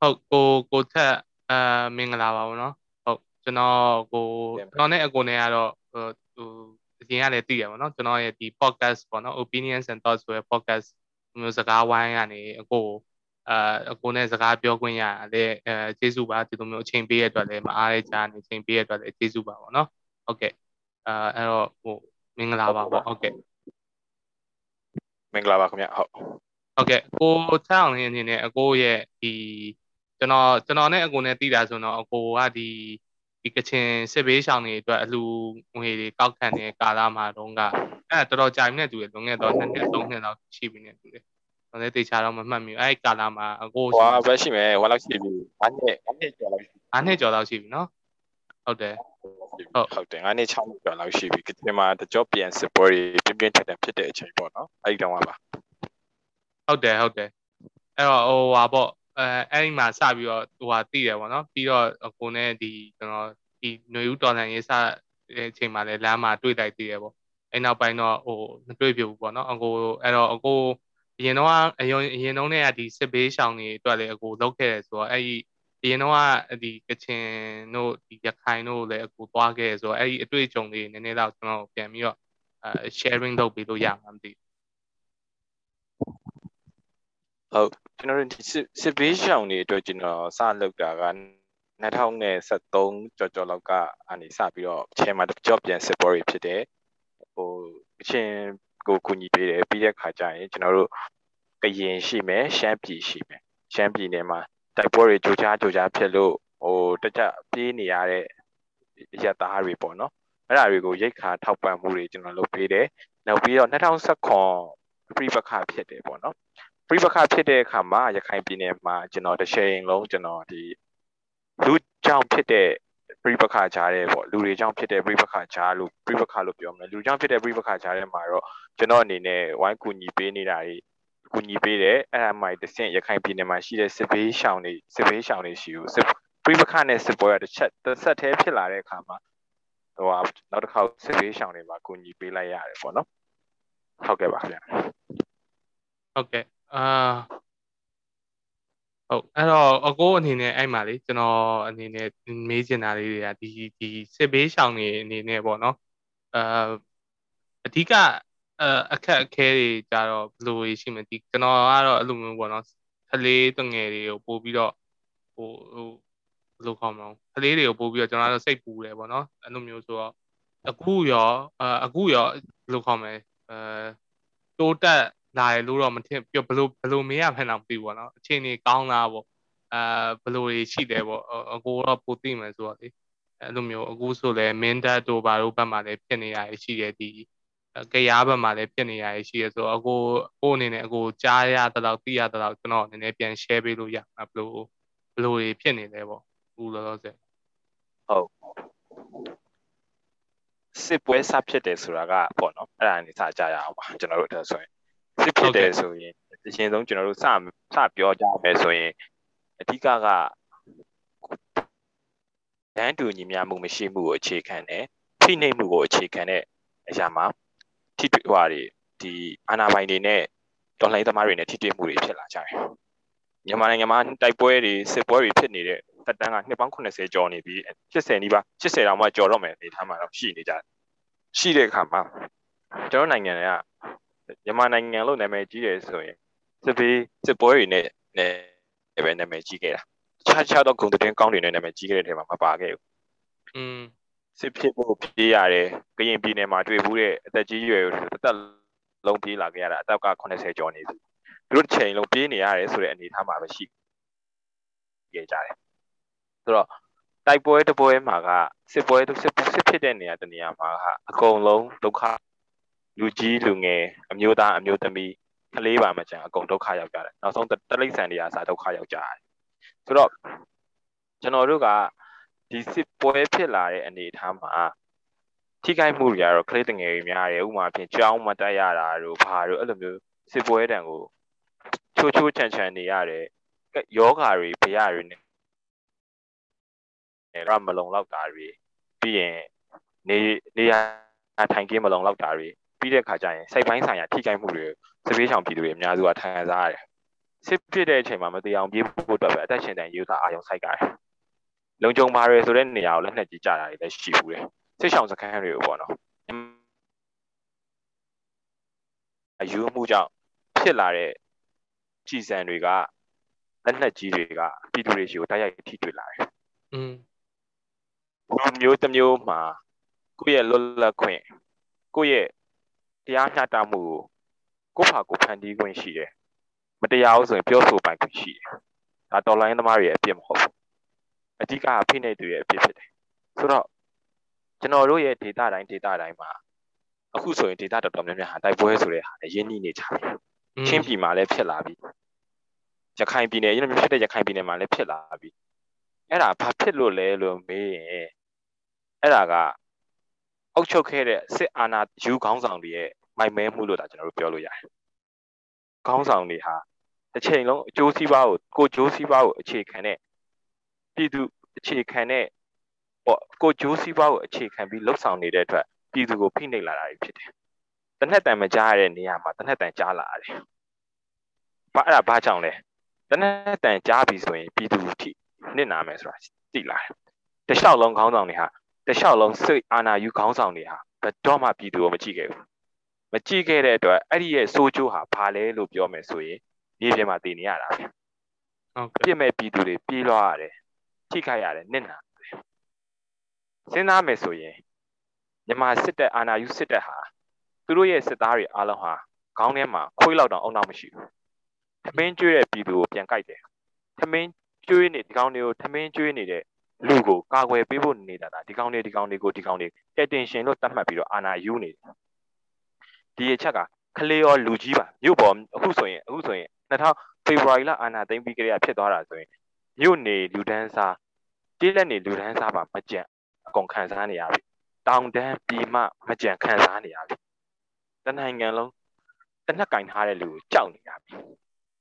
ဟုတ်ကိုကိုထက်အာမင်္ဂလာပါဘောနော်ဟုတ်ကျွန်တော်ကိုကျွန်တော်နဲ့အကိုနဲ့ကတော့ဟိုအရင်ကလည်းသိရပါတော့ကျွန်တော်ရဲ့ဒီ podcast ပေါ့နော် opinions and thoughts ဆိုတဲ့ podcast မျိုးစကားဝိုင်းကနေအကိုအာအကိုနဲ့စကားပြောခွင့်ရလည်းအဲကျေးဇူးပါဒီလိုမျိုးအချိန်ပေးရတဲ့အတွက်လည်းမအားရကြနေအချိန်ပေးရတဲ့အတွက်လည်းကျေးဇူးပါပေါ့နော်ဟုတ်ကဲ့အာအဲ့တော့ဟိုမင်္ဂလာပါပေါ့ဟုတ်ကဲ့မင်္ဂလာပါခင်ဗျဟုတ် ဟုတ်ကဲ့ကိုချောင်းလင်းအနေနဲ့အကိုရဲ့ဒီကျွန်တော်ကျွန်တော်နဲ့အကိုနဲ့တည်တာဆိုတော့အကိုကဒီဒီကချင်စစ်ဘေးရှောင်တွေအတွက်အလှငွေတွေကောက်ခံတဲ့ကာလမှာတော့ကအဲ့တော်တော်ကြာနေတူတယ်လွန်ခဲ့တော့နှစ်နှစ်သုံးနှစ်လောက်ရှိပြီနေတူတယ်ကျွန်တော်လည်းတေချာတော့မမှတ်မိဘူးအဲ့ကာလမှာအကိုဟွာပဲရှိမယ်ဟိုလောက်ရှိပြီ၅နှစ်၅နှစ်ကျော်လောက်ရှိ၅နှစ်ကျော်လောက်ရှိပြီနော်ဟုတ်တယ်ဟုတ်ဟုတ်တယ်၅နှစ်6နှစ်ကျော်လောက်ရှိပြီကချင်မှာတကြောပြန်စစ်ပွဲတွေပြင်းပြင်းထန်ထန်ဖြစ်တဲ့အချိန်ပေါ့နော်အဲ့ဒီတော့ပါ ဟုတ်တယ်ဟုတ်တယ်အဲ့တော့ဟိုဟာပေါ့အဲအဲ့ဒီမှာစပြီးတော့ဟိုဟာတိတယ်ပေါ့နော်ပြီးတော့ကိုနဲ့ဒီကျွန်တော်ဒီຫນွေဦးတော်ဆန်ရေးစတဲ့အချိန်မှာလည်းလမ်းမှာတွေ့လိုက်သေးတယ်ပေါ့အဲ့နောက်ပိုင်းတော့ဟိုမတွေ့ပြဘူးပေါ့နော်အကိုအဲ့တော့အကိုအရင်တော့အရင်အရင်တော့ねဒီစစ်ဘေးရှောင်တွေအတွက်လည်းအကိုလောက်ခဲ့တယ်ဆိုတော့အဲ့ဒီအရင်တော့ဒီကချင်တို့ဒီရခိုင်တို့လည်းအကိုသွားခဲ့ဆိုတော့အဲ့ဒီအတွေ့အကြုံတွေနည်းနည်းတော့ကျွန်တော်ပြန်ပြီးတော့ sharing လုပ်ပေးလို့ရမှာမသိဘူး ဟုတ်ကျွန်တော်တို့ဒီစစ်ဘေးရှောင်တွေအတွက်ကျွန်တော်စလုပ်တာက2023ကြော်ကြော်လောက်ကအနေစပြီးတော့အချိန်မှာကြော့ပြန်စစ်ပွဲတွေဖြစ်တယ်ဟိုအချင်းကိုကူညီပေးတယ်ပြီးတဲ့ခါကျရင်ကျွန်တော်တို့ကရင်ရှိမယ်ရှမ်းပြည်ရှိမယ်ရှမ်းပြည်နယ်မှာတိုက်ပွဲတွေကြိုးကြားကြိုးကြားဖြစ်လို့ဟိုတကြပြေးနေရတဲ့ရသားတွေပေါ့နော်အဲ့ဒါတွေကိုရိတ်ခါထောက်ပံ့မှုတွေကျွန်တော်လုပ်ပေးတယ်နောက်ပြီးတော့2019ပြိပခဖြစ်တယ်ပေါ့နော် ပြိပခဖြစ်တဲ့အခါမှာရခိုင်ပြည်နယ်မှာကျွန်တော်တစ်ချိန်လုံးကျွန်တော်ဒီလူကြောင့်ဖြစ်တဲ့ပြိပခကြားတဲ့ပေါ့လူတွေကြောင့်ဖြစ်တဲ့ပြိပခကြားလို့ပြိပခလို့ပြောမလဲလူကြောင့်ဖြစ်တဲ့ပြိပခကြားတဲ့မှာတော့ကျွန်တော်အနေနဲ့ဝိုင်းကူညီပေးနေတာတွေကူညီပေးတယ်အဲ့ဒါမှတဆင့်ရခိုင်ပြည်နယ်မှာရှိတဲ့စစ်ဘေးရှောင်တွေစစ်ဘေးရှောင်တွေရှိကိုစစ်ပြိပခနဲ့စစ်ပွဲတစ်ချက်တစ်ဆက်တည်းဖြစ်လာတဲ့အခါမှာဟိုနောက်တစ်ခါစစ်ဘေးရှောင်တွေမှာကူညီပေးလိုက်ရတယ်ပေါ့နော်ဟုတ်ကဲ့ပါခင်ဗျဟုတ်ကဲ့ အာဟုတ်အဲ့တော့အကိုအနေနဲ့အဲ့မှာလေကျွန်တော်အနေနဲ့မေးချင်တာလေးတွေကဒီဒီစစ်ဘေးရှောင်နေအနေနဲ့ပေါ့နော်အာအဓိကအခက်အခဲတွေကြတော့ဘယ်လိုရှိမလဲဒီကျွန်တော်ကတော့အဲ့လိုမျိုးပေါ့နော်ကလေးတငယ်တွေကိုပို့ပြီးတော့ဟိုဟိုဘယ်လိုခေါ်မလဲကလေးတွေကိုပို့ပြီးတော့ကျွန်တော်ကတော့စိတ်ပူတယ်ပေါ့နော်အဲ့လိုမျိုးဆိုတော့အခုရောအခုရောဘယ်လိုခေါ်မလဲအဲတိုးတက် လာရလို့တော့မထင်ပြဘလို့ဘလို့မရဖန်တော့မသိဘူးပေါ့နော်အချိန်ကြီးကောင်းလားပေါ့အာဘလို့တွေရှိတယ်ပေါ့အကိုတော့ပိုသိမယ်ဆိုတော့လေအဲ့လိုမျိုးအခုဆိုလဲမင်းတပ်တို့ဘာတို့ဘက်မှာလည်းဖြစ်နေရရှိတယ်ဒီကရားဘက်မှာလည်းဖြစ်နေရရှိရဆိုတော့အကိုကိုအနေနဲ့အကိုကြားရတဲ့လောက်သိရတဲ့လောက်ကျွန်တော်အနေနဲ့ပြန် share ပေးလို့ရမှာဘလို့ဘလို့တွေဖြစ်နေလဲပေါ့အခုလောလောဆယ်ဟုတ်စစ်ပွဲစဖြစ်တယ်ဆိုတာကပေါ့နော်အဲ့ဒါနေစကြရအောင်ပါကျွန်တော်တို့အဲ့ဆိုရင် စစ်ဖြစ်တယ်ဆိုရင်အရင်ဆုံးကျွန်တော်တို့စစပြောကြမယ်ဆိုရင်အဓိကကတန်းတူညီမျှမှုမရှိမှုကိုအခြေခံတယ်ဖိနှိပ်မှုကိုအခြေခံတဲ့အရာမှာထိတွေ့ဟွာတွေဒီအာဏာပိုင်တွေနဲ့တော်လှန်ရေးသမားတွေနဲ့ထိတွေ့မှုတွေဖြစ်လာကြတယ်မြန်မာနိုင်ငံမှာတိုက်ပွဲတွေစစ်ပွဲတွေဖြစ်နေတဲ့တက်တန်းကနှစ်ပေါင်း80ကျော်နေပြီး80နီးပါး80တောင်မှကျော်တော့မယ်အနေထားမှာတော့ရှိနေကြတယ်ရှိတဲ့အခါမှာကျွန်တော်နိုင်ငံက မြန်မာနိုင်ငံလို့နာမည်ကြီးတယ်ဆိုရင်စစ်ပေးစစ်ပွဲတွေနဲ့နဲ့ပဲနာမည်ကြီးခဲ့တာခြားခြားသောဂုဏ်သတင်းကောင်းတွေနဲ့နာမည်ကြီးခဲ့တဲ့ထဲမှာမပါခဲ့ဘူးอืมစစ်ဖြစ်ဖို့ပြေးရတယ်ကရင်ပြည်နယ်မှာတွေ့ဘူးတဲ့အသက်ကြီးရွယ်အသက်လုံးပြေးလာခဲ့ရတာအသက်က80ကျော်နေပြီသူတို့ချိန်လုံးပြေးနေရတယ်ဆိုတဲ့အနေအထားမှာပဲရှိခဲ့ကြတယ်ဆိုတော့တိုက်ပွဲတပွဲမှာကစစ်ပွဲစစ်စစ်ဖြစ်တဲ့နေရာတနေရာမှာကအကုန်လုံးဒုက္ခ လူကြီးလူငယ်အမျိုးသားအမျိုးသမီးကလေးပါမချင်အကုန်ဒုက္ခရောက်ကြတယ်နောက်ဆုံးတလိษံတွေအစားဒုက္ခရောက်ကြတယ်ဆိုတော့ကျွန်တော်တို့ကဒီစစ်ပွဲဖြစ်လာတဲ့အနေအထားမှာထိခိုက်မှုတွေကတော့ကလေးတငယ်တွေများတယ်ဥပမာဖြင့်ကြောင်းမတက်ရတာတို့ဘာတို့အဲ့လိုမျိုးစစ်ပွဲတံကိုချိုးချိုးချန်ချန်နေရတယ်ယောဂါတွေဘရတွေနဲ့ရမလုံလောက်တာတွေပြီးရင်နေနေရထိုင်ကင်းမလုံလောက်တာတွေ ပြီးတဲ့ခါကျရင်စိတ်ပိုင်းဆိုင်ရာထိခိုက်မှုတွေစပေးဆောင်ပြည်သူတွေအများစုကခံစားရတယ်စစ်ဖြစ်တဲ့အချိန်မှာမတရားအောင်ပြေးဖို့အတွက်ပဲအသက်ရှင်တဲ့ယူသားအာယုံဆိုင်ကြတယ်လုံခြုံပါရယ်ဆိုတဲ့နေရာကိုလက်နဲ့ကြီးကြတာတွေလည်းရှိဘူးတယ်စစ်ဆောင်စခန်းတွေကိုပေါ့နော်အယူမှုကြောင့်ဖြစ်လာတဲ့ကြည်စံတွေကလက်နက်ကြီးတွေကပြည်သူတွေရှိကိုတိုက်ရိုက်ထိတွေ့လာတယ်။อืมဘုံမျိုးတစ်မျိုးမှာကိုယ့်ရဲ့လွတ်လပ်ခွင့်ကိုယ့်ရဲ့ တရားမျှတမှုကိုကိုယ့်ဘာကိုဖန်တီးခွင့်ရှိတယ်။မတရားဘူးဆိုရင်ပြောဆိုပိုင်ခွင့်ရှိတယ်။ဒါတော်လိုင်းသမားတွေရဲ့အပြစ်မဟုတ်ဘူး။အဓိကဖိနှိပ်သူရဲ့အပြစ်ဖြစ်တယ်။ဆိုတော့ကျွန်တော်တို့ရဲ့ data တိုင်း data တိုင်းမှာအခုဆိုရင် data တော်တော်များများဟာတိုက်ပွဲဆိုတဲ့ဟာနဲ့ရင်းနှီးနေကြပြီ။ချင်းပြည်မှာလည်းဖြစ်လာပြီ။ရခိုင်ပြည်နယ်ရင်းနှီးဖြစ်တဲ့ရခိုင်ပြည်နယ်မှာလည်းဖြစ်လာပြီ။အဲ့ဒါဘာဖြစ်လို့လဲလို့မေးရင်အဲ့ဒါက အုတ်ချုပ်ခဲ့တဲ့စစ်အာဏာယူခေါင်းဆောင်တွေရဲ့မိုက်မဲမှုလို့ဒါကျွန်တော်တို့ပြောလို့ရတယ်။ခေါင်းဆောင်တွေဟာတစ်ချိန်လုံးအကျိုးစီးပွားကိုကိုကျိုးစီးပွားကိုအခြေခံတဲ့ပြည်သူအခြေခံတဲ့ပေါ့ကိုကျိုးစီးပွားကိုအခြေခံပြီးလှုပ်ဆောင်နေတဲ့အတွက်ပြည်သူကိုဖိနှိပ်လာတာဖြစ်တယ်။တနက်တန်မကြားရတဲ့နေရာမှာတနက်တန်ကြားလာရတယ်။ဘာအဲ့ဒါဘာကြောင့်လဲ။တနက်တန်ကြားပြီဆိုရင်ပြည်သူထိနစ်နာမယ်ဆိုတာသိလာတယ်။တလျှောက်လုံးခေါင်းဆောင်တွေဟာ တလျှောက်လုံးစိတ်အာဏာယူခေါင်းဆောင်တွေဟာဘယ်တော့မှပြည်သူကိုမကြည့်ခဲ့ဘူး။မကြည့်ခဲ့တဲ့အတွက်အဲ့ဒီရဲ့စိုးကျိုးဟာဘာလဲလို့ပြောမယ်ဆိုရင်မြေပြင်မှာတည်နေရတာပဲ။ဟုတ်ကဲ့ပြစ်မဲ့ပြည်သူတွေပြေးလွှားရတယ်။ထိခိုက်ရတယ်နစ်နာတယ်။စဉ်းစားမယ်ဆိုရင်မြန်မာစစ်တပ်အာဏာယူစစ်တပ်ဟာသူတို့ရဲ့စစ်သားတွေအားလုံးဟာခေါင်းထဲမှာခွေးလောက်တောင်အုံနောက်မရှိဘူး။ထမင်းကျွေးတဲ့ပြည်သူကိုပြန်ကြိုက်တယ်။ထမင်းကျွေးနေဒီကောင်တွေကိုထမင်းကျွေးနေတဲ့ လူကိုကာကွယ်ပေးဖို့နေတာဒါဒီကောင်တွေဒီကောင်တွေကိုဒီကောင်တွေ attention လို့သတ်မှတ်ပြီးတော့အာဏာယူနေတယ်။ဒီအချက်ကခလေးရောလူကြီးပါမြို့ပေါ်အခုဆိုရင်အခုဆိုရင်2000ဖေဖော်ဝါရီလအာဏာသိမ်းပြီးကြရဖြစ်သွားတာဆိုရင်မြို့နေလူဒန်းစားတိလက်နေလူဒန်းစားပါမကြံအကုန်ခံစားနေရပြီတောင်တန်းပြည်မမကြံခံစားနေရပြီတနိုင်ငံလုံးတနက်ကင်ထားတဲ့လူကိုကြောက်နေရပြီ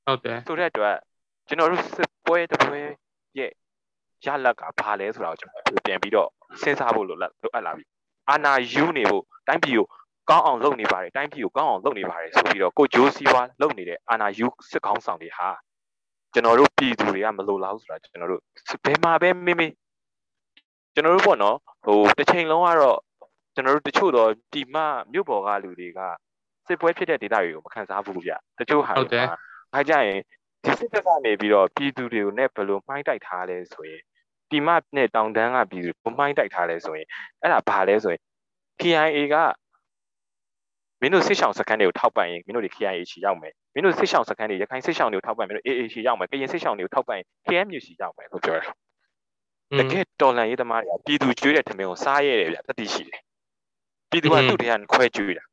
ဟုတ်တယ်ဆိုတဲ့အတွက်ကျွန်တော်တို့စစ်ပွဲတပွဲရဲ့ ရလက်ကဘာလဲဆိုတာကိုကျွန်တော်ပြန်ပြီးတော့စဉ်းစားဖို့လိုလိုအပ်လာပြီအာနာယူနေဖို့တိုင်းပြည်ကိုကောင်းအောင်လုပ်နေပါတယ်တိုင်းပြည်ကိုကောင်းအောင်လုပ်နေပါတယ်ဆိုပြီးတော့ကိုဂျိုးစီဝါလုပ်နေတဲ့အာနာယူစစ်ကောင်းဆောင်တွေဟာကျွန်တော်တို့ပြည်သူတွေကမလိုလားဆိုတာကျွန်တော်တို့ဘယ်မှာပဲမင်းမင်းကျွန်တော်တို့ပေါ့နော်ဟိုတစ်ချိန်လုံးကတော့ကျွန်တော်တို့တချို့တော့ဒီမမြို့ပေါ်ကလူတွေကစစ်ပွဲဖြစ်တဲ့ဒေသတွေကိုမခံစားဘူးဗျတချို့ဟာဟုတ်တယ်အဲကြရင်ဒီစစ်တပ်ကနေပြီးတော့ပြည်သူတွေကိုနဲ့ဘယ်လိုမှိုင်းတိုက်ထားလဲဆိုရင် ဒီမနဲ့တောင်တန်းကပြည်သူဘမှိုင်းတိုက်ထားလဲဆိုရင်အဲ့ဒါဘာလဲဆိုရင် KIA ကမင်းတို့စစ်ဆောင်စခန်းတွေကိုထောက်ပံ့ရင်မင်းတို့တွေ KIA ချီရောက်မယ်မင်းတို့စစ်ဆောင်စခန်းတွေရခိုင်စစ်ဆောင်တွေကိုထောက်ပံ့မင်းတို့ AA ချီရောက်မယ်ကရင်စစ်ဆောင်တွေကိုထောက်ပံ့ရင် KMU ချီရောက်မယ်လို့ပြောတယ်တကယ်တော်လန်ရေးသမားတွေကပြည်သူကျွေးတဲ့ထမင်းကိုစားရတယ်ဗျတတိရှိတယ်ပြည်သူကသူ့တရားခွဲကျွေးတာ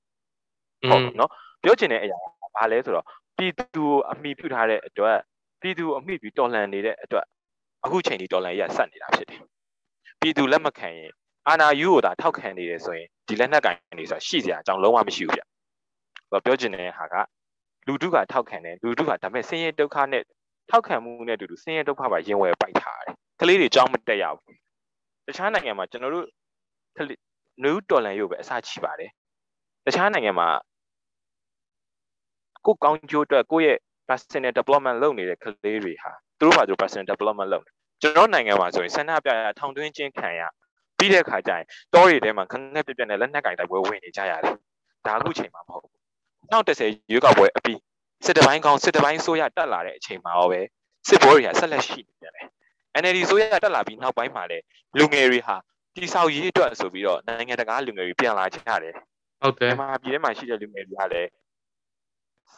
ဟုတ်နော်ပြောချင်တဲ့အရာကဘာလဲဆိုတော့ပြည်သူကိုအမိပြုထားတဲ့အတွက်ပြည်သူအမိပြီးတော်လှန်နေတဲ့အတွက် အခုချိန်ဒီတော်လှန်ရေးကဆက်နေတာဖြစ်တယ်ပြည်သူလက်မခံရင်အာနာယူကိုသာထောက်ခံနေတယ်ဆိုရင်ဒီလက်နက်ကင်နေဆိုတာရှိစရာအကြောင်းလုံးဝမရှိဘူးဗျပြောချင်တဲ့ဟာကလူတုကထောက်ခံတယ်လူတုကဒါပေမဲ့ဆင်းရဲဒုက္ခနဲ့ထောက်ခံမှုနဲ့အတူတူဆင်းရဲဒုက္ခပါရင်ဝယ်ပိုက်ထားတယ်ကလေးတွေကြောင်းမတက်ရဘူးတခြားနိုင်ငံမှာကျွန်တော်တို့နယူးတော်လန်ရုပ်ပဲအစားချပါတယ်တခြားနိုင်ငံမှာကိုကောင်းကျိုးအတွက်ကိုယ့်ရဲ့ personal development လုပ်နေတဲ့ကလေးတွေဟာ သူတို့ဘာသူ personal development လုပ်တယ်ကျွန်တော်နိုင်ငံမှာဆိုရင်ဆန္ဒပြရထောင်သွင်းခြင်းခံရပြီးတဲ့ခါကျရင်တောတွေထဲမှာခငက်ပြက်ပြက်နဲ့လက်နက်ကင်တိုက်ပွဲဝင်နေကြရတယ်ဒါအခုချိန်မှာမဟုတ်ဘူး2010ရွေးကောက်ပွဲအပြီးစစ်တပိုင်းကောင်းစစ်တပိုင်းဆိုရတက်လာတဲ့အချိန်မှာရောပဲစစ်ဘောတွေကဆက်လက်ရှိနေပြန်တယ် NLD ဆိုရတက်လာပြီးနောက်ပိုင်းမှာလည်းလူငယ်တွေဟာတိဆောက်ရေးအတွက်ဆိုပြီးတော့နိုင်ငံတကာလူငယ်တွေပြန်လာကြတယ်ဟုတ်တယ်မြန်မာပြည်ထဲမှာရှိတဲ့လူငယ်တွေကလည်း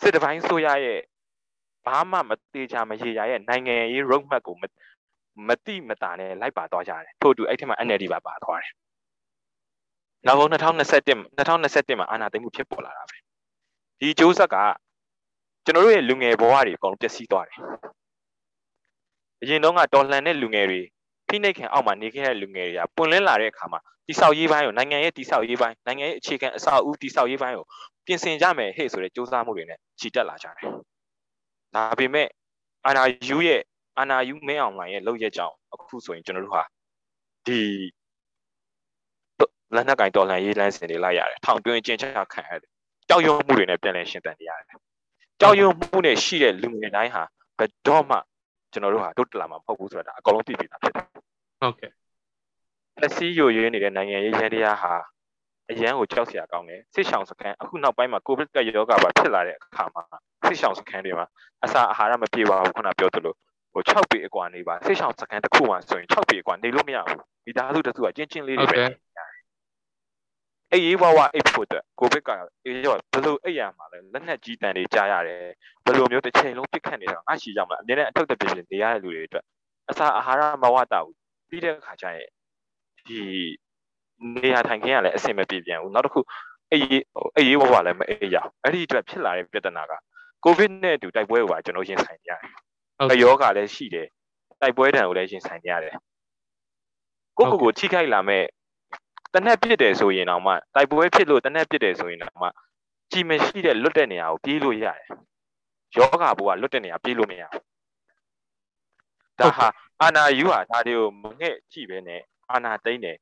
စစ်တပိုင်းဆိုရရဲ့ ဘာမှမသေးချာမရေရာရဲ့နိုင်ငံရေး road map ကိုမတိမတာနဲ့လိုက်ပါသွားကြတယ်ထို့အတူအဲ့ထက်မှာ NLD ပါပါသွားတယ်နောက်ဆုံး2021 2021မှာအာဏာသိမ်းမှုဖြစ်ပေါ်လာတာပဲဒီကျိုးဆက်ကကျွန်တော်တို့ရဲ့လူငယ်ဘဝတွေအကုန်ပျက်စီးသွားတယ်အရင်တော့ကတော်လှန်တဲ့လူငယ်တွေဖိနှိပ်ခံအောက်မှာနေခဲ့တဲ့လူငယ်တွေကပွင့်လင်းလာတဲ့အခါမှာတိဆောက်ရေးပိုင်းကိုနိုင်ငံရဲ့တိဆောက်ရေးပိုင်းနိုင်ငံရဲ့အခြေခံအဆောက်အဦတိဆောက်ရေးပိုင်းကိုပြင်ဆင်ကြမယ်ဟဲ့ဆိုတဲ့စ조사မှုတွေနဲ့ချီတက်လာကြတယ်။ ဒါပေမဲ့အာနာယူရဲ့အာနာယူမင်းအောင်လိုင်ရဲ့လောက်ရက်ကြောင်အခုဆိုရင်ကျွန်တော်တို့ဟာဒီလက်နက်ကင်တော်လှန်ရေးလမ်းစဉ်တွေလိုက်ရတယ်ထောင်တွင်းကျင်းချခံရတယ်ကြောက်ရွံ့မှုတွေနဲ့ပြန်လည်ရှင်သန်နေရတယ်ကြောက်ရွံ့မှုနဲ့ရှိတဲ့လူငယ်တိုင်းဟာဘယ်တော့မှကျွန်တော်တို့ဟာတို့တလာမှာမဟုတ်ဘူးဆိုတာဒါအကုန်လုံးသိပြီသားဖြစ်တယ်ဟုတ်ကဲ့လက်စီယိုရင်းနေတဲ့နိုင်ငံရေးရဲတရားဟာ အရန်ကိုကြောက်စရာကောင်းတယ်စစ်ဆောင်စခန်းအခုနောက်ပိုင်းမှာကိုဗစ်ကရောဂါပါဖြစ်လာတဲ့အခါမှာစစ်ဆောင်စခန်းတွေမှာအစာအာဟာရမပြေပါဘူးခုနပြောသလိုဟို6ပေအကွာနေပါစစ်ဆောင်စခန်းတစ်ခုမှဆိုရင်6ပေအကွာနေလို့မရဘူးမိသားစုတစ်စုကကျင်းချင်းလေးတွေပဲအေးရေးဝဝအိတ်ဖို့တဲ့ကိုဗစ်ကအေးရောဘလို့အိတ်ရမှာလဲလက်နက်ကြီးတန်တွေကြားရတယ်ဘလို့မျိုးတစ်ချိန်လုံးပြစ်ခတ်နေတာအရှိကြမှာအမြဲတမ်းအထုပ်တပြင်းနေရတဲ့လူတွေအတွက်အစာအာဟာရမဝတာဘူးပြီးတဲ့အခါကျရင်ဒီ နေရာထိုင်ခင်းကလည်းအဆင်မပြေပြန်ဘူးနောက်တစ်ခုအေးဟိုအေးရေးဝဝလည်းမအေးရအောင်အဲ့ဒီအတွက်ဖြစ်လာတဲ့ပြဿနာကကိုဗစ်နဲ့အတူတိုက်ပွဲကိုပါကျွန်တော်ရင်ဆိုင်နေရတယ်။အယောဂါလည်းရှိတယ်။တိုက်ပွဲတံကိုလည်းရင်ဆိုင်နေရတယ်။ကိုကိုကိုထိခိုက်လာမဲ့တနက်ပြစ်တယ်ဆိုရင်တော့မှတိုက်ပွဲဖြစ်လို့တနက်ပြစ်တယ်ဆိုရင်တော့မှကြည်မရှိတဲ့လွတ်တဲ့နေရာကိုပြေးလို့ရတယ်။ယောဂါဘူကလွတ်တဲ့နေရာပြေးလို့မရဘူး။ဒါဟာအာနာယူဟာဒါတွေကိုမငဲ့ကြည့်ပဲနဲ့အာနာသိမ့်တယ်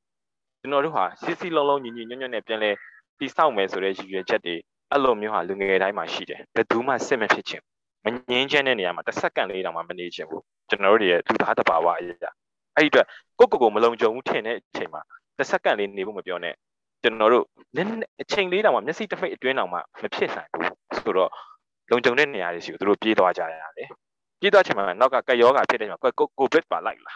ကျွန်တော်တို့ဟာစစ်စစ်လုံးလုံးညီညီညွတ်ညွတ်နဲ့ပြန်လဲတိဆောက်မယ်ဆိုတဲ့ရည်ရွယ်ချက်တွေအဲ့လိုမျိုးဟာလူငယ်တိုင်းမှာရှိတယ်ဘယ်သူမှစစ်မဖြစ်ချင်မငင်းချင်းတဲ့နေရာမှာတစ်စက္ကန့်လေးတောင်မှမနေချင်ဘူးကျွန်တော်တို့ရဲ့လူသားတဘာဝအရာအဲ့ဒီအတွက်ကိုကိုကိုမလုံခြုံဘူးထင်တဲ့အချိန်မှာတစ်စက္ကန့်လေးနေဖို့မပြောနဲ့ကျွန်တော်တို့နည်းအချိန်လေးတောင်မှမျက်စိတစ်မိတ်အတွင်းတောင်မှမဖြစ်နိုင်ဘူးဆိုတော့လုံခြုံတဲ့နေရာတွေရှိကိုသူတို့ပြေးသွားကြရတယ်ပြေးသွားချိန်မှာနောက်ကကက်ယောဂါဖြစ်တဲ့ချိန်မှာကိုကိုဗစ်ပါလိုက်လာ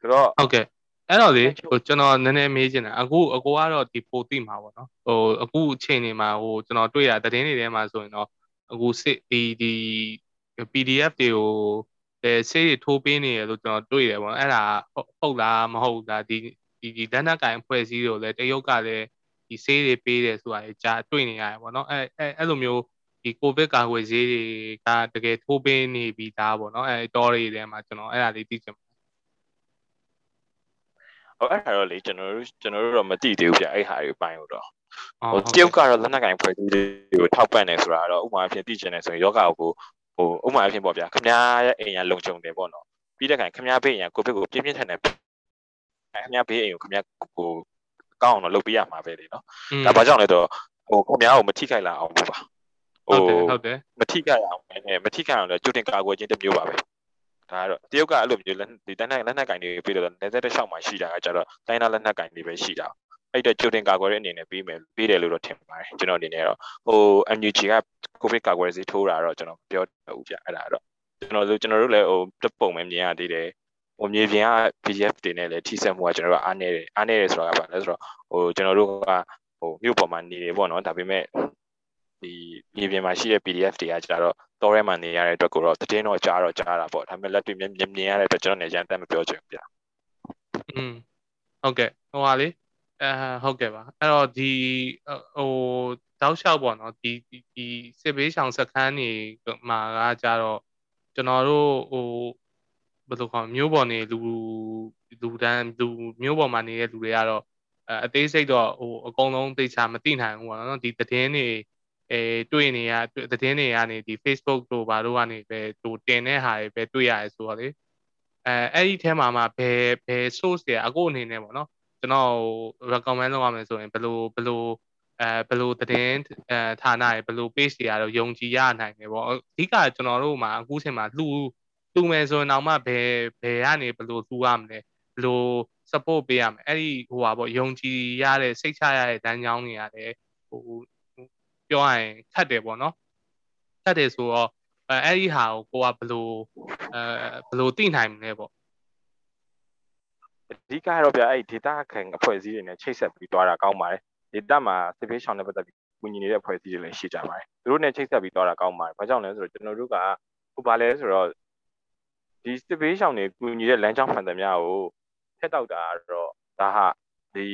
ဆိုတော့ဟုတ်ကဲ့ အဲ့တော့လေဟိုကျွန်တော်နည်းနည်းမေးချင်တာအခုအကိုကတော့ဒီပိုသိမှာပေါ့နော်ဟိုအခုအချိန်နေမှာဟိုကျွန်တော်တွေ့ရသတင်းတွေထဲမှာဆိုရင်တော့အခုစစ်ဒီဒီ PDF တွေကိုအဲဆေးတွေထိုးပေးနေရလို့ကျွန်တော်တွေ့တယ်ပေါ့အဲ့ဒါဟုတ်လားမဟုတ်လားဒီဒီဒီလက်နက်ကင်ဖွဲ့စည်းတွေကိုလည်းတရုတ်ကလည်းဒီဆေးတွေပေးတယ်ဆိုတာကြားတွေ့နေရတယ်ပေါ့နော်အဲအဲအဲ့လိုမျိုးဒီကိုဗစ်ကာကွယ်ဆေးတွေကတကယ်ထိုးပေးနေပြီးသားပေါ့နော်အဲတော်တွေထဲမှာကျွန်တော်အဲ့ဒါလေးသိချင် ဟိုအဲ့ဒါတော့လေကျွန်တော်တို့ကျွန်တော်တို့တော့မသိသေးဘူးဗျအဲ့ဟာတွေပိုင်းလို့တော့ဟိုတရုတ်ကတော့လက်နက်ကင်ဖွဲ့စည်းတွေကိုထောက်ပံ့နေဆိုတာတော့ဥပမာအဖြစ်သိချင်တယ်ဆိုရင်ယောဂကိုဟိုဥပမာအဖြစ်ပေါ့ဗျာခမားရဲ့အိမ်ရလုံခြုံတယ်ပေါ့နော်ပြီးတဲ့ခိုင်ခမားဘေးအိမ်ရကိုဗစ်ကိုပြင်းပြင်းထန်ထန်ခမားဘေးအိမ်ကိုခမားကိုကောင်းအောင်လုပ်ပေးရမှာပဲလေနော်ဒါဘာကြောင့်လဲတော့ဟိုခမားကိုမထိခိုက်လာအောင်ပေါ့ပါဟိုဟုတ်တယ်မထိခိုက်အောင်ပဲမထိခိုက်အောင်လည်းကြိုတင်ကာကွယ်ခြင်းတစ်မျိုးပါပဲ ဒါကတော့တရုတ်ကအဲ့လိုမျိုးဒီတိုင်းလက်နက်ကင်တွေပြီးတော့နေသက်တစ်လျှောက်မှာရှိတာကကြတော့တိုင်းသားလက်နက်ကင်တွေပဲရှိတာအဲ့တော့ကြိုတင်ကာကွယ်တဲ့အနေနဲ့ပြီးမယ်ပြီးတယ်လို့တော့ထင်ပါတယ်ကျွန်တော်အနေနဲ့တော့ဟို MUG ကကိုဗစ်ကာကွယ်ဆေးထိုးတာတော့ကျွန်တော်ပြောဦးပြအဲ့ဒါတော့ကျွန်တော်တို့ကျွန်တော်တို့လည်းဟိုတပုံပဲမြင်ရသေးတယ်ဟိုမြေပြင်က PDF တွေနဲ့လည်းထိစက်မှုကကျွန်တော်တို့အားနေတယ်အားနေတယ်ဆိုတာကဘာလဲဆိုတော့ဟိုကျွန်တော်တို့ကဟိုမြို့ပေါ်မှာနေတယ်ပေါ့နော်ဒါပေမဲ့ ဒီမြေပြင်မှာရှိတဲ့ PDF တွေကကြတော့တောထဲမှာနေရတဲ့အတွက်ကိုတော့တည်င်းတော့ကြားတော့ကြားတာပေါ့ဒါပေမဲ့လက်တွေ့မြင်မြင်ရတဲ့အတွက်ကျွန်တော်နေရန်တက်မပြောချင်ဘူးဗျอืมဟုတ်ကဲ့ဟိုဟာလေအဲဟုတ်ကဲ့ပါအဲ့တော့ဒီဟိုတောက်လျှောက်ပေါ့နော်ဒီဒီစစ်ဘေးရှောင်စခန်းတွေမှာကကြတော့ကျွန်တော်တို့ဟိုဘယ်လိုခေါ်မျိုးပေါ်နေလူလူတန်းလူမျိုးပေါ်မှာနေတဲ့လူတွေကတော့အသေးစိတ်တော့ဟိုအကုန်လုံးသိချာမသိနိုင်ဘူးပေါ့နော်ဒီသတင်းတွေ အဲတွေ့နေရသတင်းတွေကနေဒီ Facebook တို့ဘာတို့ကနေပဲဟိုတင်တဲ့ဟာတွေပဲတွေ့ရတယ်ဆိုတော့လေအဲအဲ့ဒီထဲမှာမှဘယ်ဘယ် source တွေအခုအနေနဲ့ပေါ့နော်ကျွန်တော် recommend လုပ်ရမယ်ဆိုရင်ဘယ်လိုဘယ်လိုအဲဘယ်လိုသတင်းအဲဌာနတွေဘယ်လို page တွေကတော့ယုံကြည်ရနိုင်တယ်ပေါ့အဓိကကျွန်တော်တို့မှာအခုချိန်မှာလှူလှူမယ်ဆိုရင်တော့မှဘယ်ဘယ်ကနေဘယ်လိုလှူရမလဲဘယ်လို support ပေးရမလဲအဲ့ဒီဟိုပါပေါ့ယုံကြည်ရတဲ့စိတ်ချရတဲ့တန်းကြောင်းတွေရတယ်ဟို ပြောရရင်ခတ်တယ်ပေါ့နော်ခတ်တယ်ဆိုတော့အဲအဲ့ဒီဟာကိုကိုကဘယ်လိုအဲဘယ်လိုသိနိုင်မလဲပေါ့အဓိကတော့ဗျအဲ့ဒီ data ခံအဖွဲ့အစည်းတွေနဲ့ချိတ်ဆက်ပြီးသွားတာကောင်းပါတယ် data မှာ space ရှောင်းနဲ့ပတ်သက်ပြီးဝင်ညီနေတဲ့အဖွဲ့အစည်းတွေလည်းရှိကြပါတယ်သူတို့နဲ့ချိတ်ဆက်ပြီးသွားတာကောင်းပါတယ်ဘာကြောင့်လဲဆိုတော့ကျွန်တော်တို့ကဟိုဘာလဲဆိုတော့ဒီ space ရှောင်းတွေကူညီတဲ့လမ်းကြောင်းမှန်သမျှကိုဖက်တောက်တာတော့ဒါဟာဒီ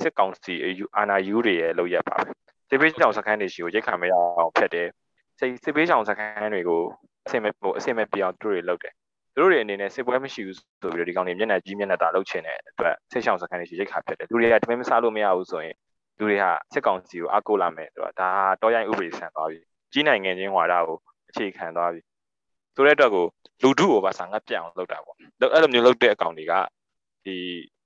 စစ်ကောင်စီအာဏာယူတွေရဲ့လုပ်ရက်ပါပဲ စစ်ပေးချောင်စခန်းတွေရှိကိုရိတ်ခါမရအောင်ဖက်တယ်စိတ်စစ်ပေးချောင်စခန်းတွေကိုအစင်မဲ့ဟိုအစင်မဲ့ပြောင်းသူတွေလုပ်တယ်သူတို့တွေအနေနဲ့စစ်ပွဲမရှိဘူးဆိုပြီးတော့ဒီကောင်တွေမျက်နှာကြီးမျက်နှာတာလုပ်ချင်တဲ့အတွက်စစ်ချောင်စခန်းတွေရှိရိတ်ခါဖက်တယ်သူတွေကတမင်မစားလို့မရဘူးဆိုရင်သူတွေဟာစစ်ကောင်စီကိုအကိုလာမယ်ဆိုတော့ဒါတော့ရိုင်းဥပဒေဆန်သွားပြီကြီးနိုင်ငံချင်းဟွာတာကိုအခြေခံသွားပြီဆိုတဲ့အတွက်ကိုလူထုကိုပါဆာငတ်ပြအောင်လုပ်တာပေါ့အဲ့လိုမျိုးလုပ်တဲ့အကောင်တွေကဒီ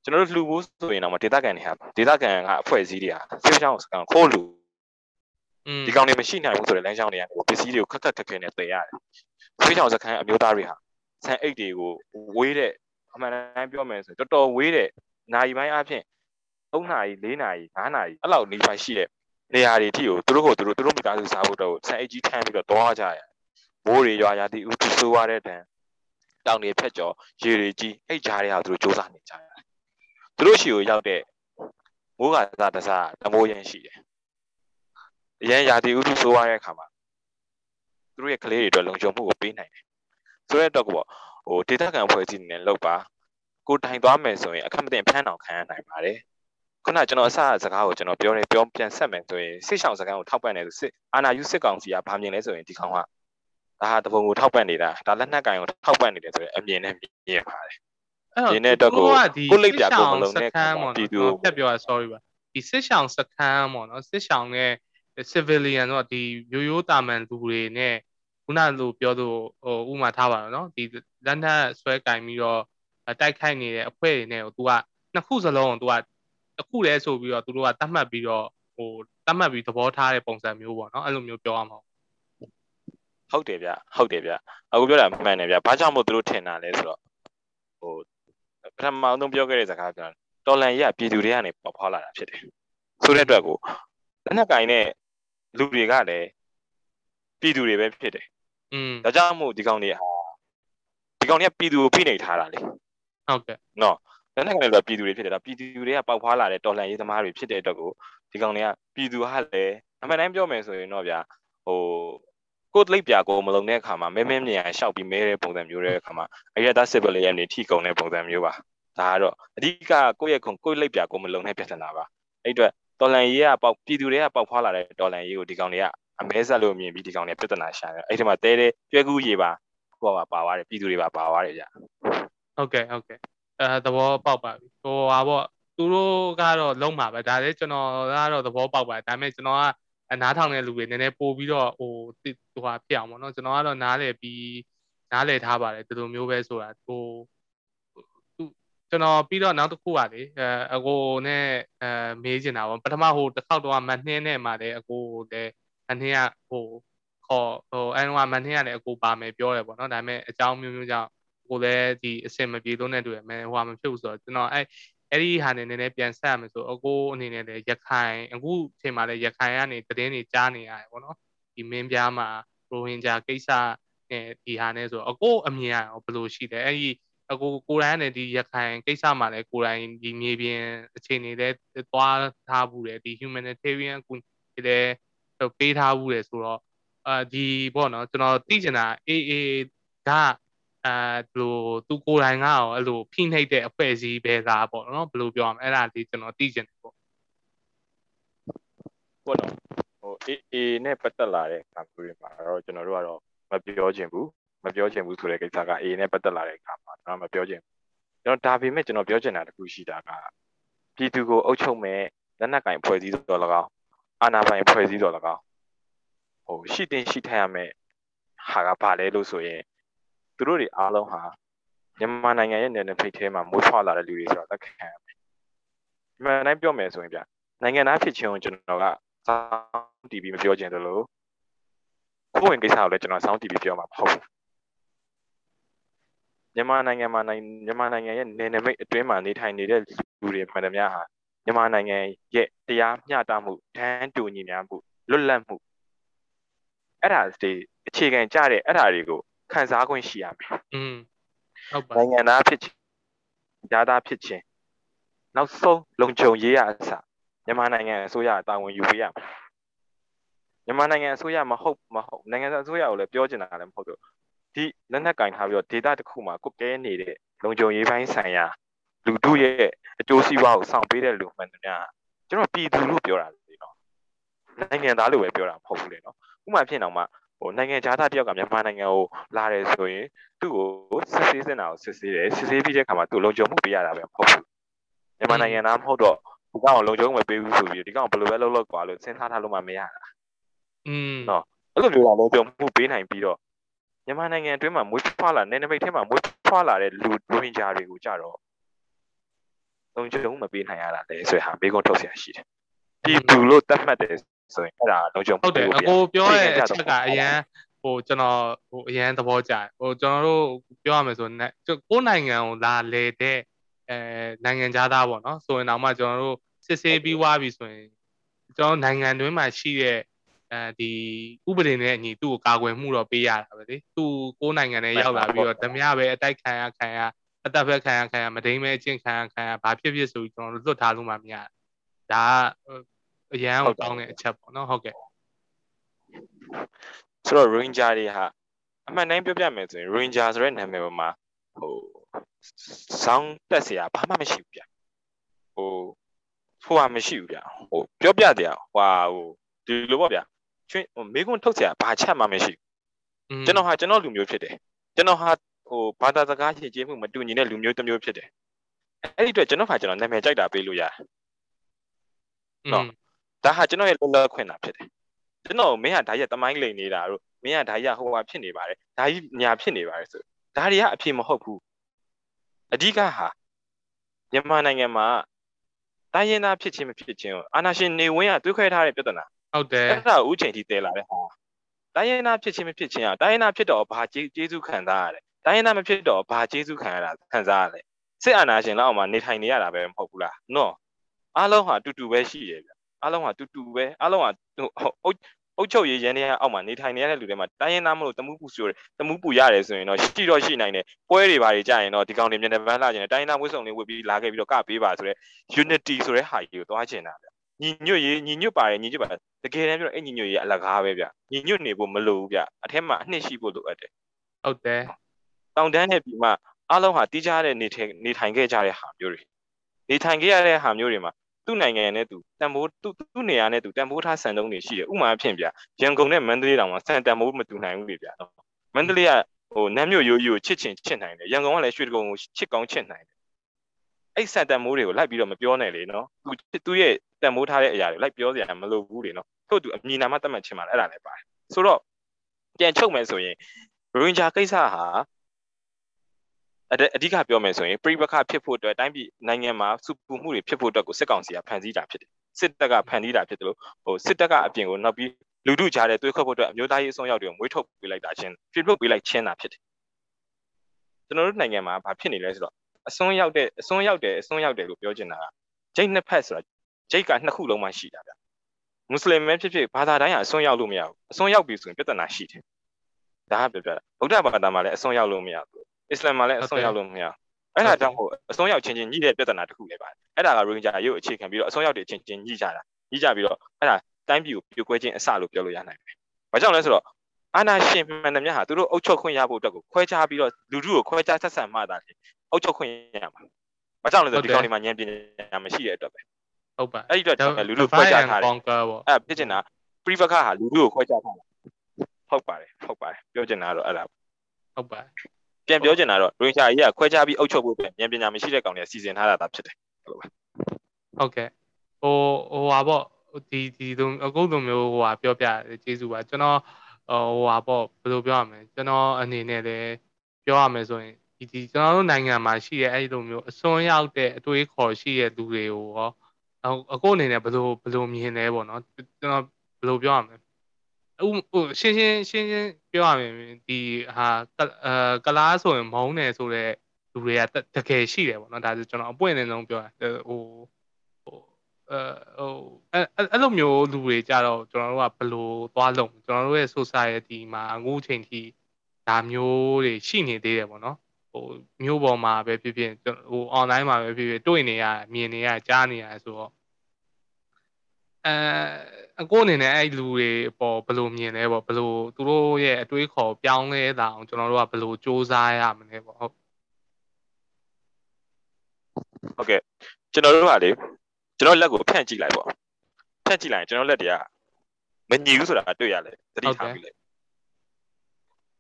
ကျွန်တော်တို့လှူဖို့ဆိုရင်တော့ဒေတာကန်တွေဟာဒေတာကန်ကအဖွဲ့အစည်းတွေဟာစစ်ချောင်းစကန်ခိုးလူ ဒီကောင်တွေမရှိနိုင်ဘူးဆိုတဲ့လမ်းကြောင်းတွေကနေပစ္စည်းတွေကိုခက်ခက်ခက်ခဲနဲ့တည်ရတယ်ဆွေးချောင်စခန်းအမျိုးသားတွေဟာဆန်အိတ်တွေကိုဝေးတဲ့အမှန်တမ်းပြောမယ်ဆိုတော်တော်ဝေးတဲ့နိုင်ပိုင်းအဖြစ်3နာရီ4နာရီ5နာရီအဲ့လောက်နေပိုင်းရှိတဲ့နေရာတွေအထိကိုသူတို့ကိုသူတို့သူတို့မိသားစုစားဖို့တော့ဆန်အိတ်ကြီးထမ်းပြီးတော့သွားကြရမိုးတွေရွာရာသီဥတုဆိုးရတဲ့တန်တောင်တွေဖြတ်ကျော်ရေတွေကြီးအဲ့ကြားတွေဟာသူတို့စ조사နေကြရတယ်သူတို့ရှိကိုရောက်တဲ့မိုးကစားတစားတမိုးရင်ရှိတယ် အရင်ရာသီဥတုဆိုးရတဲ့အခါမှာသူတို့ရဲ့ကလေးတွေအတွက်လုံခြုံမှုကိုပေးနိုင်တယ်ဆိုတဲ့တော့ပေါ့ဟိုဒေတာကန်ဖွဲ့စည်းနေနဲ့လောက်ပါကိုတိုင်သွားမယ်ဆိုရင်အခက်မတင်ဖမ်းအောင်ခံရနိုင်ပါတယ်ခုနကျွန်တော်အစစကားကိုကျွန်တော်ပြောနေပြောပြန်ဆက်မယ်ဆိုရင်စစ်ဆောင်စကားကိုထောက်ပံ့နေဆိုစစ်အာနာယူစစ်ကောင်စီကဘာမြင်လဲဆိုရင်ဒီကောင်ကဒါဟာတပုံကိုထောက်ပံ့နေတာဒါလက်နက်ကင်ကိုထောက်ပံ့နေတယ်ဆိုရင်အမြင်နဲ့မြင်ရပါတယ်ဒီနေ့တော့ကိုကိုလိပ်ပြကိုမလုံးနဲ့ပြည်သူဖြတ်ပြောတာ sorry ပါဒီစစ်ဆောင်စခန်းပေါ့နော်စစ်ဆောင်နဲ့ civilian တော့ဒီရိုးရိုးတာမန်လူတွေနဲ့ခုနလိုပြောသူဟိုဥမာထားပါတော့နော်ဒီလက်နက်ဆွဲကင်ပြီးတော့တိုက်ခိုက်နေတဲ့အဖွဲ့တွေနဲ့ကို तू ကနှစ်ခုစလုံးကို तू ကတစ်ခုတည်းဆိုပြီးတော့သူတို့ကတတ်မှတ်ပြီးတော့ဟိုတတ်မှတ်ပြီးသဘောထားတဲ့ပုံစံမျိုးပေါ့နော်အဲ့လိုမျိုးပြောရမှာဟုတ်တယ်ဗျဟုတ်တယ်ဗျအခုပြောတာမှန်တယ်ဗျဘာကြောင့်မို့သူတို့ထင်တာလဲဆိုတော့ဟိုပထမအောင်ပြောခဲ့တဲ့စကားပြောတော်လန်ကြီးကပြည်သူတွေကနေပေါ်ဖော်လာတာဖြစ်တယ်ဆိုတဲ့အတွက်ကိုလက်နက်ကင်နဲ့ လူတွေကလည်းပြည်သူတွေပဲဖြစ်တယ်อืมဒါကြောင့်မို့ဒီကောင်တွေဟာဒီကောင်တွေကပြည်သူကိုဖိနှိပ်ထားတာလေဟုတ်ကဲ့နော်လက်နက်ကင်တွေကပြည်သူတွေဖြစ်တယ်ဒါပြည်သူတွေကပေါက်ဖွာလာတဲ့တော်လန်ရေးသမားတွေဖြစ်တဲ့အတွက်ကိုဒီကောင်တွေကပြည်သူဟာလည်းအမှန်တိုင်းပြောမယ်ဆိုရင်တော့ဗျာဟိုကိုလိပ်ပြကိုမလုံတဲ့အခါမှာမဲမဲမြင်ရရှောက်ပြီးမဲတဲ့ပုံစံမျိုးတဲ့အခါမှာအရက်သားစစ်ပလေးရနေထိကုန်တဲ့ပုံစံမျိုးပါဒါကတော့အဓိကကိုယ့်ရဲ့ခုကိုယ့်လိပ်ပြကိုမလုံတဲ့ပြဿနာပါအဲ့အတွက် တော်လန်ရေးကပေါက်ပြည်သူတွေကပေါက်ဖွာလာတဲ့တော်လန်ရေးကိုဒီကောင်တွေကအမဲဆက်လို့မြင်ပြီးဒီကောင်တွေပြဿနာရှာတယ်အဲ့ဒီမှာတဲတဲ့ကျွဲကူးရေပါဟိုပါပါသွားတယ်ပြည်သူတွေပါပါသွားတယ်ဗျဟုတ်ကဲ့ဟုတ်ကဲ့အဲသဘောပေါက်ပါပြီဟိုဟာပေါ့သူတို့ကတော့လုံးမှာပဲဒါလည်းကျွန်တော်ကတော့သဘောပေါက်ပါတယ်ဒါပေမဲ့ကျွန်တော်ကအနားထောင်တဲ့လူတွေနည်းနည်းပို့ပြီးတော့ဟိုဟိုဟာဖြစ်အောင်ပေါ့နော်ကျွန်တော်ကတော့နားလေပြီးနားလေထားပါတယ်ဒီလိုမျိုးပဲဆိုတာဟို ကျွန်တော်ပြီးတော့နောက်တစ်ခုပါလေအဲအကိုနဲ့အဲမေးချင်တာပေါ့ပထမဟိုတစ်ခေါက်တော့မနှင်းနဲ့မှလည်းအကိုလည်းအနှင်းကဟိုခေါ်ဟိုအဲတော့မနှင်းကလည်းအကိုပါမယ်ပြောတယ်ပေါ့နော်ဒါပေမဲ့အကြောင်းမျိုးမျိုးကြောင့်ကိုလည်းဒီအစင်မပြေလို့နဲ့တူရမယ်ဟိုဟာမဖြစ်ဘူးဆိုတော့ကျွန်တော်အဲအဲ့ဒီဟာနဲ့နည်းနည်းပြန်ဆက်ရမယ်ဆိုအကိုအနေနဲ့လည်းရခိုင်အခုအချိန်မှာလည်းရခိုင်ကနေသတင်းတွေကြားနေရတယ်ပေါ့နော်ဒီမင်းပြားမှာရိုဟင်ဂျာကိစ္စနဲ့ဒီဟာနဲ့ဆိုအကိုအမြင်ရဘယ်လိုရှိလဲအဲ့ဒီ အကိုကိုရိုင်းနဲ့ဒီရခိုင်ကိစ္စမှာလည်းကိုရိုင်းဒီမြေပြင်အခြေအနေတွေသွားထားဘူးတယ်ဒီ humanitarian အကူတွေလည်းပေးထားဘူးတယ်ဆိုတော့အာဒီပေါ့နော်ကျွန်တော်သိချင်တာအေးအေးကအဲလိုသူကိုယ်တိုင်ကရောအဲ့လိုဖိနှိပ်တဲ့အဖွဲ့အစည်းပဲလားပေါ့နော်ဘယ်လိုပြောရမလဲအဲ့ဒါလေးကျွန်တော်သိချင်တယ်ပေါ့ပေါ့နော်ဟိုအေးအေးနဲ့ပတ်သက်လာတဲ့အခါမျိုးတွေမှာတော့ကျွန်တော်တို့ကတော့မပြောချင်ဘူး မပြောချင်ဘူးဆိုတဲ့ကိစ္စကအေးနဲ့ပတ်သက်လာတဲ့အခါမှာကျွန်တော်မပြောချင်ဘူးကျွန်တော်ဒါပေမဲ့ကျွန်တော်ပြောချင်တာတခုရှိတာကပြည်သူကိုအုပ်ချုပ်မဲ့လက်နက်ကင်ဖွဲ့စည်းတော်၎င်းအာဏာပိုင်ဖွဲ့စည်းတော်၎င်းဟိုရှိတင်ရှိထိုက်ရမယ်ဟာကဘာလဲလို့ဆိုရင်သူတို့တွေအားလုံးဟာမြန်မာနိုင်ငံရဲ့နယ်နိမိတ်ထဲမှာမိုးထွားလာတဲ့လူတွေဆိုတော့သက်ခံရမယ်။မြန်မာတိုင်းပြောမယ်ဆိုရင်ဗျနိုင်ငံသားဖြစ်ခြင်းကိုကျွန်တော်ကစောင်းတီးပြီးမပြောချင်သလိုကိုယ်ဝင်ကိစ္စကိုလည်းကျွန်တော်စောင်းတီးပြီးပြောမှာမဟုတ်ဘူး။ မြန်မာနိုင်ငံမှာမြန်မာနိုင်ငံရဲ့နယ်နိမိတ်အတွင်းမှာနေထိုင်နေတဲ့လူတွေမှန်သမျှဟာမြန်မာနိုင်ငံရဲ့တရားမျှတမှုတန်းတူညီမျှမှုလွတ်လပ်မှုအဲ့ဒါတွေအခြေခံကြတဲ့အဲ့ဒါတွေကိုခံစားခွင့်ရှိရမယ်။อืมဟုတ်ပါနိုင်ငံသားဖြစ်ခြင်းကြားသားဖြစ်ခြင်းနောက်ဆုံးလုံခြုံရေးရအစမြန်မာနိုင်ငံအစိုးရတာဝန်ယူပေးရမယ်။မြန်မာနိုင်ငံအစိုးရမဟုတ်မဟုတ်နိုင်ငံအစိုးရကိုလည်းပြောချင်တာလည်းမဟုတ်တော့ ဒီလက်နက်ကင်ထားပြီးတော့ဒေတာတစ်ခုမှာကုတ်ကဲနေတဲ့လုံခြုံရေးပိုင်းဆိုင်ရာလူတို့ရဲ့အကျိုးစီးပွားကိုဆောင်ပေးတဲ့လူမှန်တယ်များကျွန်တော်ပြည်သူလို့ပြောတာလေနော်နိုင်ငံသားလို့ပဲပြောတာမဟုတ်ဘူးလေနော်ဥပမာဖြစ်အောင်မှဟိုနိုင်ငံခြားသားတယောက်ကမြန်မာနိုင်ငံကိုလာတယ်ဆိုရင်သူ့ကိုစစ်ဆေးစင်တာကိုစစ်ဆေးတယ်စစ်ဆေးပြီးတဲ့အခါမှာသူ့လုံခြုံမှုပေးရတာပဲမဟုတ်ဘူးမြန်မာနိုင်ငံသားမဟုတ်တော့ဒီကောင်လုံခြုံမှုမပေးဘူးဆိုပြီးဒီကောင်ဘယ်လိုပဲလုပ်လို့ကွာလို့စဉ်းစားထားလို့မှမရတာอืมနော်အဲ့လိုမျိုးတော့လုံခြုံမှုပေးနိုင်ပြီးတော့ မြန်မာနိုင်ငံအတွင်းမှာမွေးဖွားလာနယ်နိမိတ်ထဲမှာမွေးဖွားလာတဲ့လူရိုဟင်ဂျာတွေကိုကြတော့လုံခြုံမှုမပေးနိုင်ရတာလေဆိုရင်ဟာဘေးကုန်းထုတ်ဆရာရှိတယ်ပြည်သူလို့သတ်မှတ်တယ်ဆိုရင်အဲ့ဒါလုံးချုံဟုတ်တယ်အကိုပြောတဲ့အချက်ကအရန်ဟိုကျွန်တော်ဟိုအရန်သဘောကျတယ်ဟိုကျွန်တော်တို့ပြောရမယ်ဆိုရင်ကိုယ်နိုင်ငံကိုလာလေတဲ့အဲနိုင်ငံသားပေါ့နော်ဆိုရင်တော့မှကျွန်တော်တို့စစ်ဆေးပြီးွားပြီဆိုရင်ကျွန်တော်နိုင်ငံတွင်းမှာရှိတဲ့ အဲဒီဥပဒေနဲ့အညီသူ့ကိုကာကွယ်မှုတော့ပေးရတာပဲလေသူကိုယ်နိုင်ငံနဲ့ရောက်လာပြီးတော့ဓမြပဲအတိုက်ခံရခံရအသက်ဖက်ခံရခံရမဒိန်မဲအကျင့်ခံရခံရဘာဖြစ်ဖြစ်ဆိုပြီးကျွန်တော်တို့လွတ်ထားလို့မှမရဒါကအရန်ကိုကောင်းတဲ့အချက်ပေါ့နော်ဟုတ်ကဲ့ဆိုတော့ ranger တွေဟာအမှန်တိုင်းပြောပြမယ်ဆိုရင် ranger ဆိုတဲ့နာမည်ပေါ်မှာဟိုဆောင်းတက်เสียဘာမှမရှိဘူးဗျဟိုဟိုဟာမရှိဘူးဗျဟိုပြောပြတယ်ဟိုဟိုဒီလိုပေါ့ဗျ ချွင်းဟိုမိကွန်းထုတ်เสียဘာချက်မှမရှိဘူးကျွန်တော်ဟာကျွန်တော်လူမျိုးဖြစ်တယ်ကျွန်တော်ဟာဟိုဘာသာစကားရှင်းကျေးမှုမတူညီတဲ့လူမျိုးတစ်မျိုးဖြစ်တယ်အဲ့ဒီအတွက်ကျွန်တော်ဟာကျွန်တော်နာမည်ကြိုက်တာပေးလို့ရတယ်နော်ဒါဟာကျွန်တော်ရဲ့လွတ်လပ်ခွင့်တာဖြစ်တယ်ကျွန်တော်မင်းကဒါရက်တမိုင်းလိန်နေတာတို့မင်းကဒါရက်ဟိုဟာဖြစ်နေပါတယ်ဒါကြီးညာဖြစ်နေပါတယ်ဆိုဒါတွေကအဖြစ်မဟုတ်ဘူးအဓိကဟာမြန်မာနိုင်ငံမှာတိုင်းရင်းသားဖြစ်ချင်းမဖြစ်ချင်းအာနာရှင်နေဝင်းကတွေးခွဲထားတဲ့ပြဿနာ ဟုတ်တယ်အဲ့ဒါဥချိန်ထိတည်လာတဲ့ဟာတိုင်းရင်းသားဖြစ်ချင်းမဖြစ်ချင်းอ่ะတိုင်းရင်းသားဖြစ်တော့ဘာကျေးဇူးခံစားရတယ်တိုင်းရင်းသားမဖြစ်တော့ဘာကျေးဇူးခံရတာခံစားရတယ်စစ်အာဏာရှင်လောက်အောင်နေထိုင်နေရတာပဲမဟုတ်ဘူးလားနော်အားလုံးဟာတူတူပဲရှိတယ်ဗျအားလုံးဟာတူတူပဲအားလုံးဟာဟိုအုတ်ချုပ်ရေးရန်တဲ့အောက်မှာနေထိုင်နေရတဲ့လူတွေမှာတိုင်းရင်းသားမလို့တမှုပူဆိုတမှုပူရတယ်ဆိုရင်တော့ရှိတော့ရှိနိုင်တယ်ပွဲတွေဘာတွေကြာရင်တော့ဒီကောင်တွေမြန်မြန်ပန်းလာခြင်းတိုင်းရင်းသားဝတ်စုံတွေဝတ်ပြီးလာခဲ့ပြီးတော့ကပေးပါဆိုတဲ့ unity ဆိုတဲ့ဟာကြီးကိုသွားချင်တာဗျ ညီညွတ်ရေးညီညွတ်ပါတယ်ညီညွတ်ပါတကယ်တမ်းပြောအဲ့ညီညွတ်ရေးအလကားပဲဗျညီညွတ်နေဖို့မလိုဘူးဗျအထက်မှာအနှစ်ရှိဖို့လိုအပ်တယ်ဟုတ်တယ်တောင်တန်းနဲ့ပြီးမှအားလုံးဟာတီးခြားတဲ့နေထိုင်နေထိုင်ခဲ့ကြတဲ့ဟာမျိုးတွေနေထိုင်ခဲ့ရတဲ့ဟာမျိုးတွေမှာသူ့နိုင်ငံနဲ့သူတန်ဖိုးသူ့သူ့နေရာနဲ့သူတန်ဖိုးထားစံတုံးတွေရှိတယ်ဥမာအဖြစ်ဗျရန်ကုန်နဲ့မန္တလေးတောင်မှာစံတန်ဖိုးမတူနိုင်ဘူးလေဗျမန္တလေးကဟိုနမ်းမြို့ရိုးရိုးကိုချစ်ချင်ချစ်နိုင်တယ်ရန်ကုန်ကလည်းရွှေတကုံကိုချစ်ကောင်းချစ်နိုင်တယ်အဲ့စံတန်မိုးတွေကိုလိုက်ပြီးတော့မပြောနဲ့လေနော်သူသူရဲ့ တန်မိုးထားတဲ့အရာတွေလိုက်ပြောစရာမလိုဘူးလေနော်ထို့သူအမြင်နာမှတတ်မှတ်ခြင်းပါလေအဲ့ဒါလည်းပါတယ်ဆိုတော့ပြန်ချုပ်မယ်ဆိုရင်ရိုဟင်ဂျာကိစ္စဟာအဓိကပြောမယ်ဆိုရင်ပြိပခဖြစ်ဖို့အတွက်တိုင်းပြည်နိုင်ငံမှာစုပူမှုတွေဖြစ်ဖို့အတွက်ကိုစစ်ကောင်စီကဖန်ဆီးတာဖြစ်တယ်စစ်တပ်ကဖန်တီးတာဖြစ်တယ်လို့ဟိုစစ်တပ်ကအပြင်ကိုနောက်ပြီးလူထုကြားတဲ့တွေးခေါ်ဖို့အတွက်အမျိုးသားရေးအစွန်းရောက်တွေကိုမွေးထုတ်ပေးလိုက်တာချင်းပြထုတ်ပေးလိုက်ချင်းတာဖြစ်တယ်ကျွန်တော်တို့နိုင်ငံမှာဘာဖြစ်နေလဲဆိုတော့အစွန်းရောက်တဲ့အစွန်းရောက်တယ်အစွန်းရောက်တယ်လို့ပြောချင်တာကဂျိတ်နှစ်ဖက်ဆိုတာ ဂျိတ်ကနှစ်ခုလုံးမှရှိတာဗျမွတ်စလင်ပဲဖြစ်ဖြစ်ဘာသာတိုင်းကအစွန်းရောက်လို့မရဘူးအစွန်းရောက်ပြီဆိုရင်ပြဿနာရှိတယ်ဒါကပြောပြတာဗုဒ္ဓဘာသာမှာလည်းအစွန်းရောက်လို့မရဘူးအစ္စလာမ်မှာလည်းအစွန်းရောက်လို့မရအဲ့ဒါကြောင့်ဟိုအစွန်းရောက်ချင်းချင်းညှိတဲ့ပြဿနာတစ်ခုလည်းပါတယ်အဲ့ဒါကရိုဟင်ဂျာရုပ်အခြေခံပြီးတော့အစွန်းရောက်တွေချင်းချင်းညှိကြတာညှိကြပြီးတော့အဲ့ဒါတိုင်းပြည်ကိုပြိုကွဲခြင်းအစလို့ပြောလို့ရနိုင်တယ်ဘာကြောင့်လဲဆိုတော့အာနာရှင်မှန်တယ်များဟာသူတို့အုပ်ချုပ်ခွင့်ရဖို့အတွက်ကိုခွဲခြားပြီးတော့လူထုကိုခွဲခြားဆက်ဆံမှသာလေအုပ်ချုပ်ခွင့်ရမှာဘာကြောင့်လဲဆိုတော့ဒီကောင်တွေမှာဉာဏ်ပညာမရှိတဲ့အတွက်ပဲ ဟုတ်ပါအဲ့ဒီအတွက်လူထုခွဲခြားထားတယ်အဲ့ဖြစ်ချင်တာ private ဟာလူထုကိုခွဲခြားထားတာဟုတ်ပါတယ်ဟုတ်ပါတယ်ပြောချင်တာတော့အဲ့ဒါဟုတ်ပါတယ်ပြန်ပြောချင်တာတော့ရိုဟင်ဂျာကြီးကခွဲခြားပြီးအုပ်ချုပ်ဖို့အတွက်ဉာဏ်ပညာမရှိတဲ့ကောင်တွေစီစဉ်ထားတာသာဖြစ်တယ်ဟုတ်ပါဟုတ်ကဲ့ဟိုဟိုဟာပေါ့ဒီဒီလိုအခုလိုမျိုးဟိုဟာပြောပြကျေးဇူးပါကျွန်တော်ဟိုဟာပေါ့ဘယ်လိုပြောရမလဲကျွန်တော်အနေနဲ့လည်းပြောရမယ်ဆိုရင်ဒီဒီကျွန်တော်တို့နိုင်ငံမှာရှိတဲ့အဲ့ဒီလိုမျိုးအစွန်းရောက်တဲ့အတွေးခေါ်ရှိတဲ့လူတွေကိုရော အခုအနေနဲ့ဘယ်လိုဘယ်လိုမြင်လဲပေါ့နော်ကျွန်တော်ဘယ်လိုပြောရမလဲဟိုရှင်းရှင်းရှင်းရှင်းပြောရမယ်ဒီဟာအဲကလားဆိုရင်မုန်းတယ်ဆိုတော့လူတွေကတကယ်ရှိတယ်ပေါ့နော်ဒါဆိုကျွန်တော်အပွင့်နေဆုံးပြောတာဟိုဟိုအဲဟိုအဲအဲ့လိုမျိုးလူတွေကြတော့ကျွန်တော်တို့ကဘယ်လိုသွားလုံးကျွန်တော်တို့ရဲ့ society မှာအခုချိန်ထိဒါမျိုးတွေရှိနေသေးတယ်ပေါ့နော် ဟိုမျိုးပေါ်မှာပဲဖြစ်ဖြစ်ဟို online မှာပဲဖြစ်ဖြစ်တွေ့နေရမြင်နေရကြားနေရဆိုတော့အဲအကိုအနေနဲ့အဲ့လူတွေပေါ်ဘယ်လိုမြင်လဲပေါ့ဘယ်လိုသူတို့ရဲ့အတွေးခေါ်ပြောင်းလဲတာအောင်ကျွန်တော်တို့ကဘယ်လိုစူးစမ်းရမလဲပေါ့ဟုတ်ဟုတ်ကဲ့ကျွန်တော်တို့ကလေကျွန်တော်လက်ကိုဖြန့်ကြည့်လိုက်ပေါ့ဖြန့်ကြည့်လိုက်ရင်ကျွန်တော်လက်တွေကမညီဘူးဆိုတာတွေ့ရလေသတိထားပြီလေ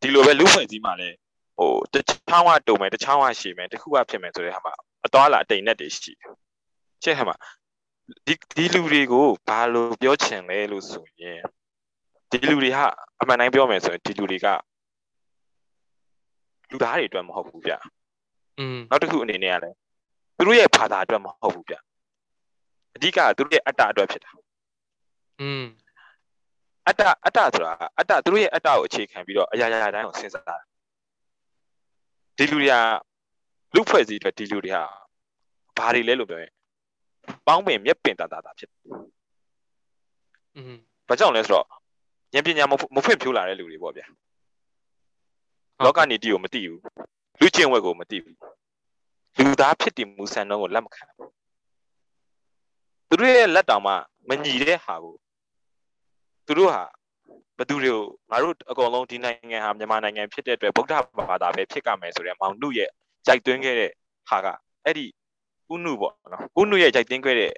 ဒီလိုပဲလူဖွဲ့စည်းမှလည်း ဟိုတချောင်းကတုံမယ်တချောင်းကရှည်မယ်တခုကဖြစ်မယ်ဆိုတဲ့ဟာမှာအသွားလာအတိမ်နဲ့တည်းရှိချက်ဟာမှာဒီဒီလူတွေကိုဘာလို့ပြောချင်လဲလို့ဆိုရင်ဒီလူတွေဟာအမှန်တိုင်းပြောမယ်ဆိုရင်ဒီလူတွေကလူသားတွေအတွက်မဟုတ်ဘူးဗျอืมနောက်တစ်ခုအနေနဲ့ကလည်းသူတို့ရဲ့ဘာသာအတွက်မဟုတ်ဘူးဗျအဓိကသူတို့ရဲ့အတ္တအတွက်ဖြစ်တာอืม အတ္တအတ္တဆိုတာအတ္တသူတို့ရဲ့အတ္တကိုအခြေခံပြီးတော့အရာရာတိုင်းကိုစဉ်းစားတာ ဒီလူတွေကလူဖွဲ့စည်းအတွက်ဒီလူတွေကဘာတွေလဲလို့ပြောရင်ပေါင်းပင်မြက်ပင်တာတာတာဖြစ်တယ်။อืมဘာကြောင့်လဲဆိုတော့ဉာဏ်ပညာမဖွင့်ဖြိုးလာတဲ့လူတွေပေါ့ဗျာလောကနေတီကိုမသိဘူးလူချင်းဝက်ကိုမသိဘူးလူသားဖြစ်တည်မှုစံနှုန်းကိုလက်မခံဘူးသူတို့ရဲ့လက်တောင်မှမညီတဲ့ဟာကိုသူတို့ဟာ ဘသူတွေကိုငါတို့အကုန်လုံးဒီနိုင်ငံဟာမြန်မာနိုင်ငံဖြစ်တဲ့အတွက်ဗုဒ္ဓဘာသာပဲဖြစ်ကြမယ်ဆိုတဲ့မောင်နှုရဲ့ကြိုက်သွင်းခဲ့တဲ့ဟာကအဲ့ဒီဥနုပေါ့နော်ဥနုရဲ့ကြိုက်သွင်းခဲ့တဲ့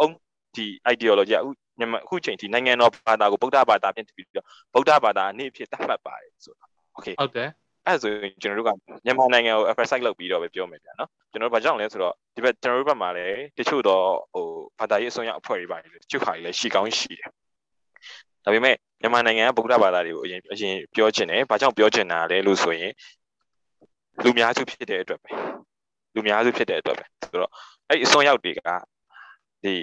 အုံဒီ ideology အခုမြန်မာအခုချိန်ဒီနိုင်ငံတော်ဘာသာကိုဗုဒ္ဓဘာသာဖြစ်ပြီးတော့ဗုဒ္ဓဘာသာအနည်းဖြစ်သတ်မှတ်ပါတယ်ဆိုတာ okay ဟုတ်တယ်အဲ့ဆိုရင်ကျွန်တော်တို့ကမြန်မာနိုင်ငံကို emphasize လုပ်ပြီးတော့ပဲပြောမယ်ဗျာနော်ကျွန်တော်တို့ဘာကြောင့်လဲဆိုတော့ဒီဘက်ကျွန်တော်တို့ဘက်မှာလည်းတချို့တော့ဟိုဘာသာရေးအစွမ်းရောက်အဖွဲ့တွေပါလေတချို့ဟာတွေလည်းရှိကောင်းရှိတယ် ဒါပေမဲ့မြန်မာနိုင်ငံကဗုဒ္ဓဘာသာတွေကိုအရင်အရင်ပြောချင်တယ်ဘာကြောင့်ပြောချင်တာလဲလို့ဆိုရင်လူများစုဖြစ်တဲ့အတွက်ပဲလူများစုဖြစ်တဲ့အတွက်ပဲဆိုတော့အဲ့အစွမ်းရောက်တွေကဒီ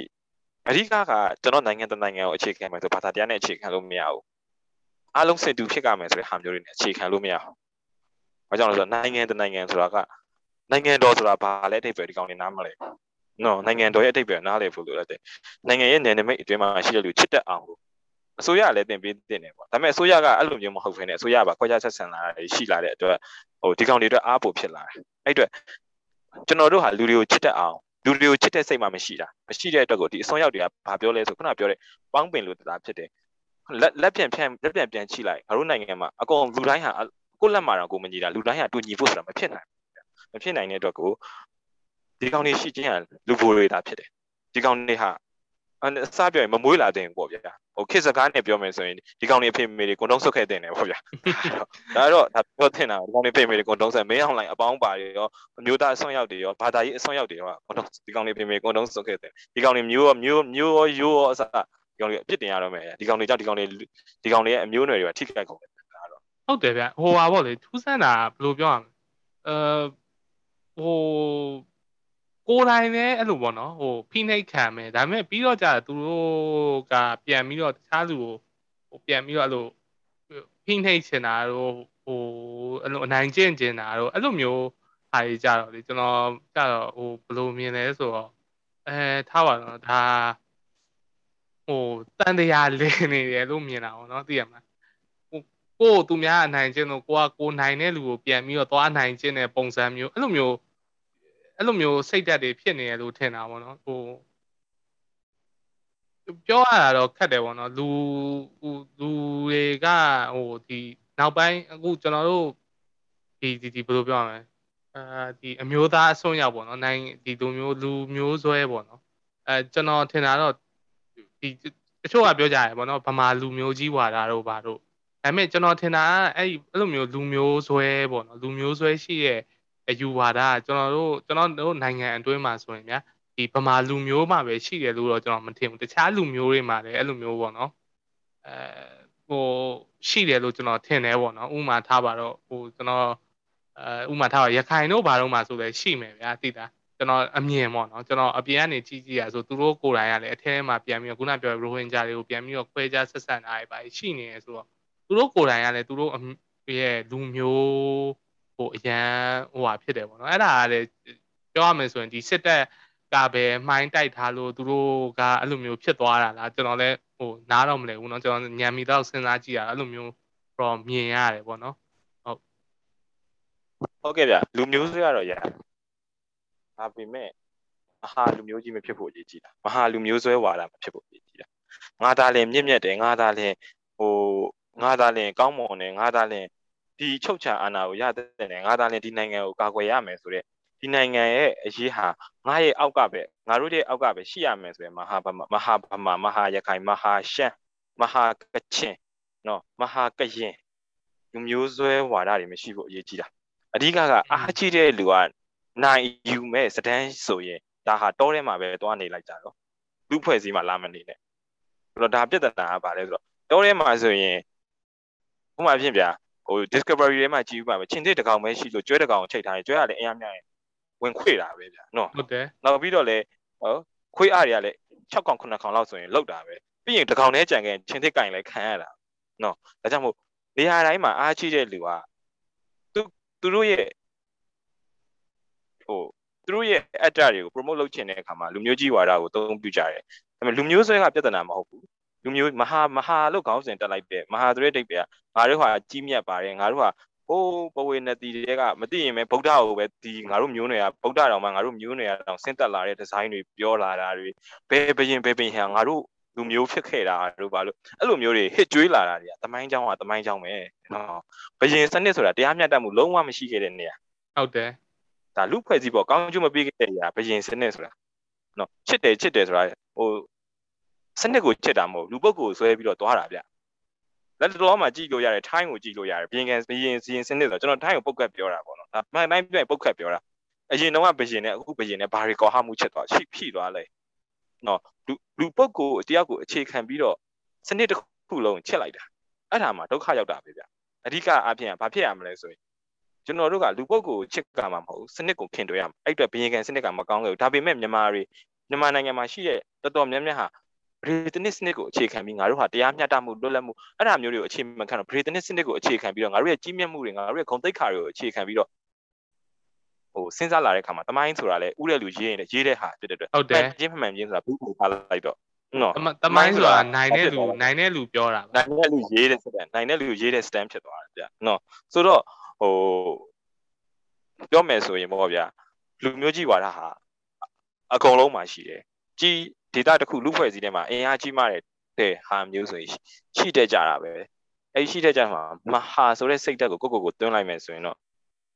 အဓိကကကျွန်တော်နိုင်ငံတနိုင်ငံကိုအခြေခံမယ်ဆိုဘာသာတရားနဲ့အခြေခံလို့မရဘူးအားလုံးစင်တူဖြစ်ကြမယ်ဆိုတဲ့ဟာမျိုးတွေနဲ့အခြေခံလို့မရဘူး။ဘာကြောင့်လဲဆိုတော့နိုင်ငံတနိုင်ငံဆိုတာကနိုင်ငံတော်ဆိုတာဘာလဲအဓိပ္ပာယ်ဒီကောင်နေနားမလဲ။နော်နိုင်ငံတော်ရဲ့အဓိပ္ပာယ်နားလဲဖို့လိုတယ်။နိုင်ငံရဲ့နယ်နိမိတ်အတွင်းမှာရှိတဲ့လူချစ်တတ်အောင်လို့ အစိုးရလည်းတင်ပေးတင်တယ်ပေါ့။ဒါပေမဲ့အစိုးရကအဲ့လိုမျိုးမဟုတ်ဘဲနဲ့အစိုးရကခွဲခြားဆက်ဆံလာတာရှိလာတဲ့အတွက်ဟိုဒီကောင်တွေအတွက်အားပိုဖြစ်လာတယ်။အဲ့အတွက်ကျွန်တော်တို့ဟာလူတွေကိုချစ်တတ်အောင်လူတွေကိုချစ်တဲ့စိတ်မှမရှိတာမရှိတဲ့အတွက်ကိုဒီအစွန်းရောက်တွေကဘာပြောလဲဆိုခုနပြောတဲ့ပေါင်းပင်လို့တာဖြစ်တယ်လက်လက်ပြန်ဖြန့်လက်ပြန်ပြန်ချိလိုက်ငါတို့နိုင်ငံမှာအကုန်လူတိုင်းဟာကိုလက်မှာတော့ကိုမညီတာလူတိုင်းဟာတူညီဖို့ဆိုတာမဖြစ်နိုင်ဘူးမဖြစ်နိုင်တဲ့အတွက်ကိုဒီကောင်တွေရှိချင်းဟာလူဘိုတွေတာဖြစ်တယ်ဒီကောင်တွေဟာ အစပြောရင်မမွေးလာတဲ့ပေါ့ဗျာဟိုခေစကားနဲ့ပြောမယ်ဆိုရင်ဒီကောင်တွေအဖေမေတွေကွန်တုံးဆုတ်ခဲ့တဲ့နေပေါ့ဗျာဒါတော့ဒါပြောတင်တာဒီကောင်တွေအဖေမေတွေကွန်တုံးဆက်မင်းအောင်လိုက်အပေါင်းပါရောအမျိုးသားအစွမ်းရောက်တွေရောဘာသာရေးအစွမ်းရောက်တွေရောကွန်တုံးဒီကောင်တွေအဖေမေကွန်တုံးဆုတ်ခဲ့တဲ့ဒီကောင်တွေမျိုးရောမျိုးမျိုးရောရိုးရောအစဒီကောင်တွေအပြစ်တင်ရတော့မယ်ဒီကောင်တွေကြောင့်ဒီကောင်တွေဒီကောင်တွေရဲ့အမျိုးနွယ်တွေကထိခိုက်ကုန်တယ်ဒါတော့ဟုတ်တယ်ဗျဟိုပါဗောလေထူးဆန်းတာဘယ်လိုပြောရမလဲအဲဟို ကိုယ်တိုင်လည်းအဲ့လိုပေါ့နော်ဟိုဖိနှိပ်ခံမယ်ဒါပေမဲ့ပြီးတော့ကြာသူတို့ကပြန်ပြီးတော့တခြားလူကိုဟိုပြန်ပြီးတော့အဲ့လိုဖိနှိပ်ချင်တာတို့ဟိုအဲ့လိုအနိုင်ကျင့်ကျင်တာတို့အဲ့လိုမျိုးဟာကြီးကြတော့လေကျွန်တော်ကြတော့ဟိုဘယ်လိုမြင်လဲဆိုတော့အဲထားပါတော့ဒါဟိုတန်တရားလင်းနေတယ်လို့မြင်တာပေါ့နော်သိရမလားဟိုကိုသူများအနိုင်ကျင့်လို့ကိုကကိုနိုင်တဲ့လူကိုပြန်ပြီးတော့သွားနိုင်ကျင့်တဲ့ပုံစံမျိုးအဲ့လိုမျိုး အဲ့လိုမျိုးစိတ်ဓာတ်တွေဖြစ်နေရလို့ထင်တာပေါ့နော်ဟိုပြောရတာတော့ခက်တယ်ပေါ့နော်လူလူတွေကဟိုဒီနောက်ပိုင်းအခုကျွန်တော်တို့ဒီဒီဒီဘယ်လိုပြောရမလဲအာဒီအမျိုးသားအစွန်းရောက်ပေါ့နော်နိုင်ဒီလူမျိုးလူမျိုးဆွဲပေါ့နော်အဲကျွန်တော်ထင်တာတော့ဒီတချို့ကပြောကြတယ်ပေါ့နော်ဗမာလူမျိုးကြီးဝါတာတို့ဘာတို့ဒါပေမဲ့ကျွန်တော်ထင်တာအဲ့အဲ့လိုမျိုးလူမျိုးဆွဲပေါ့နော်လူမျိုးဆွဲရှိရဲ့ အယူဝါဒကျွန်တော်တို့ကျွန်တော်တို့နိုင်ငံအတွင်းမှာဆိုရင်ဗျာဒီဗမာလူမျိုးမှပဲရှိတယ်လို့တော့ကျွန်တော်မထင်ဘူးတခြားလူမျိုးတွေမှာလည်းအဲ့လိုမျိုးပေါ့နော်အဲဟိုရှိတယ်လို့ကျွန်တော်ထင်တယ်ပေါ့နော်ဥမာထားပါတော့ဟိုကျွန်တော်အဲဥမာထားပါရခိုင်တို့ဘာတော့မှဆိုလဲရှိမယ်ဗျာသိတာကျွန်တော်အမြင်ပေါ့နော်ကျွန်တော်အပြင်ကနေကြည့်ကြည့်ရဆိုသူတို့ကိုယ်တိုင်ကလည်းအထဲမှာပြန်ပြီးတော့ခုနပြောရိုဟင်ဂျာတွေကိုပြန်ပြီးတော့ခွဲခြားဆက်ဆံတာတွေပါရှိနေရဆိုတော့သူတို့ကိုယ်တိုင်ကလည်းသူတို့ရဲ့လူမျိုး ဟိုအရန်ဟိုဟာဖြစ်တယ်ပေါ့နော်အဲ့ဒါကလည်းပြောရမယ်ဆိုရင်ဒီစစ်တပ်ကပဲမှိုင်းတိုက်ထားလို့သူတို့ကအဲ့လိုမျိုးဖြစ်သွားတာလားကျွန်တော်လည်းဟိုနားတော့မလဲဘူးเนาะကျွန်တော်ညံမီတော့စဉ်းစားကြည့်ရအဲ့လိုမျိုးတော့မြင်ရတယ်ပေါ့နော်ဟုတ်ဟုတ်ကဲ့ဗျလူမျိုးဆွေကတော့ရဒါပေမဲ့မဟာလူမျိုးကြီးမဖြစ်ဖို့အရေးကြီးတာမဟာလူမျိုးဆွဲဝါဒမဖြစ်ဖို့အရေးကြီးတာငါသားလည်းမြင့်မြတ်တယ်ငါသားလည်းဟိုငါသားလည်းကောင်းမွန်တယ်ငါသားလည်း ဒီချုပ်ချာအာဏာကိုရတဲ့တယ်ငါသားလည်းဒီနိုင်ငံကိုကာကွယ်ရမယ်ဆိုတဲ့ဒီနိုင်ငံရဲ့အရေးဟာငါရဲ့အောက်ကပဲငါတို့ရဲ့အောက်ကပဲရှိရမယ်ဆိုရင်မဟာဗမာမဟာဗမာမဟာရခိုင်မဟာရှမ်းမဟာကချင်နော်မဟာကရင်လူမျိုးဆွဲဝါဒတွေမရှိဖို့အရေးကြီးတာအဓိကကအားကြီးတဲ့လူကနိုင်ယူမဲ့စတန်းဆိုရင်ဒါဟာတောထဲမှာပဲသွားနေလိုက်ကြတော့လူဖွဲ့စည်းမှာလာမနေနဲ့ဆိုတော့ဒါပြဿနာကဘာလဲဆိုတော့တောထဲမှာဆိုရင်ဥပမာဖြင့်ဗျာ ဟို discovery ထဲမှာကြည့်ဥပမာချင်းတစ်တကောင်ပဲရှိလို့ကျွဲတကောင်ချိတ်ထားတယ်ကျွဲကလည်းအများများဝင်ခွေတာပဲဗျာနော်ဟုတ်တယ်နောက်ပြီးတော့လေဟောခွေးအားတွေကလည်း6កောင်9កောင်လောက်ဆိုရင်လောက်တာပဲပြီးရင်တကောင်နဲ့ကြံခဲ့ချင်းသစ်ကင်လည်းခံရတာနော်ဒါကြောင့်မို့နေရာတိုင်းမှာအားကြီးတဲ့လူကသူသူတို့ရဲ့ဟိုသူတို့ရဲ့အတ္တတွေကို promote လုပ်ချင်တဲ့အခါမှာလူမျိုးကြီးဝါဒကိုသုံးပြကြတယ်ဒါပေမဲ့လူမျိုးဆွဲကပြဿနာမဟုတ်ဘူး လူမျိုးမဟာမဟာလို့ခေါင်းစဉ်တက်လိုက်တဲ့မဟာဆိုတဲ့ဒိတ်ပဲငါတို့ဟာကြီးမြတ်ပါတယ်ငါတို့ဟာဟိုးဘဝေနတိတွေကမသိရင်ပဲဗုဒ္ဓကိုပဲဒီငါတို့မျိုးနွယ်ကဗုဒ္ဓတော်မှာငါတို့မျိုးနွယ်ကတော့ဆင်းသက်လာတဲ့ဒီဇိုင်းတွေပြောလာတာတွေဘယ်ဘရင်ဘယ်ဘရင်ဟန်ငါတို့လူမျိုးဖြစ်ခဲ့တာတို့ဘာလို့အဲ့လိုမျိုးတွေဟစ်ကြွေးလာတာတွေကတမိုင်းကြောင်းကတမိုင်းကြောင်းပဲနော်ဘရင်စနစ်ဆိုတာတရားမျှတမှုလုံးဝမရှိခဲ့တဲ့နေရာဟုတ်တယ်ဒါလူဖွဲ့စည်းပေါ်ကောင်းကျိုးမပေးခဲ့တဲ့နေရာဘရင်စနစ်ဆိုတာနော်ချစ်တယ်ချစ်တယ်ဆိုတာဟို စနစ်ကိုချစ်တာမဟုတ်လူပုဂ္ဂိုလ်ဆွဲပြီးတော့သွားတာဗျလက်တော်မှာကြည့်လို့ရတယ်ထိုင်းကိုကြည့်လို့ရတယ်ဘရင်ကန်ဘရင်စီရင်စနစ်ဆိုကျွန်တော်ထိုင်းကိုပုတ်ကတ်ပြောတာပေါ့နော်ဒါမှန်တိုင်းပြပုတ်ကတ်ပြောတာအရင်တော့ဘရင်နဲ့အခုဘရင်နဲ့ဘာတွေကောဟမှုချက်သွားရှိဖြိသွားလဲနော်လူလူပုဂ္ဂိုလ်တယောက်ကိုအခြေခံပြီးတော့စနစ်တစ်ခုလုံးချက်လိုက်တာအဲ့ဒါမှဒုက္ခရောက်တာပဲဗျအဓိကအဖြစ်ကဘာဖြစ်ရမလဲဆိုရင်ကျွန်တော်တို့ကလူပုဂ္ဂိုလ်ချစ်ကမှာမဟုတ်စနစ်ကိုခင်တွဲရမှာအဲ့အတွက်ဘရင်ကန်စနစ်ကမကောင်းခဲ့ဘူးဒါပေမဲ့မြန်မာတွေမြန်မာနိုင်ငံမှာရှိတဲ့တော်တော်များများဟာ ဗရေတနစ်စနစ်ကိုအခြေခံပြီးငါတို့ဟာတရားမျှတမှုလွတ်လပ်မှုအဲ့ဒါမျိုးတွေကိုအခြေခံတော့ဗရေတနစ်စနစ်ကိုအခြေခံပြီးတော့ငါတို့ရဲ့ကြီးမြတ်မှုတွေငါတို့ရဲ့ဂုဏ်သိက္ခာတွေကိုအခြေခံပြီးတော့ဟိုစဉ်းစားလာတဲ့အခါမှာတမိုင်းဆိုတာလေဥတဲ့လူရေးရင်ရေးတဲ့ဟာဖြစ်တဲ့အတွက်ဟုတ်တယ်ချင်းမှန်ချင်းဆိုတာဘူးကိုထားလိုက်တော့နော်တမိုင်းဆိုတာနိုင်တဲ့လူနိုင်တဲ့လူပြောတာနိုင်တဲ့လူရေးတဲ့ stand နိုင်တဲ့လူရေးတဲ့ stand ဖြစ်သွားတယ်ဗျနော်ဆိုတော့ဟိုပြောမယ်ဆိုရင်ပေါ့ဗျာလူမျိုးကြီးဝါဒဟာအကုန်လုံးမှာရှိတယ်ကြီး data တစ်ခုလူဖွဲ့စည်းထဲမှာအင်အားကြီးမားတဲ့ဟာမျိုးဆိုရင်ရှိတဲ့ကြတာပဲအဲ့ရှိတဲ့ကြမှာမဟာဆိုတဲ့စိတ်ဓာတ်ကိုကိုကိုကိုတွန်းလိုက်မယ်ဆိုရင်တော့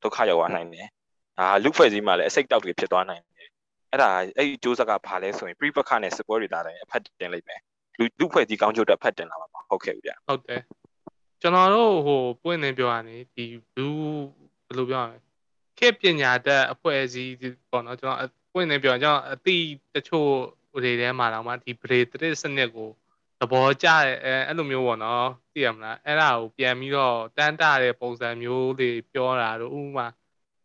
ဒုက္ခရောက်သွားနိုင်တယ်ဒါလူဖွဲ့စည်းမှာလည်းအစိတ်တောက်တွေဖြစ်သွားနိုင်တယ်အဲ့ဒါအဲ့ဒီစူးစက်ကဘာလဲဆိုရင် pre-book နဲ့ support တွေတာလည်းအဖတ်တင်လိုက်မယ်လူလူဖွဲ့စည်းကောင်းကျိုးတက်ဖတ်တင်လာမှာဟုတ်ကဲ့ဗျဟုတ်တယ်ကျွန်တော်တို့ဟိုပွင့်နေပြောရနေဒီလူဘယ်လိုပြောရလဲခေပညာတတ်အဖွဲ့အစည်းပေါ့နော်ကျွန်တော်ပွင့်နေပြောကျွန်တော်အတိတချို့ တွေထဲမှာတော့မှဒီ breathing စနစ်ကိုသဘောကျတဲ့အဲအဲ့လိုမျိုးပေါ့နော်သိရမလားအဲ့ဒါကိုပြန်ပြီးတော့တန်းတတဲ့ပုံစံမျိုးတွေပြောတာတို့ဥမာ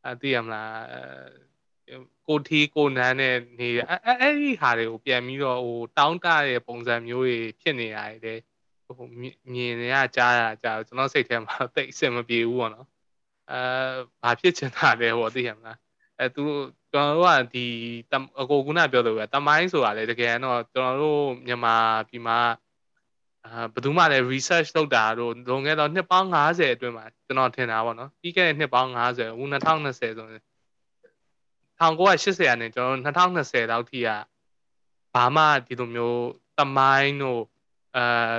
အဲသိရမလားကိုထီကိုနန်းနဲ့နေအဲအဲ့ဒီဟာတွေကိုပြန်ပြီးတော့ဟိုတောင်းတတဲ့ပုံစံမျိုးတွေဖြစ်နေရတယ်ဟိုမြင်နေရကြားရကြကျွန်တော်စိတ်ထဲမှာတိတ်အဆင်မပြေဘူးပေါ့နော်အဲဘာဖြစ်ချင်တာလဲဟောသိရမလား အဲသူတို့ကျွန်တော်တို့ကဒီအကိုကုနာပြောလို့ပဲတမိုင်းဆိုတာလေတကယ်တော့ကျွန်တော်တို့မြန်မာပြည်မှာအာဘယ်သူမှလည်း research လုပ်တာတို့လွန်ခဲ့တော့နှစ်ပေါင်း90အတွင်းမှာကျွန်တော်ထင်တာပေါ့နော်ပြီးခဲ့တဲ့နှစ်ပေါင်း90ဦး2020ဆိုရင်1980ကနေကျွန်တော်2020လောက်ထိကဘာမှဒီလိုမျိုးတမိုင်းတို့အာ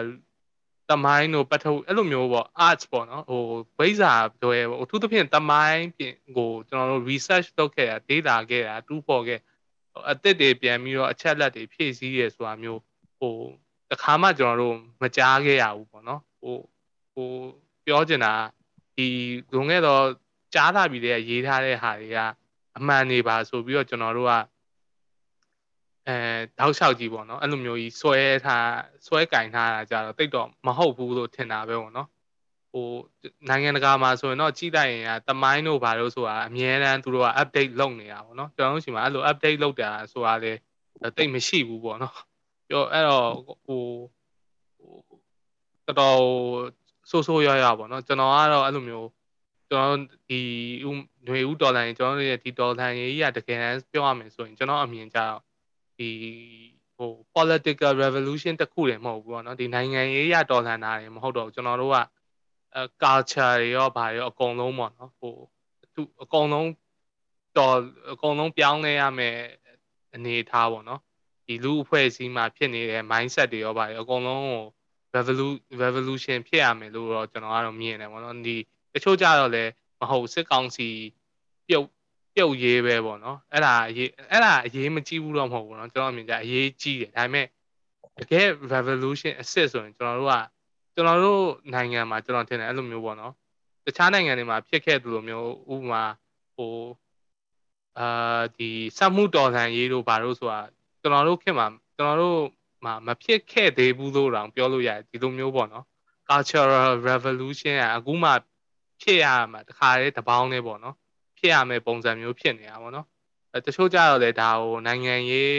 တမိုင်းတို့ပထုအဲ့လိုမျိုးပေါ့ arts ပေါ့နော်ဟိုဝိဇ္ဇာပြောရဲပေါ့အထူးသဖြင့်တမိုင်းပြင်ကိုကျွန်တော်တို့ research လုပ်ခဲ့တာ data ခဲ့တာတူးဖော်ခဲ့အသစ်တွေပြန်ပြီးတော့အချက်လက်တွေဖြည့်ဆည်းရဲဆိုတာမျိုးဟိုတခါမှကျွန်တော်တို့မကြားခဲ့ရဘူးပေါ့နော်ဟိုဟိုပြောချင်တာဒီလွန်ခဲ့တော့ကြားလာပြီးတဲ့ရေးထားတဲ့ဟာတွေကအမှန်နေပါဆိုပြီးတော့ကျွန်တော်တို့က အဲတောက်လျှောက်ကြီးပေါ့နော်အဲ့လိုမျိုးကြီးဆွဲထားဆွဲကင်ထားတာကြတော့တိတ်တော့မဟုတ်ဘူးလို့ထင်တာပဲပေါ့နော်ဟိုနိုင်ငံတကာမှာဆိုရင်တော့ကြီးလိုက်ရင်ကတမိုင်းတို့ဘာလို့ဆိုတာအများတန်းသူတို့က update လုပ်နေတာပေါ့နော်ကျွန်တော်တို့ရှိမှာအဲ့လို update လုပ်တာဆိုတာလေတိတ်မရှိဘူးပေါ့နော်ပြောအဲ့တော့ဟိုတော်တော်ဆိုးဆိုးရွားရွားပေါ့နော်ကျွန်တော်ကတော့အဲ့လိုမျိုးကျွန်တော်ဒီຫນွေဦးဒေါ်လာရင်ကျွန်တော်တို့ရဲ့ဒီဒေါ်လာရေးကြီးကတကယ်တမ်းပြောရမယ်ဆိုရင်ကျွန်တော်အမြင်ကြတော့ ဒီဟို political revolution တခုတည်းမဟုတ်ဘူးပေါ့နော်ဒီနိုင်ငံရေးရတော်လှန်တာတွေမဟုတ်တော့ကျွန်တော်တို့ကအဲ culture တွေရောဗာရောအကုန်လုံးပေါ့နော်ဟိုသူအကုန်လုံးတော်အကုန်လုံးပြောင်းလဲရမယ်အနေထားပေါ့နော်ဒီလူအဖွဲ့အစည်းမှာဖြစ်နေတဲ့ mindset တွေရောဗာရောအကုန်လုံးဟို revolution ဖြစ်ရမယ်လို့တော့ကျွန်တော်ကတော့မြင်တယ်ပေါ့နော်ဒီတချို့ကြတော့လည်းမဟုတ်စစ်ကောင်စီပြုတ် ပြုတ်ရေးပဲပေါ့နော်အဲ့ဒါအရေးအဲ့ဒါအရေးမကြီးဘူးတော့မဟုတ်ဘူးเนาะကျွန်တော်အမြင်ကြအရေးကြီးတယ်ဒါပေမဲ့တကယ် revolution အစစ်ဆိုရင်ကျွန်တော်တို့ကကျွန်တော်တို့နိုင်ငံမှာကျွန်တော်ထင်တယ်အဲ့လိုမျိုးပေါ့နော်တခြားနိုင်ငံတွေမှာဖြစ်ခဲ့သလိုမျိုးဥပမာဟိုအာဒီစက်မှုတော်လှန်ရေးတို့ဘာလို့ဆိုတာကျွန်တော်တို့ခင်မှာကျွန်တော်တို့မှာမဖြစ်ခဲ့သေးဘူးလို့တောင်ပြောလို့ရတယ်ဒီလိုမျိုးပေါ့နော် cultural revolution ကအခုမှဖြစ်ရမှာတခါတည်းတပေါင်းလေးပေါ့နော် ဖြစ်ရမယ့်ပုံစံမျိုးဖြစ်နေတာပေါ့နော်အဲတချို့ကြတော့လေဒါဟိုနိုင်ငံရေး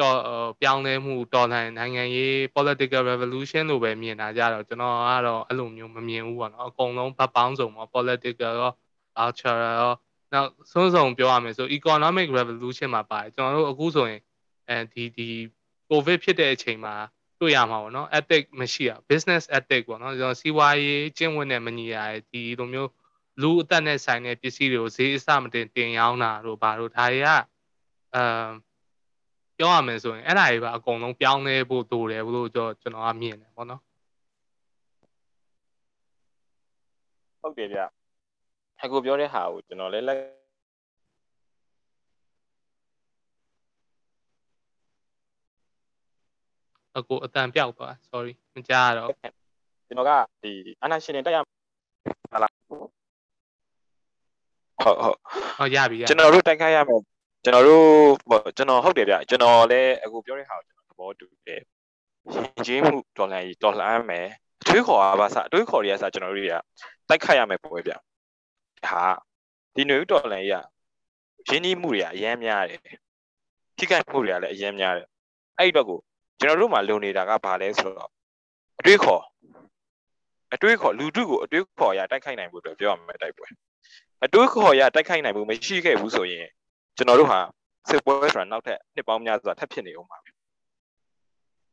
တော်ပြောင်းလဲမှုတော်လှန်နိုင်ငံရေး political revolution လို့ပဲမြင်တာကြတော့ကျွန်တော်ကတော့အဲ့လိုမျိုးမမြင်ဘူးပေါ့နော်အကုန်လုံးဘက်ပေါင်းစုံပေါ့ political ရော cultural ရောနောက်ဆုံးစုံပြောရမယ်ဆို economic revolution မှာပါတယ်ကျွန်တော်တို့အခုဆိုရင်အဲဒီဒီ covid ဖြစ်တဲ့အချိန်မှာတွေ့ရမှာပေါ့နော် ethic မရှိอ่ะ business ethic ပေါ့နော်ကျွန်တော်စီးပွားရေးကျင့်ဝတ်နဲ့မညီရတဲ့ဒီလိုမျိုး လူအသက်နဲ့ဆိုင်တဲ့ပစ္စည်းတွေကိုဈေးအဆမတင်တင်ရောင်းတာတို့ဘာတို့ဒါတွေကအမ်ပြောရမယ်ဆိုရင်အဲ့ဒါတွေပါအကုန်လုံးပြောင်းလဲဖို့တိုးတယ်ဘလို့ကျွန်တော်ကမြင်တယ်ပေါ့နော်ဟုတ်တယ်ဗျအခုပြောတဲ့ဟာကိုကျွန်တော်လည်းလက်အကိုအတန်ပြောက်သွား sorry မကြားတော့ကျွန်တော်ကဒီအနာရှင်တွေတက်ရဟာလား ဟုတ်ဟုတ်ဟုတ်ရပြီရကျွန်တော်တို့တိုက်ခိုက်ရမယ်ကျွန်တော်တို့ကျွန်တော်ဟုတ်တယ်ဗျကျွန်တော်လည်းအခုပြောတဲ့ဟာကိုကျွန်တော်သဘောတူတယ်ရင်ကျေးမှုဒေါ်လာကြီးဒေါ်လာမယ်အတွေးခေါ်အားပါစအတွေးခေါ်တွေကစကျွန်တော်တို့တွေကတိုက်ခိုက်ရမယ်ပွဲဗျဟာဒီနွေဒေါ်လာကြီးကရင်းနှီးမှုတွေကအများများတယ်ထိခိုက်မှုတွေကလည်းအများများတယ်အဲ့ဒီတော့ကိုကျွန်တော်တို့မှာလုံနေတာကဘာလဲဆိုတော့အတွေးခေါ်အတွေးခေါ်လူထုကိုအတွေးခေါ်ရတိုက်ခိုက်နိုင်ဖို့အတွက်ပြောရမယ်တိုက်ပွဲ အတွေးခေါ်ရတိုက်ခိုက်နိုင်ဖို့မရှိခဲ့ဘူးဆိုရင်ကျွန်တော်တို့ဟာစစ်ပွဲဆိုတာနောက်ထပ်နှစ်ပေါင်းများစွာထပ်ဖြစ်နေအောင်ပါပဲ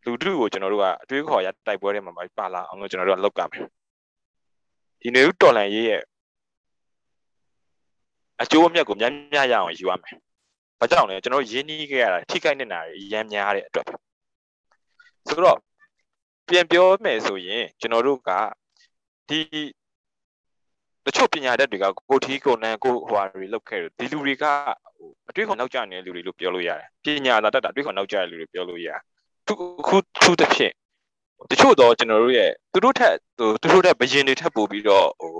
လူထုကိုကျွန်တော်တို့ကအတွေးခေါ်ရတိုက်ပွဲတွေမှာပါလာအောင်လို့ကျွန်တော်တို့ကလုပ်ကြမယ်ဒီနေဦးတော်လန်ရေးရဲ့အကျိုးအမြတ်ကိုများများရအောင်ယူရမယ်။ဘာကြောင့်လဲကျွန်တော်ရင်းနှီးခဲ့ရတာထိခိုက်နေတာတွေအများများတဲ့အတွက်ဆိုတော့ပြန်ပြောမယ်ဆိုရင်ကျွန်တော်တို့ကဒီ တချို့ပညာတတ်တွေကကိုထီးကိုနန်းကိုဟွာတွေလောက်ခဲ့တယ်ဒီလူတွေကဟိုအတွေ့အခေါ်နောက်ကျနေတဲ့လူတွေလို့ပြောလို့ရတယ်ပညာသာတတ်တာအတွေ့အခေါ်နောက်ကျတဲ့လူတွေပြောလို့ရတယ်ခုခုခုတစ်ဖြစ်တချို့တော့ကျွန်တော်တို့ရဲ့သူတို့ထက်ဟိုသူတို့ထက်ဘယင်တွေထက်ပိုပြီးတော့ဟို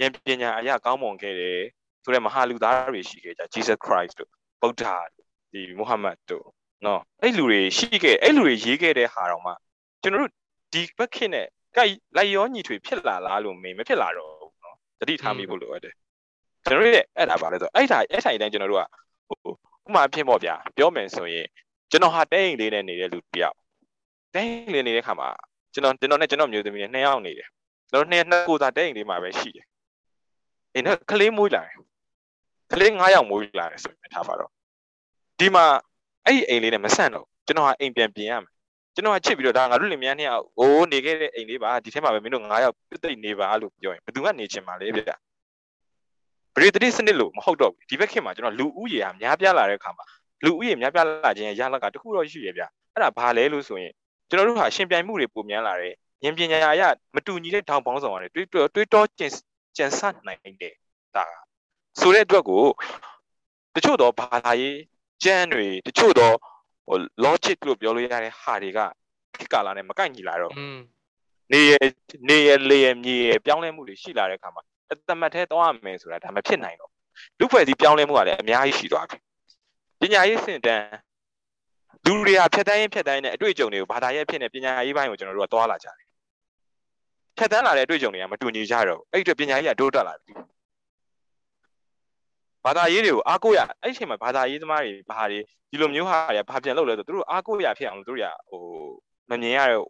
ဉာဏ်ပညာအရာကောင်းမွန်ခဲ့တယ်ဆိုတဲ့မဟာလူသားတွေရှိခဲ့ကြ Jesus Christ တို့ဗုဒ္ဓဒီ Muhammad တို့နော်အဲ့လူတွေရှိခဲ့အဲ့လူတွေရေးခဲ့တဲ့ဟာတော့မှကျွန်တော်တို့ဒီဘက်ခေတ်နဲ့ကြိုက်လိုက်ရောညီထွေဖြစ်လာလားလို့မေးမဖြစ်လာတော့ဘူးနော် တတိထားမိဖို့လိုအပ်တယ်ကျွန်တော်တို့ရဲ့အဲ့ဒါပါလဲဆိုအဲ့ဒါအဲ့ဆိုင်တိုင်းကျွန်တော်တို့ကဟိုဥမာအဖြစ်ပေါ့ဗျာပြောမယ်ဆိုရင်ကျွန်တော်ဟာတဲအိမ်လေးနဲ့နေတဲ့လူတယောက်တဲအိမ်လေးနေတဲ့ခါမှာကျွန်တော်ကျွန်တော်နဲ့ကျွန်တော်မျိုးသမီးနဲ့နှစ်ယောက်နေတယ်ကျွန်တော်နှစ်နှစ်ကိုသာတဲအိမ်လေးမှာပဲရှိတယ်အင်းကလေးမွေးလာတယ်ကလေး9ယောက်မွေးလာတယ်ဆိုရင်ထားပါတော့ဒီမှာအဲ့ဒီအိမ်လေးနဲ့မဆန့်တော့ကျွန်တော်ကအိမ်ပြန်ပြင်ရမယ် ကျွန်တော်ကချစ်ပြီးတော့ဒါငါတို့လင်မယားနှစ်ယောက်အိုးနေခဲ့တဲ့အိမ်လေးပါဒီထဲမှာပဲမင်းတို့9ယောက်ပြစ်သိနေပါလို့ပြောရင်ဘယ်သူကနေချင်ပါလဲဗျပရိသေစနစ်လို့မဟုတ်တော့ဘူးဒီဘက်ခင်မှာကျွန်တော်လူဦးရေကများပြားလာတဲ့အခါမှာလူဦးရေများပြားလာခြင်းရလကတခုတော့ရှိရဗျအဲ့ဒါဘာလဲလို့ဆိုရင်ကျွန်တော်တို့ဟာရှင်ပြိုင်မှုတွေပုံများလာတယ်ဉာဏ်ပညာအရမတူညီတဲ့ထောင်ပေါင်းဆောင်ရတယ်တွေးတွေးတောကျင်ကျန်ဆနိုင်တယ်ဒါဆိုတဲ့အတွက်ကိုတချို့တော့ဘာသာရေးကျမ်းတွေတချို့တော့ ဟို logic လို့ပြောလို့ရတဲ့ဟာတွေကခေတ်ကာလနဲ့မကိုက်ညီလာတော့နေရနေရလေရမြေရပြောင်းလဲမှုတွေရှိလာတဲ့အခါမှာအသမတ်ထဲသွားရမယ်ဆိုတာဒါမဖြစ်နိုင်တော့လူဖွဲ့စည်းပြောင်းလဲမှုကလည်းအများကြီးရှိသွားပြီပညာရေးစင်တန်းလူတွေဟာဖြတ်တန်းရင်ဖြတ်တန်းရင်အတွေ့အကြုံတွေကိုဘာသာရေးဖြစ်နေပညာရေးဘိုင်းကိုကျွန်တော်တို့ကသွားလာကြတယ်ဖြတ်တန်းလာတဲ့အတွေ့အကြုံတွေကမတူညီကြတော့အဲ့ဒီအတွက်ပညာရေးကတိုးတက်လာပြီ ဘာသာရေးတွေကိုအားကိုးရအဲ့ဒီအချိန်မှာဘာသာရေးသမားတွေဘာတွေဒီလိုမျိုးဟာတွေဘာပြန်လုပ်လဲဆိုသူတို့အားကိုးရဖြစ်အောင်သူတို့ရဟိုမမြင်ရတဲ့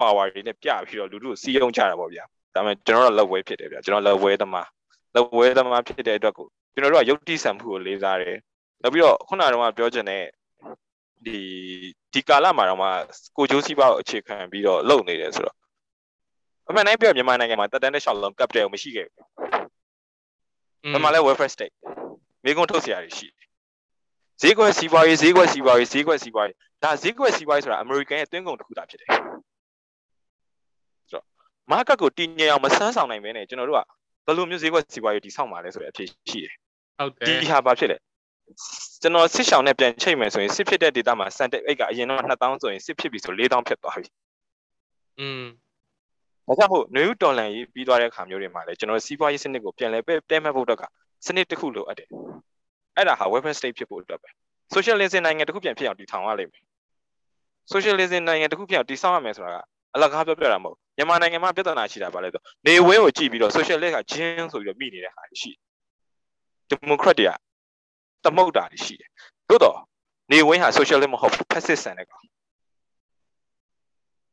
power တွေနဲ့ပြပြီးတော့လူတို့စီးယုံကြတာပေါ့ဗျာဒါပေမဲ့ကျွန်တော်တို့လက်ဝဲဖြစ်တယ်ဗျာကျွန်တော်လက်ဝဲသမားလက်ဝဲသမားဖြစ်တဲ့အတွက်ကိုကျွန်တော်တို့ကယုတ်တိဆံမှုကိုလေးစားတယ်နောက်ပြီးတော့ခုနကတော့ပြောချင်တဲ့ဒီဒီကာလမှာတော့မှကိုဂျိုးစီးပါကိုအခြေခံပြီးတော့လုပ်နေတယ်ဆိုတော့အမှန်တိုင်းပြောမြန်မာနိုင်ငံမှာတက်တန်းတဲ့ရှောက်လုံး capital မရှိခဲ့ဘူး ဘယ်မှာလဲ welfare state မိကုန်းထုတ်เสียရရှိတယ်ဈေးကွက်စီးပွားရေးဈေးကွက်စီးပွားရေးဈေးကွက်စီးပွားရေးဒါဈေးကွက်စီးပွားရေးဆိုတာအမေရိကန်ရဲ့တွင်းကုန်တစ်ခုသာဖြစ်တယ်ဆိုတော့မားကတ်ကိုတည်ငြိမ်အောင်မဆန်းဆောင်နိုင်ဘဲနဲ့ကျွန်တော်တို့ကဘယ်လိုမျိုးဈေးကွက်စီးပွားရေးတည်ဆောက်မှာလဲဆိုတဲ့အဖြေရှိတယ်ဟုတ်တယ်ဒီဟာဘာဖြစ်လဲကျွန်တော်စစ်ဆောင်နဲ့ပြန်ချိန်မယ်ဆိုရင်စစ်ဖြစ်တဲ့ data မှာ center အိတ်ကအရင်တော့2000ဆိုရင်စစ်ဖြစ်ပြီဆို4000ဖြစ်သွားပြီอืม ဒါကြောင့်မို့ new dollar ရေးပြီးသွားတဲ့အခါမျိုးတွေမှာလည်းကျွန်တော်စီးပွားရေးစနစ်ကိုပြန်လဲပဲတဲမှတ်ဖို့တော့ကစနစ်တစ်ခုလိုအပ်တယ်အဲ့ဒါဟာ welfare state ဖြစ်ဖို့အတွက်ပဲ socialism နိုင်ငံတစ်ခုပြန်ဖြစ်အောင်တည်ထောင်ရလိမ့်မယ် socialism နိုင်ငံတစ်ခုပြန်တည်ဆောက်ရမယ်ဆိုတာကအလကားပြောပြတာမဟုတ်မြန်မာနိုင်ငံမှာပြဿနာရှိတာပါလဲဆိုနေဝင်းကိုကြည့်ပြီးတော့ socialist ကဂျင်းဆိုပြီးတော့မိနေတဲ့ဟာရှိ democrat တွေကတမုတ်တာရှိတယ်သို့တော့နေဝင်းဟာ socialist မဟုတ်ဘူး fascist ဆန်တဲ့ကောင်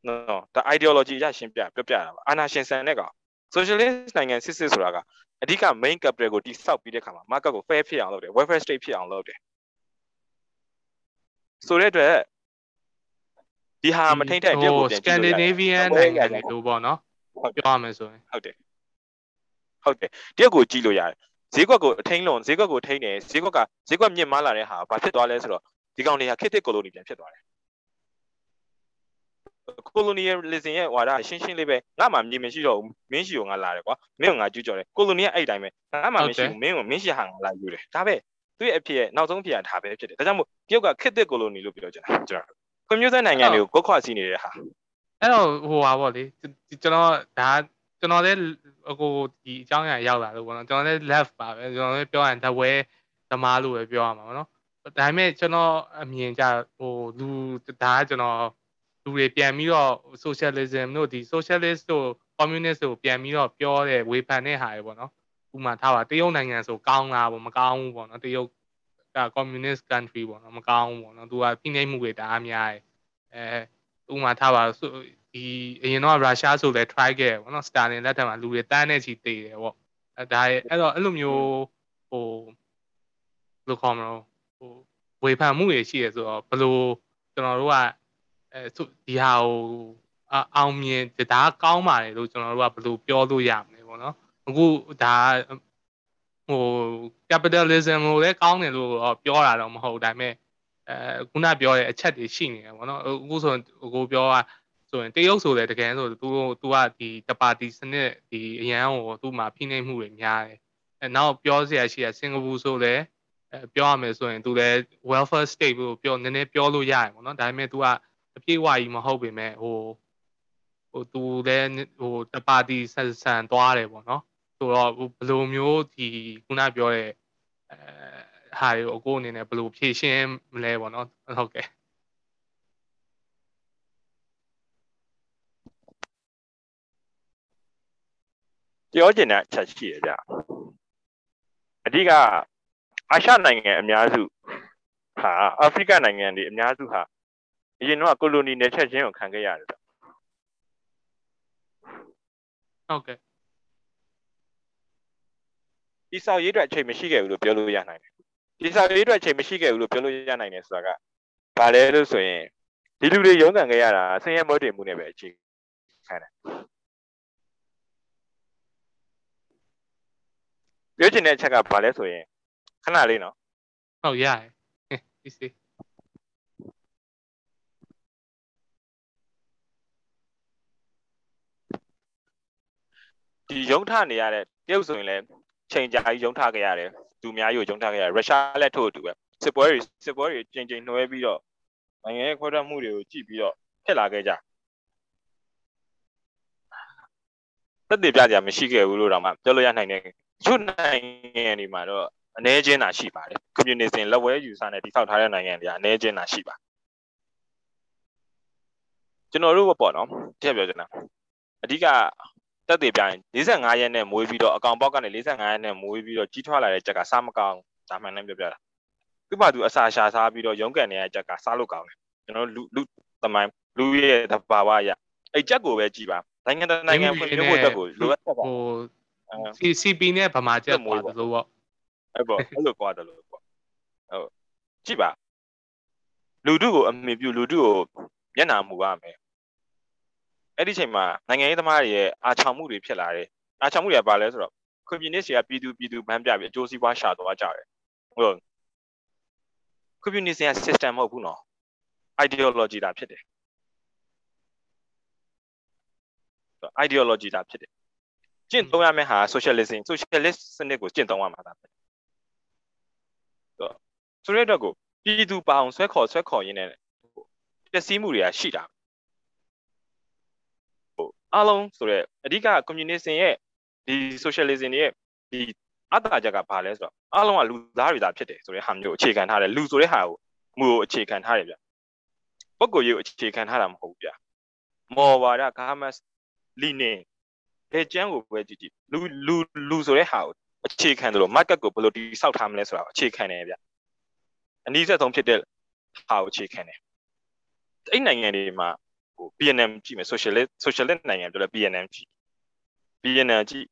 နော်ဒါ ideology ရရှင်းပြပြပြတာပါအာနာရှင်ဆန်တဲ့ကောင် socialist နိုင်ငံစစ်စစ်ဆိုတာကအဓိက main capital ကိုတိစောက်ပြီးတဲ့ခါမှာ market ကို fair ဖြစ်အောင်လုပ်တယ် welfare state ဖြစ်အောင်လုပ်တယ်ဆိုတဲ့အတွက်ဒီဟာမထိန်တဲ့အတွက်ကိုပြန်ကြည့်လို့ရတယ် Scandinavian နိုင်ငံတွေလို့ပေါ့နော်ပြောရမယ်ဆိုရင်ဟုတ်တယ်ဟုတ်တယ်တရက်ကိုကြည့်လို့ရတယ်ဈေးကွက်ကိုအထိန်လုံးဈေးကွက်ကိုထိန်တယ်ဈေးကွက်ကဈေးကွက်မြင့်မားလာတဲ့ဟာဘာဖြစ်သွားလဲဆိုတော့ဒီကောင်တွေကခေတ်သစ်ကိုလိုနီပြန်ဖြစ်သွားတယ် ကိုလိုနီယယ်လစ်ဇင်ရဲ့ဝါဒရှင်းရှင်းလေးပဲငါမှမြင်မရှိတော့ဘူးမင်းရှိကိုငါလာတယ်ကွာမင်းကငါကျူးကျော်တယ်ကိုလိုနီကအဲ့တိုင်းပဲငါမှမရှိဘူးမင်းကမင်းရှိဟာငါလာယူတယ်ဒါပဲသူ့ရဲ့အဖြစ်ရဲ့နောက်ဆုံးဖြစ်ရဒါပဲဖြစ်တယ်ဒါကြောင့်မို့တရုတ်ကခေတ်သစ်ကိုလိုနီလို့ပြောကြတာကျွန်တော်ကွန်မြူတာနိုင်ငံတွေကိုကိုခွာစီနေတဲ့ဟာအဲ့တော့ဟိုပါဗောလေကျွန်တော်ဒါကျွန်တော်လည်းအခုဒီအကြောင်းအရာရောက်လာလို့ပေါ့နော်ကျွန်တော်လည်း left ပါပဲကျွန်တော်လည်းပြောရင်တဝဲသမားလို့ပဲပြောရမှာပေါ့နော်ဒါပေမဲ့ကျွန်တော်အမြင်ကြဟိုလူဒါကကျွန်တော် လူတွေပြန်ပြီးတော့ socialism တို့ဒီ socialist တို့ communist တို့ပြန်ပြီးတော့ပြောတဲ့ဝေဖန်တဲ့ဟာတွေပေါ့နော်ဥမာထားပါတရုတ်နိုင်ငံဆိုကောင်းလားပေါ့မကောင်းဘူးပေါ့နော်တရုတ်က communist country ပေါ့နော်မကောင်းဘူးပေါ့နော်သူကဖိနှိပ်မှုတွေတအားများတယ်အဲဥမာထားပါဒီအရင်တော့ရုရှားဆိုလဲ try ခဲ့ပေါ့နော်စတာလင်လက်ထက်မှာလူတွေတန်းနဲ့ချီတည်တယ်ပေါ့အဲဒါအဲ့တော့အဲ့လိုမျိုးဟိုဘယ်လိုခေါ်မလို့ဟိုဝေဖန်မှုတွေရှိရဆိုတော့ဘယ်လိုကျွန်တော်တို့က အဲဒီဟာကိုအောင်မြင်ဒါကောင်းပါတယ်လို့ကျွန်တော်တို့ကဘယ်လိုပြောလို့ရမလဲပေါ့နော်အခုဒါဟို capitalism ကိုလည်းကောင်းတယ်လို့ပြောတာတော့မဟုတ်ဒါပေမဲ့အဲခုနပြောတဲ့အချက်တွေရှိနေတယ်ပေါ့နော်အခုဆိုကိုပြောကဆိုရင်တရုတ်ဆိုလည်းတကယ်ဆိုသူသူကဒီတပါတီစနစ်ဒီအရန်ကိုသူ့မှာဖိနှိပ်မှုတွေများတယ်အဲနောက်ပြောစရာရှိတာစင်ကာပူဆိုလည်းအဲပြောရမယ်ဆိုရင်သူလည်း welfare state ကိုပြောနည်းနည်းပြောလို့ရတယ်ပေါ့နော်ဒါပေမဲ့သူက အပြည့်အဝကြီးမဟုတ်ပေမဲ့ဟိုဟိုသူလည်းဟိုတပါတီဆန်ဆန်သွားတယ်ပေါ့နော်ဆိုတော့ဘယ်လိုမျိုးဒီခုနပြောတဲ့အဲဟာကိုအကိုအနေနဲ့ဘယ်လိုဖြည့်ရှင်းမလဲပေါ့နော်ဟုတ်ကဲ့ပြောချင်တဲ့အချက်ရှိရကြအဓိကအာရှနိုင်ငံအများစုဟာအာဖရိကနိုင်ငံတွေအများစုဟာ အရင်တော့ကိုလိုနီနယ်ချက်ချင်းကိုခံခဲ့ရတယ်ဟုတ်ကဲ့ဒီဆောက်ရေးအတွက်အချိန်မရှိခဲ့ဘူးလို့ပြောလို့ရနိုင်တယ်ဒီဆောက်ရေးအတွက်အချိန်မရှိခဲ့ဘူးလို့ပြောလို့ရနိုင်တယ်ဆိုတာကဘာလဲလို့ဆိုရင်ဒီလူတွေရုန်းကန်ခဲ့ရတာဆင်းရဲမွဲတေမှုနဲ့ပဲအခြေခံတယ်ပြောချင်တဲ့အချက်ကဘာလဲဆိုရင်ခဏလေးနော်ဟုတ်ရတယ်ဒီစီ ဒီရုံထနေရတဲ့တရုတ်ဆိုရင်လည်းချိန်ကြာကြီးရုံထခဲ့ရတယ်သူများကြီးကိုရုံထခဲ့ရတယ်ရုရှားလည်းထို့အတူပဲစစ်ပွဲတွေစစ်ပွဲတွေချိန်ချိန်နှွဲပြီးတော့နိုင်ငံရဲ့ခွဲထွက်မှုတွေကိုကြည့်ပြီးတော့ဖြစ်လာခဲ့ကြသက်သေပြကြမရှိခဲ့ဘူးလို့တော့မှပြောလို့ရနိုင်တယ်ချို့နိုင်ငံတွေမှာတော့အ ਨੇ ချင်းသာရှိပါတယ်ကွန်မြူနစ်လက်ဝဲယူဆနဲ့တိဆောက်ထားတဲ့နိုင်ငံတွေကအ ਨੇ ချင်းသာရှိပါကျွန်တော်တို့ပေါ့နော်တစ်ပြောချင်တာအဓိက တက်သေးပြရင်45ရက်နဲ့မွေးပြီးတော့အကောင်ပေါက်ကနေ45ရက်နဲ့မွေးပြီးတော့ကြီးထွားလာတဲ့ကြက်ကစားမကောင်းဒါမှန်တယ်ပြောပြတာသူ့ဘာသူအစာရှာစားပြီးတော့ရုံးကန်နေတဲ့ကြက်ကစားလို့ကောင်းတယ်ကျွန်တော်လူလူသမိုင်းလူရဲ့သဘာဝအရအဲ့ကြက်ကိုပဲကြည်ပါနိုင်ငံတကာနိုင်ငံဖွံ့ဖြိုးဖို့အတွက်ကိုလိုအပ်တာဟို CCP နဲ့ဗမာချက်ကွာသလိုပေါ့အဲ့ပေါ့အဲ့လိုကွာတယ်လို့ပေါ့ဟုတ်ကြည့်ပါလူတို့ကိုအမြင်ပြုလူတို့ကိုမျက်နှာမူရမယ် အဲ့ဒီချိန်မှာနိုင်ငံရေးသမားတွေရဲ့အာချောင်မှုတွေဖြစ်လာတယ်အာချောင်မှုတွေကဘာလဲဆိုတော့ကွန်မြူနစ်တွေကပြည်သူပြည်သူဗန်းပြပြီးအကျိုးစီးပွားရှာသွားကြတယ်ဟုတ်ကွန်မြူနစ်က system မဟုတ်ဘူးနော် ideology တာဖြစ်တယ် ideology တာဖြစ်တယ်ကျင့်သုံးရမယ့်ဟာ socialism socialist စနစ်ကိုကျင့်သုံးရမှာဒါပဲဆိုတဲ့အတွက်ကိုပြည်သူပအောင်ဆွဲခေါ်ဆွဲခေါ်ရင်းနဲ့ပျက်စီးမှုတွေကရှိတာဟို အားလုံးဆိုတော့အဓိက communism ရဲ့ဒီ socialism ရဲ့ဒီအတ္တကြကဘာလဲဆိုတော့အားလုံးကလူသားတွေသာဖြစ်တယ်ဆိုတဲ့ဟာမျိုးအခြေခံထားတယ်လူဆိုတဲ့ဟာကိုမူကိုအခြေခံထားတယ်ဗျပုဂ္ဂိုလ်ရေးကိုအခြေခံထားတာမဟုတ်ဘူးဗျမော်ဝါဒဂါမတ်လီနင်ဘယ်ကျမ်းကိုပဲကြည့်ကြည့်လူလူလူဆိုတဲ့ဟာကိုအခြေခံတယ်လို့ market ကိုဘယ်လိုတိစောက်ထားမလဲဆိုတာအခြေခံတယ်ဗျအနည်းဆက်ဆုံးဖြစ်တဲ့ဟာကိုအခြေခံတယ်အဲ့နိုင်ငံတွေမှာ ဟို BNM ကြည့်မယ် socialist socialist နိုင်ငံပြောလဲ BNM ကြည့် BNM ကြည့်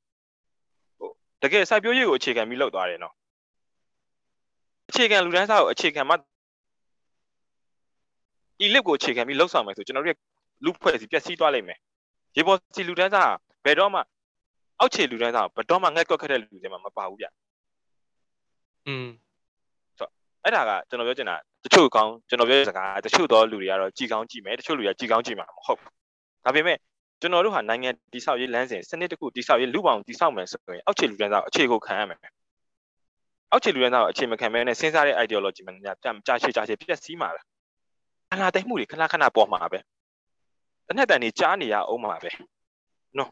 ဟိုတကယ်စိုက်ပျိုးရေးကိုအခြေခံပြီးလုပ်သွားတယ်နော်အခြေခံလူတန်းစားကိုအခြေခံမှ elite ကိုအခြေခံပြီးလှုပ်ဆောင်မယ်ဆိုကျွန်တော်တို့လူဖွဲ့စီပျက်စီးသွားလိမ့်မယ်ရေပေါ်စီလူတန်းစားဘယ်တော့မှအောက်ခြေလူတန်းစားဘယ်တော့မှငှက်ကွက်ခက်တဲ့လူတွေမှာမပါဘူးဗျอืมဆိုအဲ့ဒါကကျွန်တော်ပြောချင်တာ တချို့ကောင်းကျွန်တော်ပြောစကားတချို့သောလူတွေကတော့ကြည်ကောင်းကြည့်မယ်တချို့လူတွေကကြည်ကောင်းကြည့်မှာမဟုတ်ဘူးဒါပေမဲ့ကျွန်တော်တို့ဟာနိုင်ငံတိဆောက်ရေးလမ်းစဉ်စနစ်တစ်ခုတိဆောက်ရေးလူပောင်တိဆောက်မယ်ဆိုရင်အောက်ခြေလူတန်းစားအခြေကိုခံရမယ်အောက်ခြေလူတန်းစားကိုအခြေမခံမဲနဲ့စဉ်းစားတဲ့ ideology မှညာကြာရှည်ကြာရှည်ပြည့်စည်မှာလားအလားတိုက်မှုတွေခဏခဏပေါ်မှာပဲတနက်တန်နေကြားနေရအောင်မှာပဲနော်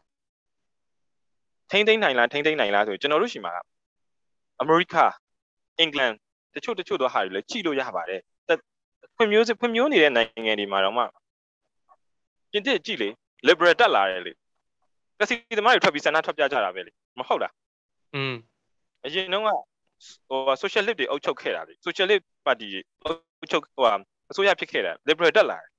ထိမ့်သိမ့်နိုင်လားထိမ့်သိမ့်နိုင်လားဆိုကျွန်တော်တို့ရှိမှာအမေရိကအင်္ဂလန် တချို့တချို့သောဟာတွေလည်းကြည့်လို့ရပါတယ်ဖွံ့ဖြိုးဖွံ့ဖြိုးနေတဲ့နိုင်ငံတွေမှာတော့မှပြင်သစ်ကြည့်လေ liberal တက်လာတယ်လေကစီသမားတွေထွက်ပြီးဆန္ဒထွက်ပြကြတာပဲလေမဟုတ်လားอืมအရင်တော့ဟို socialist တွေအုပ်ချုပ်ခဲ့တာလေ socialist party တွေအုပ်ချုပ်ဟိုအစိုးရဖြစ်ခဲ့တာ liberal တက်လာတယ်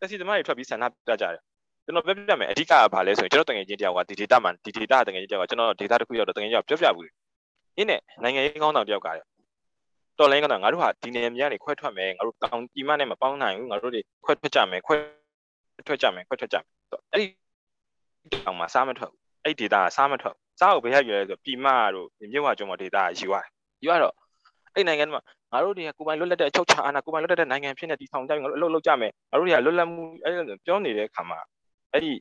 ကစီသမားတွေထွက်ပြီးဆန္ဒပြကြတယ်ကျွန်တော်ပြောပြမယ်အဓိကကဘာလဲဆိုရင်ကျွန်တော်တငယ်ချင်းတယောက်ကဒီ data မှာဒီ data တငယ်ချင်းတယောက်ကကျွန်တော် data တစ်ခုရောက်တော့တငယ်ချင်းပြောပြဘူး။အ င်းနဲ့နိုင်ငံရေးကောင်းဆောင်တယောက်ကတော်လိုင်းကတော့ငါတို့ဟာဒီနယ်မြေကနေခွဲထွက်မယ်ငါတို့တောင်ကြီးမနဲ့မပေါင်းနိုင်ဘူးငါတို့တွေခွဲထွက်ကြမယ်ခွဲထွက်ကြမယ်ခွဲထွက်ကြမယ်အဲ့ဒီတောင်မှာစားမထွက်ဘူးအဲ့ဒီ data ကစားမထွက်စားကိုဘယ်ရရွယ်လဲဆိုပြည်မတို့မြစ်ဝကျုံမ data ယူရတယ်ယူရတော့အဲ့နိုင်ငံမှာငါတို့တွေကကိုပိုင်လွတ်လပ်တဲ့အချုပ်ချာအာဏာကိုပိုင်လွတ်လပ်တဲ့နိုင်ငံဖြစ်နေတည်ထောင်ကြပြီငါတို့အလုပ်လုပ်ကြမယ်ငါတို့တွေကလွတ်လပ်မှုအဲ့ပြောနေတဲ့အခါမှာအဲ့ဒီ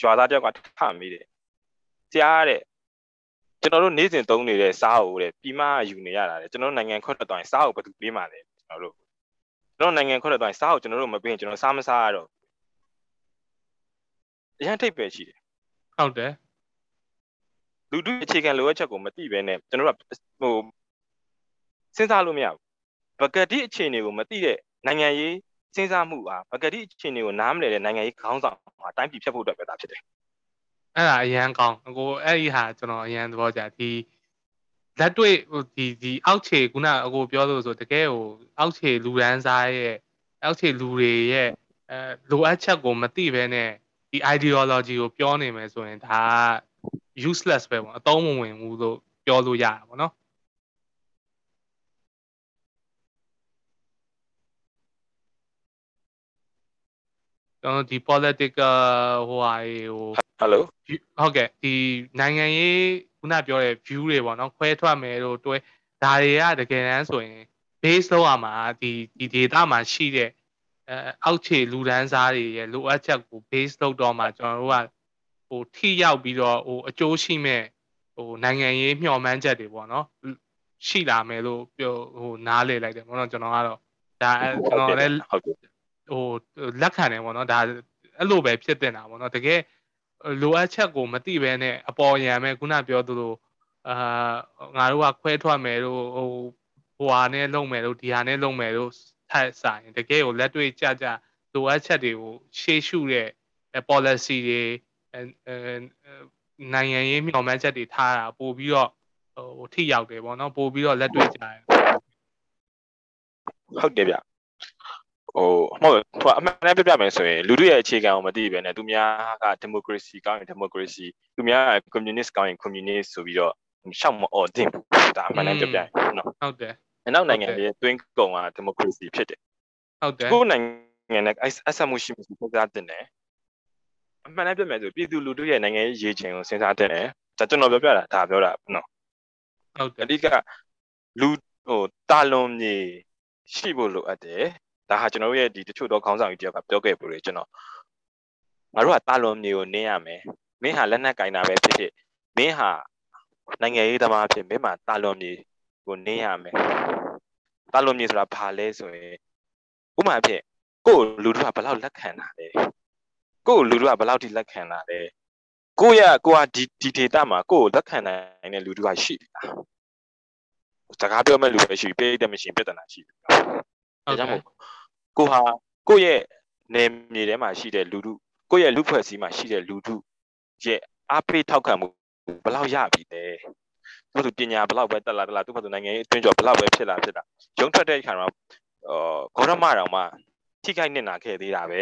ရွာသားတယောက်ကထမိတယ်ဆရာတဲ့ ကျွန်တော်တို့နေ့စဉ်သုံးနေတဲ့စားအုပ်တဲ့ပြီးမှယူနေရတာလေကျွန်တော်တို့နိုင်ငံခွတ်တော့ရင်စားအုပ်ဘယ်သူပေးမှလဲကျွန်တော်တို့ကျွန်တော်နိုင်ငံခွတ်တော့ရင်စားအုပ်ကျွန်တော်တို့မပေးရင်ကျွန်တော်စားမစားရတော့အရင်ထိပ်ပဲရှိတယ်ဟုတ်တယ်လူတို့အခြေခံလိုအပ်ချက်ကိုမသိဘဲနဲ့ကျွန်တော်တို့ဟိုစဉ်းစားလို့မရဘူးဘဂတိအခြေအနေကိုမသိတဲ့နိုင်ငံရေးစဉ်းစားမှုဟာဘဂတိအခြေအနေကိုနားမလည်တဲ့နိုင်ငံရေးခေါင်းဆောင်ဟာတိုင်းပြည်ဖြတ်ဖို့အတွက်ပဲတာဖြစ်တယ် အဲ့ဒါအရန်ကောင်းအကိုအဲ့ဒီဟာကျွန်တော်အရန်သဘောကျဒီလက်တွေ့ဟိုဒီဒီအောက်ခြေခုနအကိုပြောလို့ဆိုတကယ်ဟိုအောက်ခြေလူရန်စားရဲ့အောက်ခြေလူတွေရဲ့အဲလိုအပ်ချက်ကိုမသိဘဲနဲ့ဒီ ideology ကိုပြောနေမယ်ဆိုရင်ဒါ useless ပဲပေါ့အသုံးမဝင်ဘူးလို့ပြောလို့ရတာပေါ့နော် ကျွန်တော်ဒီ political ဟိုဟာဟို Hello ဟုတ်ကဲ့ဒီနိုင်ငံရေးခုနပြောတဲ့ view တွေပေါ့နော်ခွဲထွက်မယ်လို့တွဲဒါတွေကတကယ်တမ်းဆိုရင် base လောက်ရမှာဒီဒီ data မှာရှိတဲ့အဲအောက်ခြေလူဒန်းစားတွေရဲ့လိုအပ်ချက်ကို base လောက်တော့မှကျွန်တော်တို့ကဟိုထိရောက်ပြီးတော့ဟိုအကျိုးရှိမဲ့ဟိုနိုင်ငံရေးမျှော်မှန်းချက်တွေပေါ့နော်ရှိလာမယ်လို့ပြောဟိုနားလေလိုက်တယ်ပေါ့နော်ကျွန်တော်ကတော့ဒါကျွန်တော်လည်း ဟိုလက်ခံတယ်ပေါ့နော်ဒါအဲ့လိုပဲဖြစ်တင်တာပေါ့နော်တကယ်လိုအပ်ချက်ကိုမသိဘဲနဲ့အပေါ်ယံမဲ့ခုနပြောသလိုအာငါတို့ကခွဲထွက်မယ်လို့ဟိုဟိုဟာနဲ့လုံမယ်လို့ဒီဟာနဲ့လုံမယ်လို့ထက်ဆိုင်တကယ်ကိုလက်တွေ့ကြကြလိုအပ်ချက်တွေကိုရှေ့ရှုတဲ့ policy တွေနိုင်ငံရေးမျှော်မှန်းချက်တွေထားတာပို့ပြီးတော့ဟိုထိရောက်တယ်ပေါ့နော်ပို့ပြီးတော့လက်တွေ့ကြတယ်ဟုတ်တယ်ဗျ ဟိုမဟုတ်ဟိုအမှန်တမ်းပြပြမယ်ဆိုရင်လူတို့ရဲ့အခြေခံကိုမသိဘဲနဲ့သူများက democracy ကောင်းရင် democracy သူများက communist ကောင်းရင် communist ဆိုပြီးတော့ရှောက်မအော်တင်ဒါအမှန်တမ်းပြပြနော်ဟုတ်တယ်အနောက်နိုင်ငံတွေတွင်းကုံက democracy ဖြစ်တယ်ဟုတ်တယ်ကိုယ်နိုင်ငံနဲ့အဆက်မှုရှိမှုစဉ်းစားတင်တယ်အမှန်တမ်းပြမယ်ဆိုပြည်သူလူထုရဲ့နိုင်ငံရေးရေချိန်ကိုစဉ်းစားတင်တယ်ဒါကျွန်တော်ပြောပြတာဒါပြောတာနော်ဟုတ်တယ်အဓိကလူဟိုတာလွန်မြေရှိဖို့လိုအပ်တယ် ဒါဟာကျွန်တော်တို့ရဲ့ဒီတချို့သောခေါင်းဆောင်ကြီးတယောက်ကပြောခဲ့ပူတယ်ကျွန်တော်ငါတို့ကတာလွန်မြေကိုနင်းရမယ်မင်းဟာလက်နက်ကင်တာပဲဖြစ်ဖြစ်မင်းဟာနိုင်ငံရေးသမားဖြစ်မင်းမှာတာလွန်မြေကိုနင်းရမယ်တာလွန်မြေဆိုတာဘာလဲဆိုရင်ဥပမာဖြစ်ကိုယ်လူတို့ကဘယ်လောက်လက်ခံတာလဲကိုယ်လူတို့ကဘယ်လောက်ထိလက်ခံတာလဲကိုရကိုကဒီဒီ data မှာကိုယ်လက်ခံနိုင်တဲ့လူတို့ကရှိလားစကားပြောမဲ့လူပဲရှိပြီပြည့်တဲ့မရှင်ပြဿနာရှိပြီဟုတ်ကဲ့ ကိုဟာကိုယ့်ရဲ့နေမြေထဲမှာရှိတဲ့လူထုကိုယ့်ရဲ့လူဖွဲ့စည်းမှာရှိတဲ့လူထုရဲ့အားပေးထောက်ခံမှုဘယ်လောက်ရပြီလဲသူတို့ပညာဘယ်လောက်ပဲတက်လာတက်လာသူ့ဘက်သူနိုင်ငံရေးအတွင်းကျော်ဘယ်လောက်ပဲဖြစ်လာဖြစ်လာရုံထွက်တဲ့အခါမှာဂေါရမတော်မှထိခိုက်နေတာခဲ့သေးတာပဲ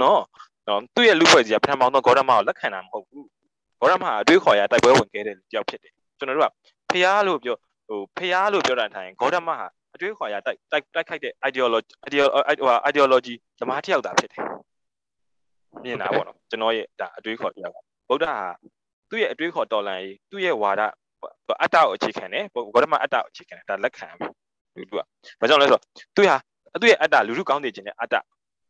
နော်နော်သူ့ရဲ့လူဖွဲ့ကြီးကပထမဆုံးဂေါရမကိုလက်ခံတာမဟုတ်ဘူးဂေါရမကအတွေးခေါ်ရတိုက်ပွဲဝင်ခဲ့တဲ့လူတစ်ယောက်ဖြစ်တယ်ကျွန်တော်တို့ကဖျားလို့ပြောဟိုဖျားလို့ပြောတာထိုင်ဂေါရမဟာ အတွေးခေါ်ရတိုက်တိုက်တိုက်ခိုက်တဲ့ ideology ideology ဓမ္မတစ်ယောက်သာဖြစ်တယ်မြင်တာပေါ့နော်ကျွန်တော်ရဲ့ဒါအတွေးခေါ်တစ်ယောက်ဗုဒ္ဓဟာသူ့ရဲ့အတွေးခေါ်တော်လန်ရေးသူ့ရဲ့ဝါဒအတ္တကိုအခြေခံတယ်ဂေါရမအတ္တကိုအခြေခံတယ်ဒါလက်ခံပြီလူလူကဘာကြောင့်လဲဆိုတော့သူဟာသူ့ရဲ့အတ္တလူလူကောင်းနေခြင်းနဲ့အတ္တ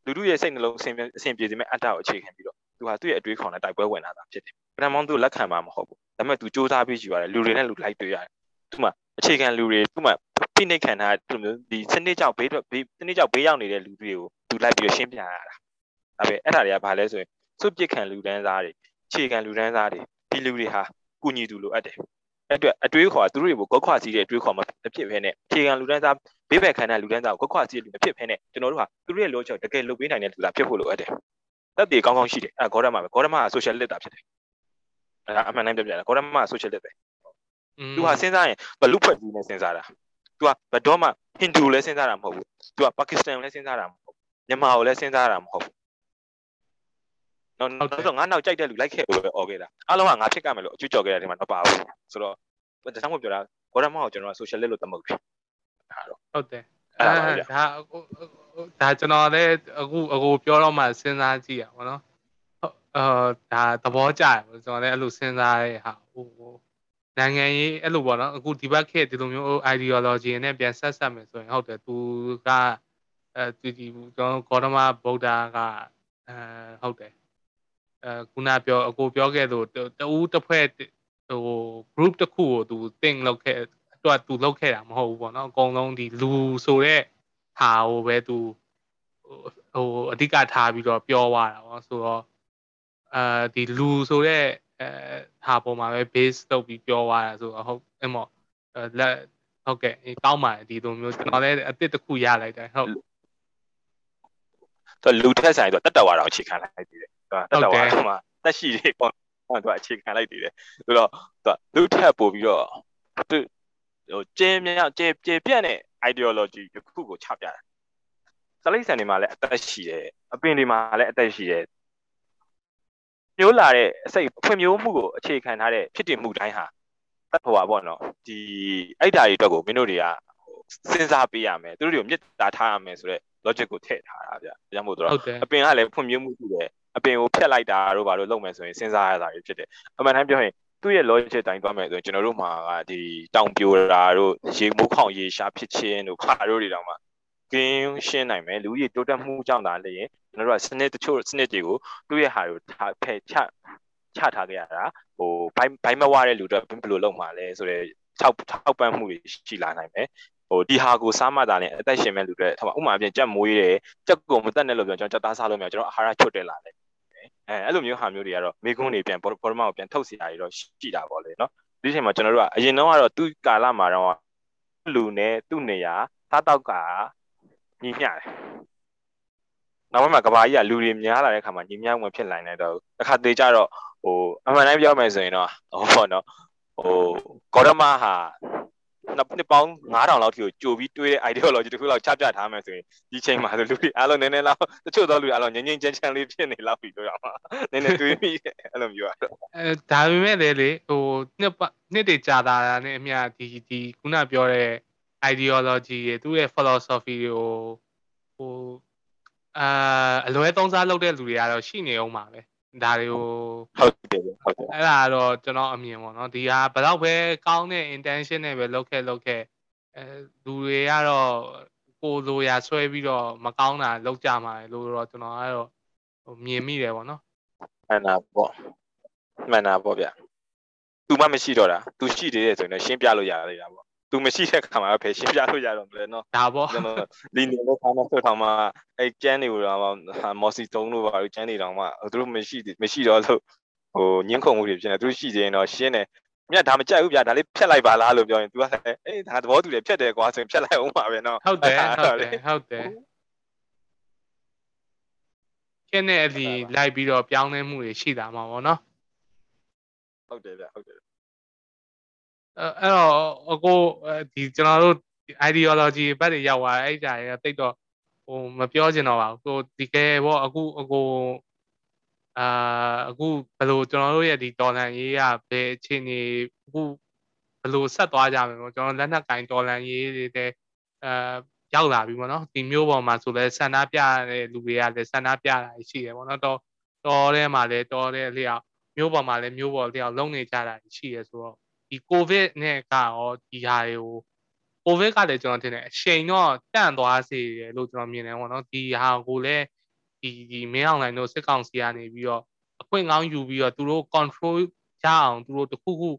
လူလူရဲ့စိတ်နှလုံးအစဉ်အစဉ်ပြေစေမဲ့အတ္တကိုအခြေခံပြီးတော့သူဟာသူ့ရဲ့အတွေးခေါ်နဲ့တိုက်ပွဲဝင်လာတာဖြစ်တယ်ပထမသူလက်ခံမှာမဟုတ်ဘူးဒါပေမဲ့သူစူးစမ်းပြီးကြည့်ရတယ်လူတွေနဲ့လူလိုက်တွေ့ရတယ်သူမှအခြေခံလူတွေသူမှ ဖိနှိပ်ခံထားသူမျိုးဒီစနစ်ကြောင့်ဘေးဘေးစနစ်ကြောင့်ဘေးရောက်နေတဲ့လူတွေကိုသူလိုက်ပြီးရှင်းပြရတာဒါပဲအဲ့ဒါတွေကဘာလဲဆိုရင်စုပ်ပစ်ခံလူတန်းစားတွေအခြေခံလူတန်းစားတွေဒီလူတွေဟာကုညီသူလိုအပ်တယ်အဲ့အတွက်အတွေးခေါ်သူတို့တွေကိုကောက်ခွာစီးတဲ့အတွေးခေါ်မဖြစ်ဖဲနဲ့အခြေခံလူတန်းစားဘေးဘက်ခံတဲ့လူတန်းစားကိုကောက်ခွာစီးတဲ့လူမဖြစ်ဖဲနဲ့ကျွန်တော်တို့ဟာသူတို့ရဲ့လိုချက်တကယ်လုပ်ပေးနိုင်တဲ့လူသားဖြစ်ဖို့လိုအပ်တယ်တက်တည်ကောင်းကောင်းရှိတယ်အဲ့ဂေါရမပဲဂေါရမက social lit တာဖြစ်တယ်အဲ့အမှန်တမ်းပြောပြတယ်ဂေါရမက social lit ပဲသူဟာစဉ်းစားရင်ဘလူဖွဲ့ကြီးနဲ့စဉ်းစားတာ သူကဘယ်တော့မှဟင်ဒူလည်းစဉ်းစားတာမဟုတ်ဘူးသူကပါကစ္စတန်လည်းစဉ်းစားတာမဟုတ်ဘူးမြန်မာကိုလည်းစဉ်းစားတာမဟုတ်ဘူးနော်နောက်တော့ငါနောက်ကြိုက်တဲ့လူလိုက်ခဲ့လို့ပဲអော်ခဲ့တာအားလုံးကငါဖြစ်ကြမယ်လို့အကျွကြော်ခဲ့တဲ့ဒီမှာတော့ပါဘူးဆိုတော့ဒါကြောင့်မို့ပြောတာဂေါရမကိုကျွန်တော်က social lit လို့သတ်မှတ်ပြီဒါတော့ဟုတ်တယ်အဲဒါဒါကျွန်တော်လည်းအခုအခုပြောတော့မှစဉ်းစားကြည့်ရပါတော့အာဒါသဘောကျတယ်ကျွန်တော်လည်းအဲ့လိုစဉ်းစားရဲဟာဟို နိုင်ငံရေးအဲ့လိုပေါ့နော်အခုဒီဘက်ခေတ်ဒီလိုမျိုး ideology နဲ့ပြန်ဆက်ဆက်မယ်ဆိုရင်ဟုတ်တယ်သူကအဲဒီဒီကျွန်တော်ဂေါတမဗုဒ္ဓကအဲဟုတ်တယ်အဲခုနပြောအကိုပြောခဲ့လို့တူတစ်ဖွဲ့ဟို group တစ်ခုကိုသူ think လုပ်ခဲ့တော့သူလုပ်ခဲ့တာမဟုတ်ဘူးပေါ့နော်အကုန်လုံးဒီလူဆိုတဲ့ဟာကိုပဲသူဟိုအဓိကထားပြီးတော့ပြောသွားတာပေါ့ဆိုတော့အဲဒီလူဆိုတဲ့ အဲဟာပေါ်မှာပဲ base လုပ်ပြီးပြောသွားတာဆိုတော့ဟုတ်အဲ့မော်လက်ဟုတ်ကဲ့ကောင်းပါတယ်ဒီလိုမျိုးကျွန်တော်လည်းအစ်စ်တစ်ခုရလိုက်တယ်ဟုတ်တော့လူထက်ဆိုင်တော့တတဝါတော့အခြေခံလိုက်သေးတယ်တတဝါတော့မှတက်ရှိတွေပေါ့ဟိုသူအခြေခံလိုက်သေးတယ်ဆိုတော့သူလူထက်ပို့ပြီးတော့သူဟိုကျင်းမြောက်ကျင်းကျပြန့်တဲ့ ideology တစ်ခုကိုချပြတာစလိတ်ဆန်တွေမှာလည်းအသက်ရှိတယ်အပင်တွေမှာလည်းအသက်ရှိတယ် မျိုးလာတဲ့အစိတ်ဖွံ့ဖြိုးမှုကိုအခြေခံထားတဲ့ဖြစ်တည်မှုတိုင်းဟာဟိုပါပေါ့နော်ဒီအဲ့ဓာတွေအတွက်ကိုမင်းတို့တွေကစဉ်းစားပေးရမယ်သူတို့တွေကိုမြစ်တာထားရမယ်ဆိုတော့ logic ကိုထည့်ထားတာဗျာဒါကြောင့်မို့တော့အပင်ကလည်းဖွံ့ဖြိုးမှုရှိတယ်အပင်ကိုဖျက်လိုက်တာတို့ဘာလို့လုပ်မယ်ဆိုရင်စဉ်းစားရတာတွေဖြစ်တယ်အမှန်တမ်းပြောရင်သူ့ရဲ့ logic တိုင်းသွားမယ်ဆိုရင်ကျွန်တော်တို့မှာကဒီတောင်ပြိုတာတို့ရေမိုးခေါင်ရေရှားဖြစ်ခြင်းတို့ခါတို့တွေတောင်မှကင်းရှင်းနိုင်မယ်လူကြီးတိုးတက်မှုကြောင့်ဒါလည်း ကျွန်တော်တို့ကစနစ်တချို့စနစ်တွေကိုသူ့ရဲ့ဟာကိုထားဖယ်ချချထားခဲ့ရတာဟိုဘိုင်းဘိုင်းမဝတဲ့လူတွေဘယ်လိုလုပ်မှာလဲဆိုတော့ထောက်ထောက်ပံ့မှုတွေရှိလာနိုင်မယ်ဟိုဒီဟာကိုစားမှတာနဲ့အသက်ရှင်မဲ့လူတွေထားပါဥမာအပြင်ကြက်မွေးတယ်ကြက်ကိုမတက်နဲ့လို့ပြောကျွန်တော်ကြက်သားစားလို့မရကျွန်တော်အာဟာရချွတ်တယ်လာတယ်အဲအဲ့လိုမျိုးဟာမျိုးတွေကတော့မိကုန်းတွေပြန်ဘော်ဒမကိုပြန်ထုတ်စီတာတွေတော့ရှိတာပေါ့လေနော်ဒီချိန်မှာကျွန်တော်တို့ကအရင်တော့ကတော့သူ့ကာလမှာတော့လူနဲ့သူ့နေရာသားတောက်ကညီမျှတယ် နောက်ပိုင်းမှာကဘာကြီးကလူတွေများလာတဲ့ခါမှာညီမျှဝင်ဖြစ်လာနိုင်တော့တစ်ခါသေးကြတော့ဟိုအမှန်တိုင်းပြောမယ်ဆိုရင်တော့ဟောနော်ဟိုဂေါရမဟာနှစ်ပေါင်း9000လောက်ထိကိုကြိုပြီးတွေးတဲ့ ideology တခုလောက်ချပြထားမယ်ဆိုရင်ဒီချိန်မှာဆိုလူတွေအားလုံးနည်းနည်းလောက်တချို့သောလူတွေအားလုံးငြင်းငြင်းချမ်းချမ်းလေးဖြစ်နေလောက်ပြီပြောရမှာနည်းနည်းတွေးမိအဲ့လိုမျိုးอ่ะအဲဒါပေမဲ့လေလေဟိုနှစ်နှစ်တွေကြာတာနဲ့အမြဒီဒီခုနပြောတဲ့ ideology တွေသူ့ရဲ့ philosophy တွေကိုဟို အာအလွဲသုံးစားလုပ်တဲ့လူတွေကတော့ရှိနေအောင်ပါပဲဒါတွေကိုဟုတ်တယ်ဟုတ်တယ်အဲ့ဒါတော့ကျွန်တော်အမြင်ပေါ့နော်ဒီဟာဘယ်တော့ပဲကောင်းတဲ့ intention နဲ့ပဲလုပ်ခဲ့လုပ်ခဲ့အဲလူတွေကတော့ကိုလိုရာဆွဲပြီးတော့မကောင်းတာလုပ်ကြမှာလို့တော့ကျွန်တော်ကတော့ဟိုမြင်မိတယ်ပေါ့နော်မှန်တာပေါ့မှန်တာပေါ့ဗျသူမှမရှိတော့တာသူရှိသေးတယ်ဆိုရင်ရှင်းပြလို့ရတာပေါ့ သူမရှိတဲ့ခါမှာဖယ်ရှင်းပြလို့ရတော့မလဲနော်ဒါပေါ့လီနီလို့ခါမှဆွတ်ထောင်မှအဲကျန်းတွေကိုတော့မော်စီတုံးလို့ပါလို့ကျန်းတွေတောင်မှသူတို့မရှိမရှိတော့လို့ဟိုညင်းခုန်မှုတွေဖြစ်နေသူတို့ရှိခြင်းတော့ရှင်းတယ်မြတ်ဒါမကြိုက်ဘူးဗျာဒါလေးဖြတ်လိုက်ပါလားလို့ပြောရင် तू ကလည်းအေးဒါသဘောတူတယ်ဖြတ်တယ်ကွာဆိုရင်ဖြတ်လိုက်အောင်ပါပဲနော်ဟုတ်တယ်ဟုတ်တယ်ဟုတ်တယ်ကျင်းတဲ့အဒီလိုက်ပြီးတော့ပြောင်းလဲမှုတွေရှိတာမှာပေါ့နော်ဟုတ်တယ်ဗျဟုတ်တယ် အဲ့တော့အကိုဒီကျွန်တော်တို့ ideology ဘက်တွေရောက်သွားအဲ့ဒါတွေကတိတ်တော့ဟိုမပြောချင်တော့ပါဘူးဟိုဒီကဲပေါ့အခုအကိုအာအခုဘယ်လိုကျွန်တော်တို့ရဲ့ဒီဒေါ်လန်ရေးကဘယ်အခြေအနေအခုဘယ်လိုဆက်သွားကြမလဲပေါ့ကျွန်တော်လက်နက်ကင်ဒေါ်လန်ရေးတွေတဲ့အာရောက်လာပြီပေါ့နော်ဒီမျိုးပေါ်မှာဆိုလဲဆန္ဒပြတဲ့လူတွေကလည်းဆန္ဒပြတာရှိတယ်ပေါ့နော်တော့တော်ထဲမှာလည်းတော်တဲ့လျောက်မျိုးပေါ်မှာလည်းမျိုးပေါ်လျောက်လုံနေကြတာရှိရဆိုတော့ ဒီကိုဗစ်နဲ့ကရောဒီဟာတွေကိုကိုဗစ်ကလည်းကျွန်တော်ထင်တယ်အချိန်တော့တန့်သွားစေတယ်လို့ကျွန်တော်မြင်တယ်ပေါ့နော်ဒီဟာကိုလည်းဒီဒီမင်းအောင်လိုင်းတို့စစ်ကောင်စီကနေပြီးတော့အခွင့်ကောင်းယူပြီးတော့သူတို့ control ရအောင်သူတို့တခုခု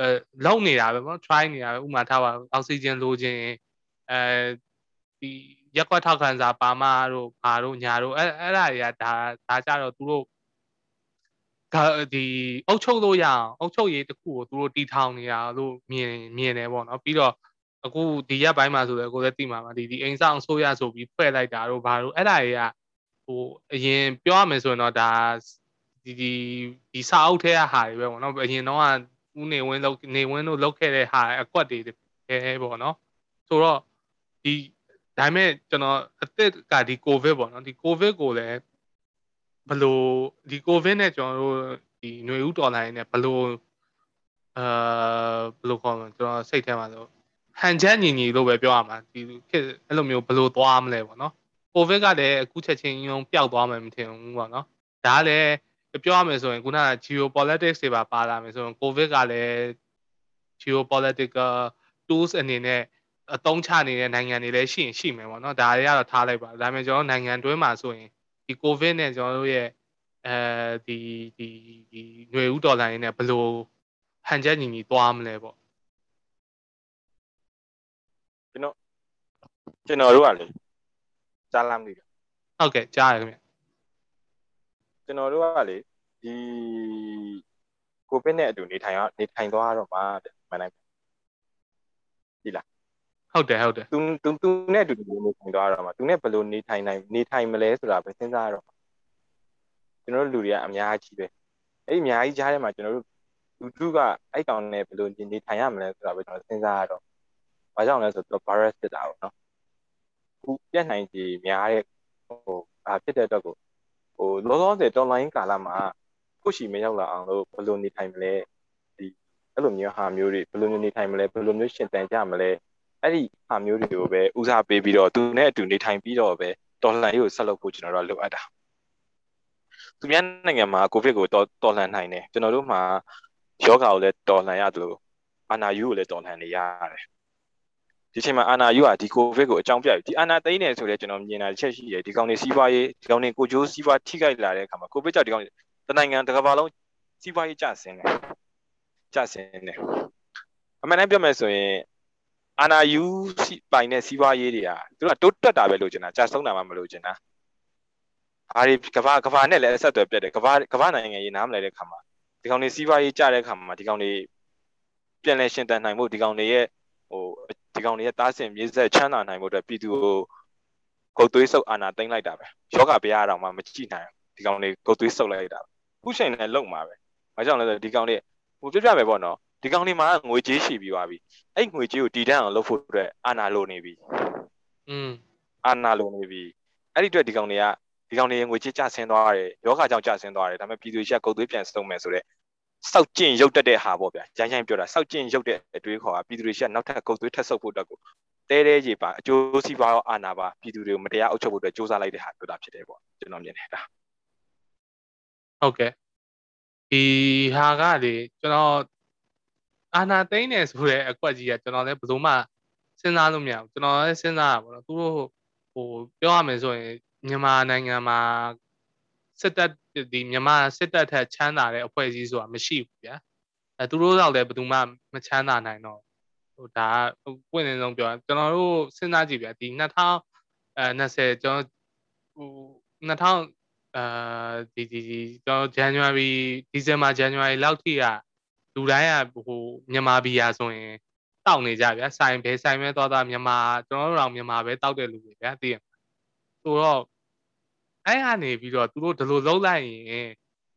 အဲလုပ်နေတာပဲပေါ့ try နေတာပဲဥမာထားပါအောက်ဆီဂျင်လိုချင်အဲဒီရက်ကွက်ထောက်ခံစာပါမတို့ဘာတို့ညာတို့အဲအဲ့ဒါတွေကဒါဒါကြတော့သူတို့ ဒီအုတ်ချုပ်လို့ရအောင်အုတ်ချုပ်ရေးတခုကိုသူတို့တီထောင်နေတာလို့မြင်မြင်တယ်ပေါ့နော်ပြီးတော့အခုဒီရက်ပိုင်းမှာဆိုလည်းကိုယ်လည်းသိမှာပါဒီဒီအိမ်ဆောင်ဆိုရဆိုပြီးဖွဲ့လိုက်တာတို့ဘာတို့အဲ့ဒါတွေကဟိုအရင်ပြောရမယ်ဆိုရင်တော့ဒါဒီဒီဒီစာအုပ်ထဲကဟာတွေပဲပေါ့နော်အရင်တော့ကဦးနေဝင်းလောက်နေဝင်းတို့လောက်ခဲ့တဲ့ဟာအကွက်တွေအဲပေါ့နော်ဆိုတော့ဒီဒါပေမဲ့ကျွန်တော်အသစ်ကဒီကိုဗစ်ပေါ့နော်ဒီကိုဗစ်ကိုလည်း ဘလို့ဒီကိုဗစ်နဲ့ကျွန်တော်တို့ဒီຫນွေဥတော်လိုင်းနဲ့ဘလို့အာဘလို့ခေါ်မလဲကျွန်တော်စိတ်ထဲမှာဆိုဟန်ချက်ညီညီလို့ပဲပြောရမှာဒီအဲ့လိုမျိုးဘလို့သွားမလဲပေါ့နော်ကိုဗစ်ကလည်းအခုချက်ချင်းရုံပျောက်သွားမှမထင်ဘူးပေါ့နော်ဒါကလည်းပြောရမယ်ဆိုရင်ခုနက geopolitics တွေပါပါလာမယ်ဆိုရင်ကိုဗစ်ကလည်း geopolitical tools အနေနဲ့အသုံးချနေတဲ့နိုင်ငံတွေလည်းရှိရင်ရှိမယ်ပေါ့နော်ဒါတွေကတော့ထားလိုက်ပါဒါပေမဲ့ကျွန်တော်နိုင်ငံတွင်းမှာဆိုရင် ဒီကိုဗစ်နဲ့ကျွန်တော်တို့ရဲ့အဲဒီဒီဒီຫນွေဥဒေါ်လာရင်းနဲ့ဘယ်လိုဟန်ချက်ညီညီသွားမလဲပေါ့ကျွန်တော်ကျွန်တော်တို့ကလေကြားလားမသိဘူးဟုတ်ကဲ့ကြားရခင်ဗျကျွန်တော်တို့ကလေဒီကိုဗစ်နဲ့အတူနေထိုင်ရနေထိုင်သွားတော့မှမနိုင်ဒီလား ဟုတ်တယ်ဟုတ်တယ်သူသူသူနဲ့အတူတူနေထိုင်သွားတော့မှသူနဲ့ဘယ်လိုနေထိုင်နိုင်နေထိုင်မလဲဆိုတာပဲစဉ်းစားရတော့ကျွန်တော်တို့လူတွေကအများကြီးပဲအဲ့ဒီအများကြီးကြားထဲမှာကျွန်တော်တို့လူထုကအဲ့ကောင်နဲ့ဘယ်လိုနေထိုင်ရမလဲဆိုတာပဲကျွန်တော်စဉ်းစားရတော့ဘာကြောင့်လဲဆိုတော့ virus ဖြစ်တာပေါ့နော်ခုပြက်နိုင်ကြီးများတဲ့ဟိုအာဖြစ်တဲ့အတွက်ကိုဟိုလောလောဆယ် online ကာလမှာကိုရှိမရောက်လာအောင်လို့ဘယ်လိုနေထိုင်မလဲဒီအဲ့လိုမျိုးဟာမျိုးတွေဘယ်လိုမျိုးနေထိုင်မလဲဘယ်လိုမျိုးရှင်သန်ကြမလဲ အဲ့ဒီဟာမျိုးတွေကိုပဲဦးစားပေးပြီးတော့သူနဲ့အတူနေထိုင်ပြီးတော့ပဲတော်လှန်ရေးကိုဆက်လုပ်ဖို့ကျွန်တော်တို့လိုအပ်တာသူများနိုင်ငံမှာကိုဗစ်ကိုတော်တော်လှန်နိုင်တယ်ကျွန်တော်တို့မှာယောဂါကိုလည်းတော်လှန်ရတယ်လို့အာနာယူကိုလည်းတော်လှန်နေရတယ်ဒီချိန်မှာအာနာယူကဒီကိုဗစ်ကိုအကြောင်းပြပြီဒီအာနာသိန်းနေဆိုလဲကျွန်တော်မြင်တာတစ်ချက်ရှိတယ်ဒီကောင်တွေစီးပွားရေးဒီကောင်တွေကိုဂျိုးစီးပွားထိခိုက်လာတဲ့အခါမှာကိုဗစ်ကြောင့်ဒီကောင်တနိုင်ငံတစ်ကမ္ဘာလုံးစီးပွားရေးကျဆင်းတယ်ကျဆင်းတယ်အမှန်တမ်းပြောမယ်ဆိုရင် အာနာယူပိုင်တဲ့စီးပွားရေးတွေကသူကတိုးတက်တာပဲလို့ကျင်တာကြာဆုံးတာမှမလို့ကျင်တာအားဒီကဘာကဘာနဲ့လည်းအဆက်အသွယ်ပြတ်တယ်ကဘာကဘာနိုင်ငံရေးနားမလဲတဲ့ခါမှာဒီကောင်တွေစီးပွားရေးကြတဲ့ခါမှာဒီကောင်တွေပြန်လဲရှင်တန်နိုင်ဖို့ဒီကောင်တွေရဲ့ဟိုဒီကောင်တွေရဲ့တားဆင်မြေဆက်ချမ်းသာနိုင်ဖို့အတွက်ပြည်သူကိုဂုတ်သွေးဆုပ်အာနာသိမ့်လိုက်တာပဲယောဂဗျာတော့မှမကြည့်နိုင်ဒီကောင်တွေဂုတ်သွေးဆုပ်လိုက်တာခုချိန်နဲ့လုံမှာပဲဘာကြောင့်လဲဆိုဒီကောင်တွေဟိုပြပြမယ်ပေါ့နော် ဒီကောင်တွေမှာငွေကြေးရှိပြီးသွားပြီအဲ့ငွေကြေးကိုတည်တံ့အောင်လုပ်ဖို့အတွက်အာနာလိုနေပြီอืมအာနာလိုနေပြီအဲ့ဒီအတွက်ဒီကောင်တွေကဒီကောင်တွေငွေကြေးကျဆင်းသွားတယ်ယောဂကြောင့်ကျဆင်းသွားတယ်ဒါပေမဲ့ပြည်သူတွေကကုတ်သွေးပြန်စုံမယ်ဆိုတော့စောက်ကျင့်ရုပ်တက်တဲ့ဟာပေါ့ဗျာရိုင်းရိုင်းပြောတာစောက်ကျင့်ရုပ်တဲ့အတွေးခေါ်တာပြည်သူတွေကနောက်ထပ်ကုတ်သွေးထပ်ဆုပ်ဖို့အတွက်ကိုတဲတဲကြီးပါအကျိုးစီးပွားရောအာဏာပါပြည်သူတွေကိုမတရားအုပ်ချုပ်ဖို့အတွက်စ조사လိုက်တဲ့ဟာပြောတာဖြစ်တယ်ပေါ့ကျွန်တော်မြင်နေတာဟုတ်ကဲ့ဒီဟာကလေကျွန်တော် အာနာသိန်းနေဆိုတဲ့အကွက်ကြီးကကျွန်တော်လည်းဘယ်လိုမှစဉ်းစားလို့မရဘူးကျွန်တော်လည်းစဉ်းစားရပါတော့သူတို့ဟိုပြောရမယ်ဆိုရင်မြန်မာနိုင်ငံမှာစစ်တပ်ဒီမြန်မာစစ်တပ်ထက်ချမ်းသာတဲ့အဖွဲ့အစည်းဆိုတာမရှိဘူးဗျာအဲသူတို့တော့လည်းဘယ်သူမှမချမ်းသာနိုင်တော့ဟိုဒါကပွင့်နေဆုံးပြောကျွန်တော်တို့စဉ်းစားကြည့်ဗျာဒီ2020ကျွန်တော်ဟို2000အာဒီဒီကျွန်တော် January December January လောက်ထိက လူတိုင်းကဟိုမြန်မာဘီယာဆိုရင်တောက်နေကြဗျာဆိုင်ဘဲဆိုင်ပဲသွားသွားမြန်မာကျွန်တော်တို့တော့မြန်မာပဲတောက်တဲ့လူတွေဗျာသိရမှာဆိုတော့အဲ့ဟာနေပြီးတော့သူတို့ဒီလိုလုံးလိုက်ရင်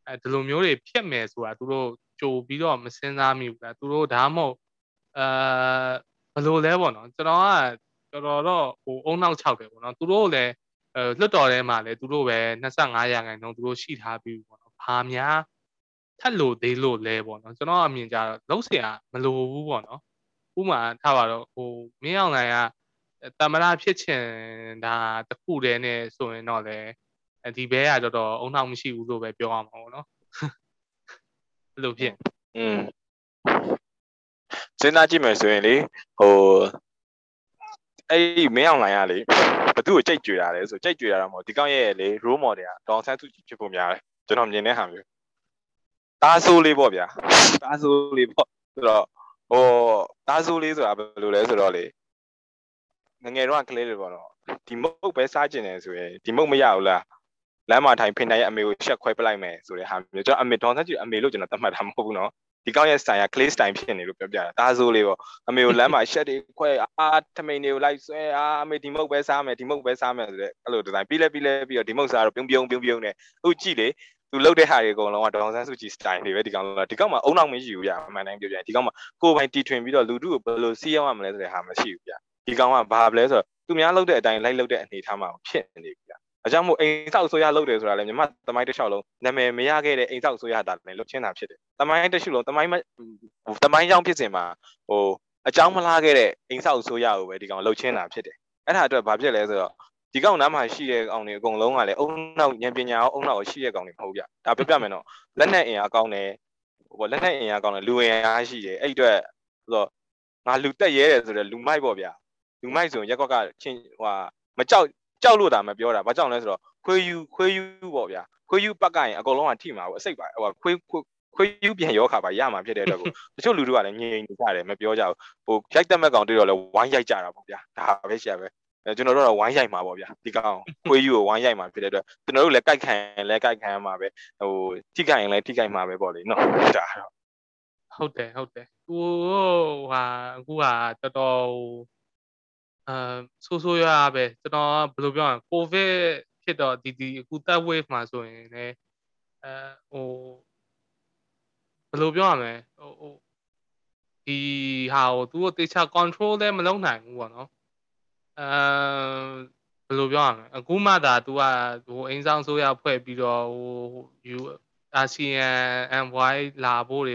အဲဒီလိုမျိုးတွေဖြစ်မယ်ဆိုတာသူတို့ကြိုပြီးတော့မစင်စားမိဘူးလားသူတို့ဒါမှမဟုတ်အာဘယ်လိုလဲပေါ့နော်ကျွန်တော်ကတော်တော်တော့ဟိုအုံနောက်6တယ်ပေါ့နော်သူတို့လည်းအဲလွတ်တော်ထဲမှာလည်းသူတို့ပဲ25ရာခိုင်နှုန်းသူတို့ရှိထားပြီးပေါ့နော်ဘာများ ထက်လို့သေးလို့လဲပေါ့နော်ကျွန်တော်အမြင်ကြတော့လုံးเสียမလိုဘူးပေါ့နော်ဥမာထားပါတော့ဟိုမင်းအောင်လိုင်ကတမရဖြစ်ချင်ဒါတခုတည်းနဲ့ဆိုရင်တော့လေဒီဘဲကတော်တော်အုံနောက်မရှိဘူးလို့ပဲပြောရမှာပေါ့နော်အဲ့လိုဖြစ်อืมစဉ်းစားကြည့်မယ်ဆိုရင်လေဟိုအဲ့ဒီမင်းအောင်လိုင်ရလေဘသူ့ကိုကြိတ်ကြွတာလဲဆိုကြိတ်ကြွတာတော့မဟုတ်ဒီကောင်းရဲ့လေ role model ကဒေါန်ဆန်းစုကြည်ဖြစ်ဖို့များတယ်ကျွန်တော်မြင်တဲ့ဟာမျိုး တားဆိုးလေးပေါ့ဗျာတားဆိုးလေးပေါ့ဆိုတော့ဟိုတားဆိုးလေးဆိုတာဘယ်လိုလဲဆိုတော့လေငငယ်တော့ကလေးတွေပေါ့နော်ဒီမုတ်ပဲစားကျင်တယ်ဆိုရင်ဒီမုတ်မရဘူးလားလမ်းမှာထိုင်ဖိနေရဲ့အမေကိုရှက်ခွဲပလိုက်မယ်ဆိုတဲ့ဟာမျိုးကျွန်တော်အမေဒေါန်ဆန်းစုကြည်အမေလို့ကျွန်တော်သတ်မှတ်တာမဟုတ်ဘူးနော်ဒီကောင်းရဲ့ style က clay style ဖြစ်နေလို့ပြောပြတာဒါဆိုလေးပေါ့အမေကိုလမ်းမှာရှက်တွေခွဲအာထမိန်တွေကိုလိုက်ဆွဲအာအမေဒီမုတ်ပဲစားမယ်ဒီမုတ်ပဲစားမယ်ဆိုတဲ့အဲ့လိုဒီဇိုင်းပြီးလဲပြီးလဲပြီးတော့ဒီမုတ်စားတော့ပြုံးပြုံးပြုံးပြုံးနဲ့အခုကြည့်လေ သူလုတ်တဲ့ဟာတွေအကုန်လုံးကဒေါန်ဆန်းစုကြည် style တွေပဲဒီကောင်ကဒီကောင်မှာအုံနောက်မရှိဘူးဗျအမှန်တိုင်းပြောပြရင်ဒီကောင်မှာကိုယ်ပိုင်တီထွင်ပြီးတော့လူထုကိုဘယ်လိုစီးရောက်ရမလဲဆိုတဲ့ဟာမရှိဘူးဗျဒီကောင်ကဘာလဲဆိုတော့သူများလုတ်တဲ့အတိုင်းလိုက်လုတ်တဲ့အနေထားမှာဖြစ်နေပြီဗျအကြောင်းမို့အိမ်ဆောက်ဆိုရလုပ်တယ်ဆိုတာလည်းမြမသမိုင်းတစ်လျှောက်လုံးနာမည်မရခဲ့တဲ့အိမ်ဆောက်ဆိုရတာလည်းလုပ်ချင်းတာဖြစ်တယ်။သမိုင်းတစ်ခုလုံးသမိုင်းသမိုင်းကြောင်းဖြစ်စဉ်မှာဟိုအကြောင်းမလားခဲ့တဲ့အိမ်ဆောက်ဆိုရကိုပဲဒီကောင်လုပ်ချင်းတာဖြစ်တယ်။အဲ့ဒါအတွက်ဘာဖြစ်လဲဆိုတော့ ဒီကောင်နားမှာရှိတဲ့ကောင်တွေအကုန်လုံးကလည်းအုံနောက်ဉာဏ်ပညာရောအုံနောက်ရှိတဲ့ကောင်တွေမဟုတ်ဗျ။ဒါပြပြမယ်နော်။လက်နဲ့အင်အားကောင်းတယ်ဟိုလက်နဲ့အင်အားကောင်းတယ်လူအင်အားရှိတယ်အဲ့ဒီအတွက်ဆိုတော့ငါလူတက်ရဲတယ်ဆိုတော့လူမိုက်ပေါ့ဗျာ။လူမိုက်ဆိုရင်ရက်ကွက်ကချင်းဟိုမကြောက်ကြောက်လို့တာမပြောတာဘာကြောင့်လဲဆိုတော့ခွေးယူခွေးယူပေါ့ဗျာခွေးယူပတ်ကရင်အကုန်လုံးကထိမှာပေါ့အစိတ်ပါဟိုခွေးခွေးယူပြန်ရောခါပါရမှာဖြစ်တဲ့အတွက်ကိုတချို့လူတွေကလည်းငြိမ်နေကြတယ်မပြောကြဘူးဟိုရိုက်တက်မဲ့ကောင်တွေ့တော့လဲဝိုင်းရိုက်ကြတာပေါ့ဗျာဒါပဲရှာပဲ အဲကျွန်တော်တို့ကတော့ဝိုင်းရိုက်မှာပေါ့ဗျာဒီကောင်ခွေးယူကိုဝိုင်းရိုက်မှာဖြစ်တဲ့အတွက်ကျွန်တော်တို့လည်းကြိုက်ခံရင်လည်းကြိုက်ခံရမှာပဲဟိုထိခိုက်ရင်လည်းထိခိုက်မှာပဲပေါ့လေနော်ဒါတော့ဟုတ်တယ်ဟုတ်တယ်ဟိုဟာအခုကတော်တော်အာဆိုးဆိုးရွားပဲကျွန်တော်ဘယ်လိုပြောရလဲကိုဗစ်ဖြစ်တော့ဒီဒီအခု third wave မှာဆိုရင်လည်းအဲဟိုဘယ်လိုပြောရမလဲဟိုဟိုဒီဟာကိုသူတို့တေချာ control လည်းမလုပ်နိုင်ဘူးပေါ့နော် အဲဘယ်လိုပြောရမလဲအခုမှသာ तू ကဟိုအိမ်ဆောင်ဆိုရဖွဲ့ပြီးတော့ဟို U ASEAN MY လာဖို့တွေ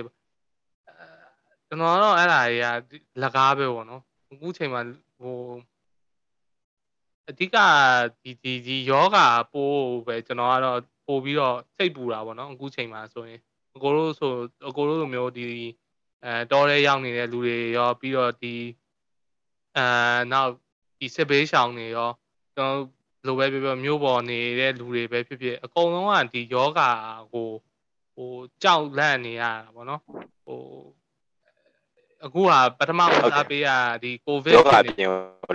ကျွန်တော်တော့အဲ့ဒါတွေကလကားပဲပေါ့နော်အခုချိန်မှာဟိုအဓိကဒီဒီဒီယောဂပိုးပဲကျွန်တော်ကတော့ပို့ပြီးတော့စိတ်ပူတာပေါ့နော်အခုချိန်မှာဆိုရင်အကိုတို့ဆိုအကိုတို့လိုမျိုးဒီအဲတောထဲရောက်နေတဲ့လူတွေရောပြီးတော့ဒီအဲနောက် ဒီစစ်ဘေးရှောင်တွေရောကျွန်တော်လိုပဲပြောပြောမျိုးပေါ်နေတဲ့လူတွေပဲဖြစ်ဖြစ်အကုန်လုံးကဒီယောဂကိုဟိုကြောက်လန့်နေရတာပေါ့နော်ဟိုအခုကပထမဦးစားပေးရဒီကိုဗစ်ယောဂအပြင်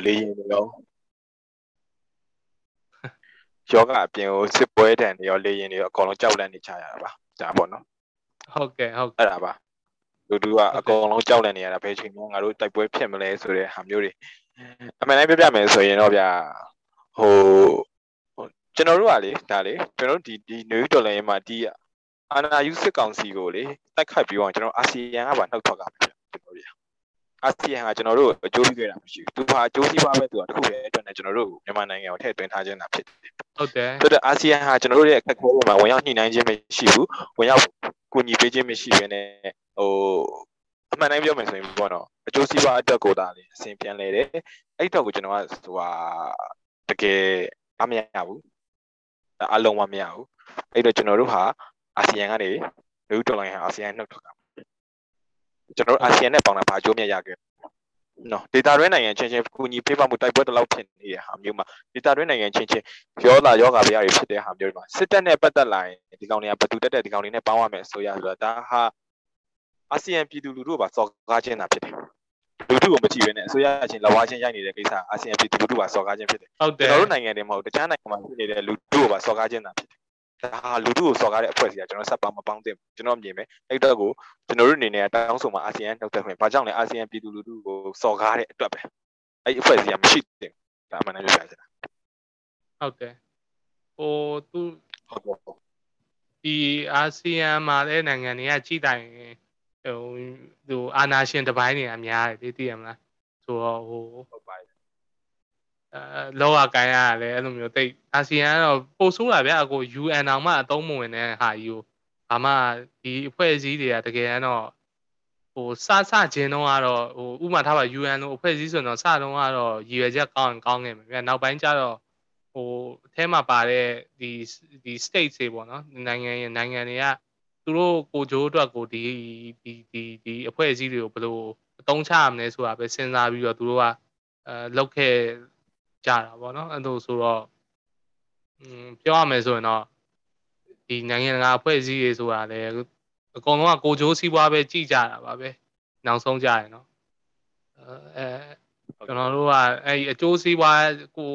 လေးရင်ရောယောဂအပြင်ကိုစစ်ပွဲတန်တွေရောလေရင်တွေရောအကုန်လုံးကြောက်လန့်နေကြရတာပါဒါပေါ့နော်ဟုတ်ကဲ့ဟုတ်အဲ့ဒါပါလူတို့ကအကုန်လုံးကြောက်လန့်နေရတာဘယ်ချိန်မှငါတို့တိုက်ပွဲဖြစ်မလဲဆိုတဲ့ဟာမျိုးတွေ အမှန်တိုင်းပြပြမယ်ဆိုရင်တော့ဗျာဟိုကျွန်တော်တို့ကလေဒါလေကျွန်တော်တို့ဒီဒီနယူးဒေါ်လာရေးမှာဒီအာနာယူစစ်ကောင်စီကိုလေတိုက်ခိုက်ပြီးတော့ကျွန်တော်အာဆီယံကပါနှုတ်ထွက်ကြမှာကျွန်တော်တို့အာဆီယံကကျွန်တော်တို့အကျိုးပြုခဲ့တာမရှိဘူးသူဟာအကျိုးစီးပွားပဲသူကတခုပဲအတွက်နဲ့ကျွန်တော်တို့မြန်မာနိုင်ငံကိုထည့်သွင်းထားခြင်းတာဖြစ်တယ်ဟုတ်တယ်ဆိုတော့အာဆီယံဟာကျွန်တော်တို့ရဲ့အခက်အခဲတွေမှာဝင်ရောက်ညှိနှိုင်းခြင်းမရှိဘူးဝင်ရောက်ကူညီပေးခြင်းမရှိဘဲနဲ့ဟို အမှန်တိုင်းပြောမယ်ဆိုရင်ပေါ့နော်အကျိုးစီးပွားအတွက်ကိုတာလေအစဉ်ပြန်လဲတယ်အဲ့တော့ကိုကျွန်တော်ကဟိုဟာတကယ်အမရဘူးအလုံးမမရဘူးအဲ့တော့ကျွန်တော်တို့ဟာအာဆီယံကနေလူဒေါ်လာဟာအာဆီယံနှုတ်ထွက်တာကျွန်တော်တို့အာဆီယံနဲ့ပေါင်းတာဘာအကျိုးမြတ်ရခဲ့နော်ဒေတာတွင်းနိုင်ငံချင်းချင်းကူညီပေးပါမှုတိုက်ပွဲတလောက်ဖြစ်နေတဲ့ဟာမျိုးမှာဒေတာတွင်းနိုင်ငံချင်းချင်းရောလာရောဂါပြရတွေဖြစ်တဲ့ဟာမျိုးတွေမှာစစ်တပ်နဲ့ပတ်သက်လာရင်ဒီကောင်တွေကဘသူတက်တဲ့ဒီကောင်တွေနဲ့ပေါင်းရမယ်ဆိုရဆိုတော့ဒါဟာ အာဆီယံပြည်သူလူထုပါစော်ကားခြင်းတာဖြစ်တယ်လူထုကိုမကြည့်ဘဲနဲ့အစိုးရချင်းလဝါချင်းရိုက်နေတဲ့ကိစ္စအာဆီယံပြည်သူလူထုပါစော်ကားခြင်းဖြစ်တယ်ဟုတ်တယ်ကျွန်တော်တို့နိုင်ငံတွေမဟုတ်တခြားနိုင်ငံမှာဖြစ်နေတဲ့လူထုကိုပါစော်ကားခြင်းတာဖြစ်တယ်ဒါဟာလူထုကိုစော်ကားတဲ့အဖွဲ့အစည်းကကျွန်တော်ဆက်ပါမပေါင်းသင့်ဘူးကျွန်တော်မြင်မယ်အဲ့တော့ကိုကျွန်တော်တို့အနေနဲ့တောင်းဆိုမှာအာဆီယံနှုတ်သက်ခွင့်ဘာကြောင့်လဲအာဆီယံပြည်သူလူထုကိုစော်ကားတဲ့အတွက်ပဲအဲ့အဖွဲ့အစည်းကမရှိသင့်ဒါမှလည်းပြောပြချင်တာဟုတ်တယ်ဟိုသူဒီအာဆီယံမှာလည်းနိုင်ငံတွေကကြည်တိုင် ဟိုဟိုအာနာရှင်တစ်ပိုင်းတွေကများတယ်သိသိရမလားဆိုတော့ဟိုဟုတ်ပါတယ်အဲလောကကိုင်းရတယ်အဲ့လိုမျိုးတိတ်အာဆီယံကတော့ပို့ဆိုးတာဗျာကို UN အောင်မှအသုံးမဝင်တဲ့ဟာကြီးကိုဘာမှဒီအဖွဲ့အစည်းတွေကတကယ်တော့ဟိုစစချင်းတော့ကတော့ဟိုဥပမာထားပါ UN လို့အဖွဲ့အစည်းဆိုတော့စတော့ကတော့ရည်ရွယ်ချက်ကောင်းရင်ကောင်းခဲ့မှာဗျာနောက်ပိုင်းကျတော့ဟိုအထဲမှာပါတဲ့ဒီဒီ state တွေပေါ့နော်နိုင်ငံရဲ့နိုင်ငံတွေက သူတို့ကိုကြိုးအတွက်ကိုဒီဒီဒီဒီအဖွဲ့အစည်းတွေကိုဘယ်လိုအသုံးချရမလဲဆိုတာပဲစဉ်းစားပြီးတော့သူတို့ကအဲလောက်ခဲ့ကြတာပေါ့နော်အဲ့လိုဆိုတော့อืมပြောရမယ်ဆိုရင်တော့ဒီနိုင်ငံတကာအဖွဲ့အစည်းတွေဆိုတာလည်းအကုန်လုံးကကိုကြိုးစီးပွားပဲကြည့်ကြတာပါပဲနောက်ဆုံးကြရင်တော့အဲကျွန်တော်တို့ကအဲ့အကျိုးစီးပွားကို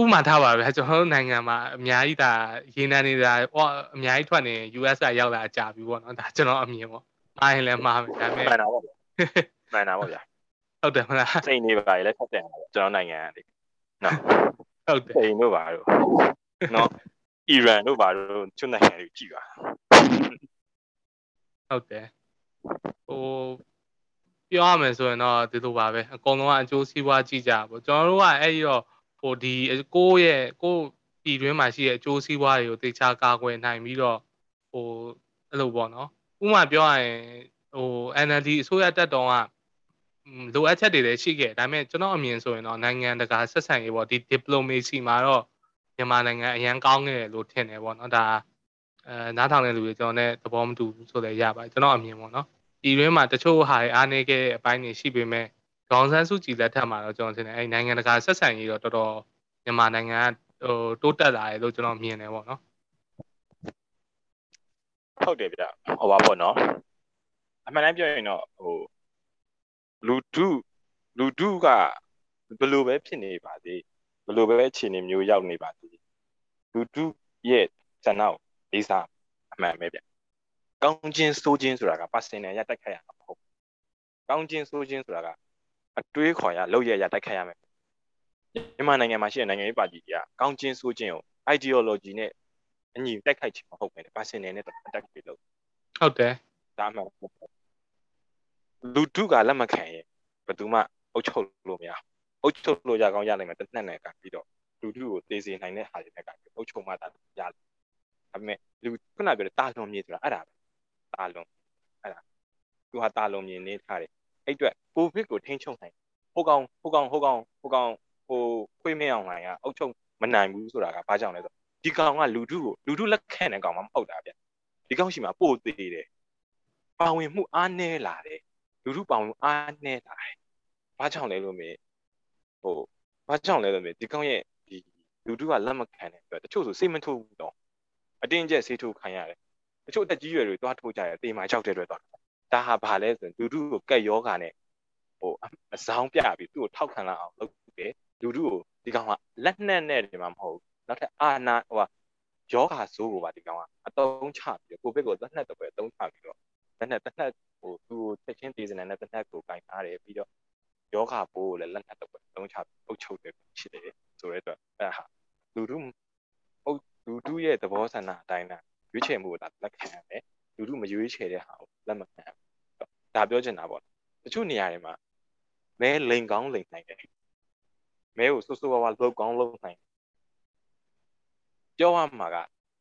ဥမာထားပါဗျာကျွန်တော်တို့နိုင်ငံမှာအများကြီးဒါရေနံနေတာဟောအများကြီးထွက်နေ US ကရောက်လာကြပြီပေါ့နော်ဒါကျွန်တော်အမြင်ပေါ့မှားရင်လည်းမှားမယ်ဒါပေမဲ့မှန်တာပေါ့ဗျာမှန်တာပေါ့ဗျာဟုတ်တယ်မလားစိတ်နေပါလေလည်းဆက်တယ်ကျွန်တော်နိုင်ငံကလေနော်ဟုတ်တယ်စိတ်တို့ပါတော့နော်အီရန်တို့ပါတော့ကျွန်းနိုင်ငံတွေကြည်ပါဟုတ်တယ်ဟိုပြောရမယ်ဆိုရင်တော့ဒီလိုပါပဲအကုန်လုံးကအကျိုးစီးပွားကြည့်ကြပါကျွန်တော်တို့ကအဲ့ဒီတော့ ဟိုဒီကိုယ့်ရဲ့ကိုယ့်ပြည်တွင်းမှာရှိတဲ့အကျိုးစီးပွားတွေကိုတေချာကာကွယ်နိုင်ပြီးတော့ဟိုအဲ့လိုပေါ့နော်ဥပမာပြောရရင်ဟို NLD အစိုးရတက်တော်ကလိုအပ်ချက်တွေလည်းရှိခဲ့ဒါပေမဲ့ကျွန်တော်အမြင်ဆိုရင်တော့နိုင်ငံတကာဆက်ဆံရေးပေါ့ဒီ diplomacy မှာတော့မြန်မာနိုင်ငံအရန်ကောင်းခဲ့တယ်လို့ထင်တယ်ပေါ့နော်ဒါအဲနားထောင်တဲ့လူတွေကျွန်တော်နဲ့သဘောမတူဘူးဆိုလည်းရပါတယ်ကျွန်တော်အမြင်ပေါ့နော်ပြည်တွင်းမှာတချို့ဟာတွေအားနေခဲ့တဲ့အပိုင်းတွေရှိပေမဲ့ ဒေါန်ဆန်းစုကြည်လက်ထက်မှာတော့ကျွန်တော်ထင်တယ်အဲနိုင်ငံတကာဆက်ဆံရေးတော့တော်တော်မြန်မာနိုင်ငံကဟိုတိုးတက်လာတယ်လို့ကျွန်တော်မြင်တယ်ပေါ့နော်ဟုတ်တယ်ဗျဟောပါပေါ့နော်အမှန်တမ်းပြောရင်တော့ဟိုလူတုလူတုကဘယ်လိုပဲဖြစ်နေပါသေးဘယ်လိုပဲအခြေအနေမျိုးရောက်နေပါသေးလူတုရဲ့ဇဏောက်လေးစားအမှန်ပဲဗျကောင်းခြင်းဆိုးခြင်းဆိုတာက personal ရတိုက်ခိုက်ရမှာမဟုတ်ကောင်းခြင်းဆိုးခြင်းဆိုတာက အတွေးခေါ်ရလောက်ရရတိုက်ခိုက်ရမယ်မြန်မာနိုင်ငံမှာရှိတဲ့နိုင်ငံရေးပါတီတွေကကောင်းခြင်းဆိုးခြင်းကို ideology နဲ့အညီတိုက်ခိုက်ခြင်းမဟုတ်ပဲ personal နဲ့ attack ပြုလုပ်ဟုတ်တယ်ဒါမှမဟုတ်လူတုကလက်မခံရင်ဘယ်သူမှအုပ်ချုပ်လို့မရအုပ်ချုပ်လို့ရကောင်းရနိုင်မယ်တစ်နှစ်နဲ့ကပြီးတော့လူတုကိုတေးစေနိုင်တဲ့ဟာတွေနဲ့ကပြီးအုပ်ချုပ်မှတာရတယ်ဒါပေမဲ့လူခုနပြောတဲ့တာလွန်မြေဆိုတာအဲ့ဒါပဲတာလွန်အဲ့ဒါသူဟာတာလွန်မြေနေထားတယ် အဲ့အတွက်ကိုဗစ်ကိုထိန်းချုပ်နိုင်ဟိုကောင်ဟိုကောင်ဟိုကောင်ဟိုကောင်ဟိုခွေးမင်းအောင်လိုင်ကအုပ်ချုပ်မနိုင်ဘူးဆိုတာကဘာကြောင့်လဲဆိုဒီကောင်ကလူတုကိုလူတုလက်ခံတဲ့ကောင်မှမဟုတ်တာဗျဒီကောင်ရှိမှပို့သေးတယ်ပါဝင်မှုအားနည်းလာတယ်လူထုပါဝင်မှုအားနည်းလာတယ်ဘာကြောင့်လဲလို့မေးဟိုဘာကြောင့်လဲလို့မေးဒီကောင်ရဲ့ဒီလူထုကလက်မခံတဲ့အတွက်တချို့ဆိုစိတ်မထိုးဘူးတော့အတင်းကျပ်ဆေးထိုးခံရတယ်တချို့အသက်ကြီးရွယ်တွေတွားထိုးကြတယ်တေမာကြောက်တဲ့အတွက်တော့ ဒါဟာဘာလဲဆိုရင်လူထုကိုကက်ယောဂါနဲ့ဟိုအဆောင်ပြပြီးသူ့ကိုထောက်ခံလာအောင်လုပ်တယ်လူထုကိုဒီကောင်ကလက်နက်နဲ့ဒီမှာမဟုတ်နောက်ထပ်အာနာဟိုယောဂါဆိုးကိုပါဒီကောင်ကအတုံးချပြီးကိုဗစ်ကိုလက်နက်တော့ပဲအတုံးချပြီးတော့လက်နက်တစ်နက်ဟိုသူ့ကိုချက်ချင်းဒေသနာနဲ့တစ်နက်ကိုကင်ထားတယ်ပြီးတော့ယောဂဘိုးကိုလည်းလက်နက်တော့ပဲအတုံးချအုပ်ချုပ်တယ်ဖြစ်တယ်ဆိုတဲ့အတွက်အဲ့ဟာလူထုအုပ်လူထုရဲ့သဘောဆန္ဒအတိုင်းလားရွေးချယ်မှုကိုဒါလက်ခံရမယ်လူထုမရွေးချယ်တဲ့ဟာကိုလက်မခံ ဒါပြောချင်တာပေါ့တချို့နေရာတွေမှာမဲလိန်ကောင်းလိန်နိုင်တယ်မဲကိုစိုးစိုးဝါးဝါလှုပ်ကောင်းလှုပ်နိုင်ပြောရမှာက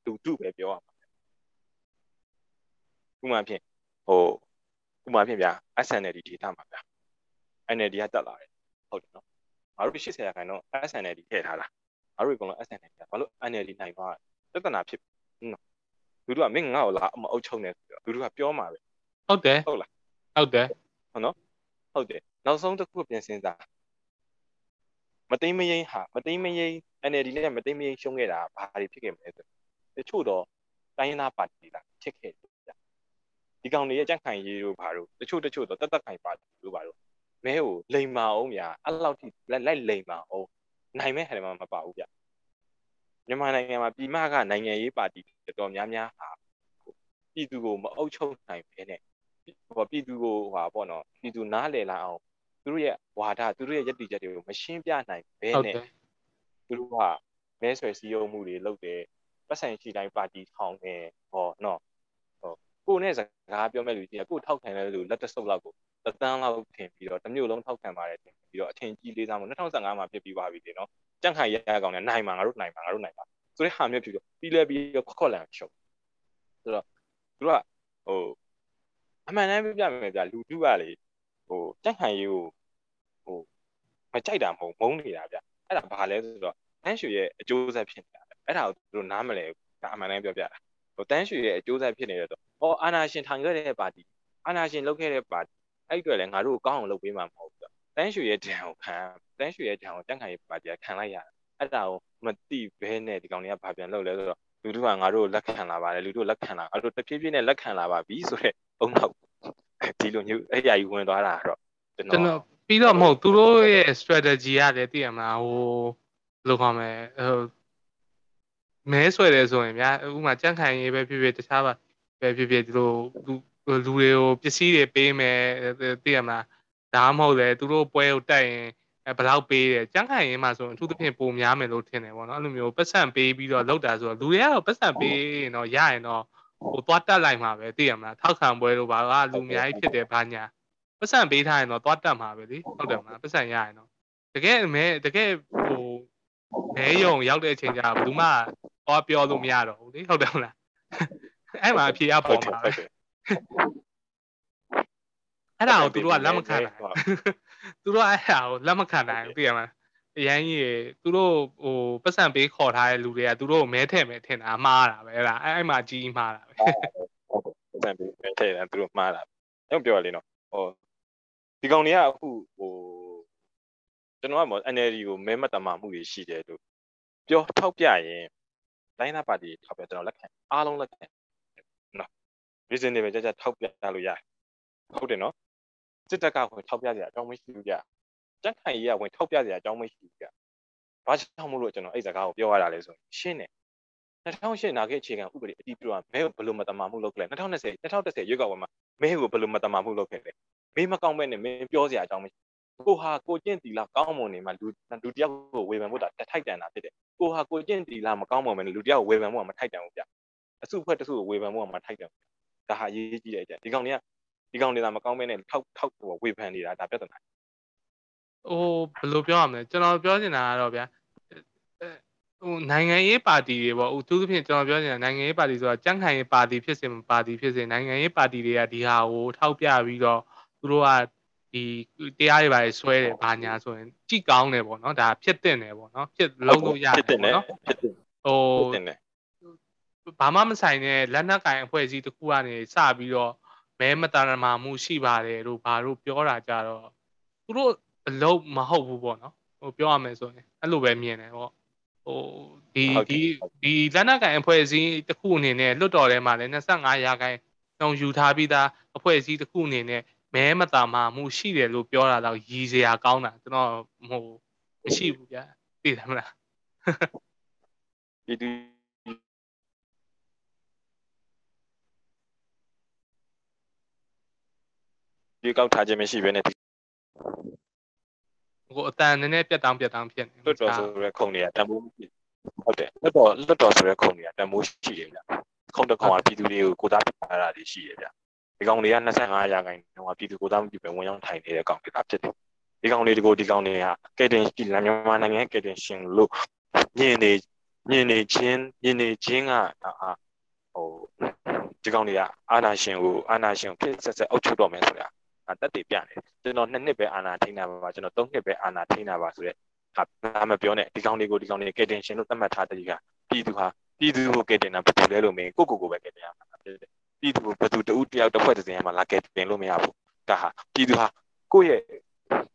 လူထုပဲပြောရမှာဥပမာဖြင့်ဟိုဥပမာဖြင့်ဗျာ SNLD ဒေတာမှာဗျာ NLD ကတက်လာတယ်ဟုတ်တယ်နော်ငါတို့80ရာခိုင်တော့ SNLD ထည့်ထားတာငါတို့အကုန်လုံး SNLD ကဘာလို့ NLD နိုင်သွားပြဿနာဖြစ်နော်လူတို့ကမင်းငါ့ကိုလာအမအုပ်ချုပ်နေဆိုတော့လူတို့ကပြောမှာပဲဟုတ်တယ်ဟုတ်လား ဟုတ်တယ်ဟုတ်နော်ဟုတ်တယ်နောက်ဆုံးတစ်ခုပြန်စဉ်းစားမသိမရိန်ဟာမသိမရိန် NLD နဲ့မသိမရိန်ရှုံးခဲ့တာဘာတွေဖြစ်ခဲ့မလဲဆိုတချို့တော့တိုင်းရင်းသားပါတီကဖြစ်ခဲ့တယ်ဗျဒီကောင်တွေရဲ့ကြန့်ခိုင်ရေးတို့ဘာတို့တချို့တချို့တော့တက်တက်ခိုင်ပါလို့ဘာတို့မဲကိုလိန်မာအောင်ဗျာအဲ့လောက်ထိလိုက်လိုက်လိန်မာအောင်နိုင်မဲ့ဟဲ့မှာမပါဘူးဗျမြန်မာနိုင်ငံမှာပြည်မကနိုင်ငံရေးပါတီတော်တော်များများဟာပြည်သူကိုမအုပ်ချုပ်နိုင်ဘဲနဲ့ဟို ပြည်သူကိုဟာပေါ့နော်ပြည်သူနားလည်လာအောင်သူတို့ရဲ့ဝါဒသူတို့ရဲ့ယက်တီချက်တွေကိုမရှင်းပြနိုင်ဘဲဟုတ်နဲ့တယ်သူတို့ကမဲဆွယ်စည်းရုံးမှုတွေလုပ်တယ်ပတ်ဆိုင်ရှိတိုင်းပါတီထောင်တယ်ဟောနော်ဟောကိုနဲ့စကားပြောမဲ့လူကြီးကကိုထောက်ခံတဲ့လူလက်တဆုပ်လောက်ကိုတသန်းလောက်ထင်ပြီးတော့တစ်မျိုးလုံးထောက်ခံပါတယ်ထင်ပြီးတော့အထင်ကြီးလေးစားမှု2015မှာဖြစ်ပြီးပါပြီလေနော်ကြန့်ခိုင်ရရကောင်နဲ့နိုင်မှာငါတို့နိုင်မှာငါတို့နိုင်မှာဆိုတဲ့ဟာမျိုးဖြစ်ပြီးပြီးလဲပြီးတော့ခွက်ခွက်လန်ရှုပ်ဆိုတော့သူကဟို အမှန်တမ်းပြပြမယ်ဗျလူတူကလေဟိုကြန့်ခိုင်ရေးကိုဟိုမကြိုက်တာမဟုတ်မုန်းနေတာဗျအဲ့ဒါဘာလဲဆိုတော့တန်းရွှေရဲ့အကျိုးဆက်ဖြစ်နေတာအဲ့ဒါကိုသူတို့နားမလဲဒါအမှန်တမ်းပြောပြတာဟိုတန်းရွှေရဲ့အကျိုးဆက်ဖြစ်နေတယ်ဆိုဟောအာနာရှင်ထိုင်ခဲ့တဲ့ပါတီအာနာရှင်လုပ်ခဲ့တဲ့ပါတီအဲ့အတွက်လည်းငါတို့ကောင်းအောင်လုပ်ပေးမှာမဟုတ်ဘူးတန်းရွှေရဲ့ဒဏ်ကိုခံတန်းရွှေရဲ့ဒဏ်ကိုတန်းခိုင်ပါတီကခံလိုက်ရတယ်အဲ့ဒါကိုမတိဘဲနဲ့ဒီကောင်တွေကဘာပြန်လုပ်လဲဆိုတော့လူတို့ကငါတို့လက်ခံလာပါတယ်လူတို့လက်ခံလာအဲ့လိုတဖြည်းဖြည်းနဲ့လက်ခံလာပါပြီဆိုတော့ အုံနောက်ဒီလိုမျိုးအဲ့အရာကြီးဝင်သွားတာတော့ကျွန်တော်ပြီးတော့မဟုတ်သူတို့ရဲ့ strategy ရတယ်သိရမလားဟိုဘယ်လိုခေါ်မလဲဟိုမဲဆွဲတယ်ဆိုရင်ဗျာဥပမာကြန့်ခိုင်ရေးပဲဖြစ်ဖြစ်တခြားပါပဲဖြစ်ဖြစ်ဒီလိုလူလူတွေကိုပစ္စည်းတွေပေးမယ်သိရမလားဒါမှမဟုတ်လေသူတို့ပွဲကိုတက်ရင်ဘယ်လောက်ပေးတယ်ကြန့်ခိုင်ရေးမှာဆိုရင်အထူးသဖြင့်ပိုများမယ်လို့ထင်တယ်ပေါ့နော်အဲ့လိုမျိုးပတ်စံပေးပြီးတော့လောက်တာဆိုတော့လူတွေကတော့ပတ်စံပေးရင်တော့ရရင်တော့ ဟိုသွားတက်လိုက်မှာပဲသိရမလားထောက်ခံပွဲလို့ဘာကလူအများကြီးဖြစ်တယ်ဘာညာပတ်စံပေးထားရင်တော့သွားတက်မှာပဲလေဟုတ်တယ်မလားပတ်စံရရင်တော့တကယ်မဲတကယ်ဟိုမဲယုံရောက်တဲ့အချိန်ကျဘယ်သူမှသွားပြောလို့မရတော့ဘူးလေဟုတ်တယ်မလားအဲ့မှာအဖြေအပေါ်မှာပဲအဲ့ဒါကိုသူတို့ကလက်မခံနိုင်သူတို့အဲ့ဒါကိုလက်မခံနိုင်သိရမလား အရန်ကြီးသူတို့ဟိုပတ်စံပေးခေါ်ထားတဲ့လူတွေကသူတို့ကိုမဲထည့်မယ်ထင်တာမှားတာပဲအဲ့ဒါအဲ့မှာကြီးမှားတာပဲပတ်စံပေးမဲထည့်တယ်သူတို့မှားတာအဲ့ပြောရလေနော်ဟိုဒီကောင်တွေကအခုဟိုကျွန်တော်ကမော NLD ကိုမဲမတမာမှုတွေရှိတယ်လို့ပြောထောက်ပြရင်တိုင်းသားပါတီထောက်ပြကျွန်တော်လက်ခံအားလုံးလက်ခံနော် reason တွေပဲကြကြထောက်ပြလို့ရတယ်ဟုတ်တယ်နော်စစ်တပ်ကဝင်ထောက်ပြစရာအကြောင်းမရှိဘူးကြ ကြက်ခိုင်ကြီးကဝင်ထောက်ပြစရာအကြောင်းမရှိဘူးကြဘာကြောင့်မို့လို့ကျွန်တော်အဲ့စကားကိုပြောရတာလဲဆိုရင်ရှင်းတယ်2008နာဂစ်အခြေခံဥပဒေအတည်ပြုရမဲကိုဘယ်လိုမတမာမှုလုပ်ခဲ့လဲ2020 2010ရွေးကောက်ပွဲမှာမဲကိုဘယ်လိုမတမာမှုလုပ်ခဲ့လဲမဲမကောင်းမဲ့နဲ့မင်းပြောစရာအကြောင်းမရှိကိုဟာကိုကျင့်တီလာကောင်းမွန်နေမှာလူလူတယောက်ကိုဝေဖန်ဖို့တာတထိုက်တန်တာဖြစ်တယ်ကိုဟာကိုကျင့်တီလာမကောင်းမွန်မဲ့လူတယောက်ကိုဝေဖန်ဖို့ကမထိုက်တန်ဘူးဗျအစုဖွဲ့တစုကိုဝေဖန်ဖို့ကမထိုက်တန်ဘူးဒါဟာရေးကြည့်တဲ့အချက်ဒီကောင်တွေကဒီကောင်တွေကမကောင်းမဲ့နဲ့ထောက်ထောက်ဝေဖန်နေတာဒါပြဿနာ ဟိုဘယ်လိုပြောရမလဲကျွန်တော်ပြောချင်တာကတော့ဗျာဟိုနိုင်ငံရေးပါတီတွေပေါ့သူသဖြင့်ကျွန်တော်ပြောချင်တာနိုင်ငံရေးပါတီဆိုတာကြန့်ခိုင်ရေးပါတီဖြစ်စေမပါတီဖြစ်စေနိုင်ငံရေးပါတီတွေကဒီဟာကိုထောက်ပြပြီးတော့သူတို့ကဒီတရားတွေပါဆွဲတယ်ဘာညာဆိုရင်ကြည့်ကောင်းတယ်ပေါ့နော်ဒါဖြစ်တဲ့တယ်ပေါ့နော်ဖြစ်လုံးလို့ရတယ်ပေါ့နော်ဖြစ်တယ်ဟိုဘာမှမဆိုင်တဲ့လက်နက်ကင်အဖွဲ့အစည်းတစ်ခုကနေစပြီးတော့မဲမတရမာမှုရှိပါတယ်လို့ဘာလို့ပြောတာကြတော့သူတို့ အလုံးမဟုတ်ဘူးပေါ့နော်ဟိုပြောရမယ်ဆိုရင်အဲ့လိုပဲမြင်တယ်ပေါ့ဟိုဒီဒီဒီလက်နက်ကင်အဖွဲ့အစည်းတစ်ခုအနေနဲ့လွတ်တော်ထဲမှာလည်း25ရာခိုင်နှုန်းယူထားပြီးသားအဖွဲ့အစည်းတစ်ခုအနေနဲ့မဲမတာမာမှုရှိတယ်လို့ပြောတာတော့ရည်စရာကောင်းတာကျွန်တော်ဟိုမရှိဘူးဗျာသိတယ်မလားဒီဒီဒီကောက်ထားခြင်းမရှိဘဲနဲ့ ဟိုအတန်နည်းနည်းပြတ်တောင်းပြတ်တောင်းဖြစ်နေလွတ်တော်ဆိုရဲခုံတွေကတန်ဖိုးဟုတ်တယ်လွတ်တော်လွတ်တော်ဆိုရဲခုံတွေကတန်ဖိုးရှိတယ်ဗျခုံတစ်ခုံကပြည်သူတွေကိုကိုသားပြတာတွေရှိတယ်ဗျဒီကောင်တွေက25ရာခိုင်နှုန်းကပြည်သူကိုသားမှုပြပဲဝင်ရောက်ထိုင်နေတဲ့ကောင်တွေသာဖြစ်တယ်ဒီကောင်တွေကိုဒီကောင်တွေကကဲတင်ရှိလမ်းမြန်မာနိုင်ငံကဲတင်ရှင်လို့ညင်နေညင်နေချင်းညင်နေချင်းကအာဟိုဒီကောင်တွေကအာနာရှင်ကိုအာနာရှင်ကိုဖြစ်ဆက်ဆက်အုပ်ချုပ်တော့မယ်ဆိုတာ တက်တည်ပြနေကျွန်တော်နှစ်နှစ်ပဲအာနာထိန်းတာပါကျွန်တော်သုံးနှစ်ပဲအာနာထိန်းတာပါဆိုတော့ဟာမပြောနဲ့ဒီကောင်တွေကိုဒီကောင်တွေကဲတင်ရှင်လို့သတ်မှတ်ထားတဲ့ကြီးကပြည်သူဟာပြည်သူကိုကဲတင်တာဘယ်လိုလဲလို့မင်းကိုကိုကိုပဲကဲတင်ရမှာဖြစ်တယ်ပြည်သူကိုဘယ်သူတဦးတယောက်တစ်ဖွဲ့တစ်စင်းမှာလာကဲတင်လို့မရဘူးဒါဟာပြည်သူဟာကိုယ့်ရဲ့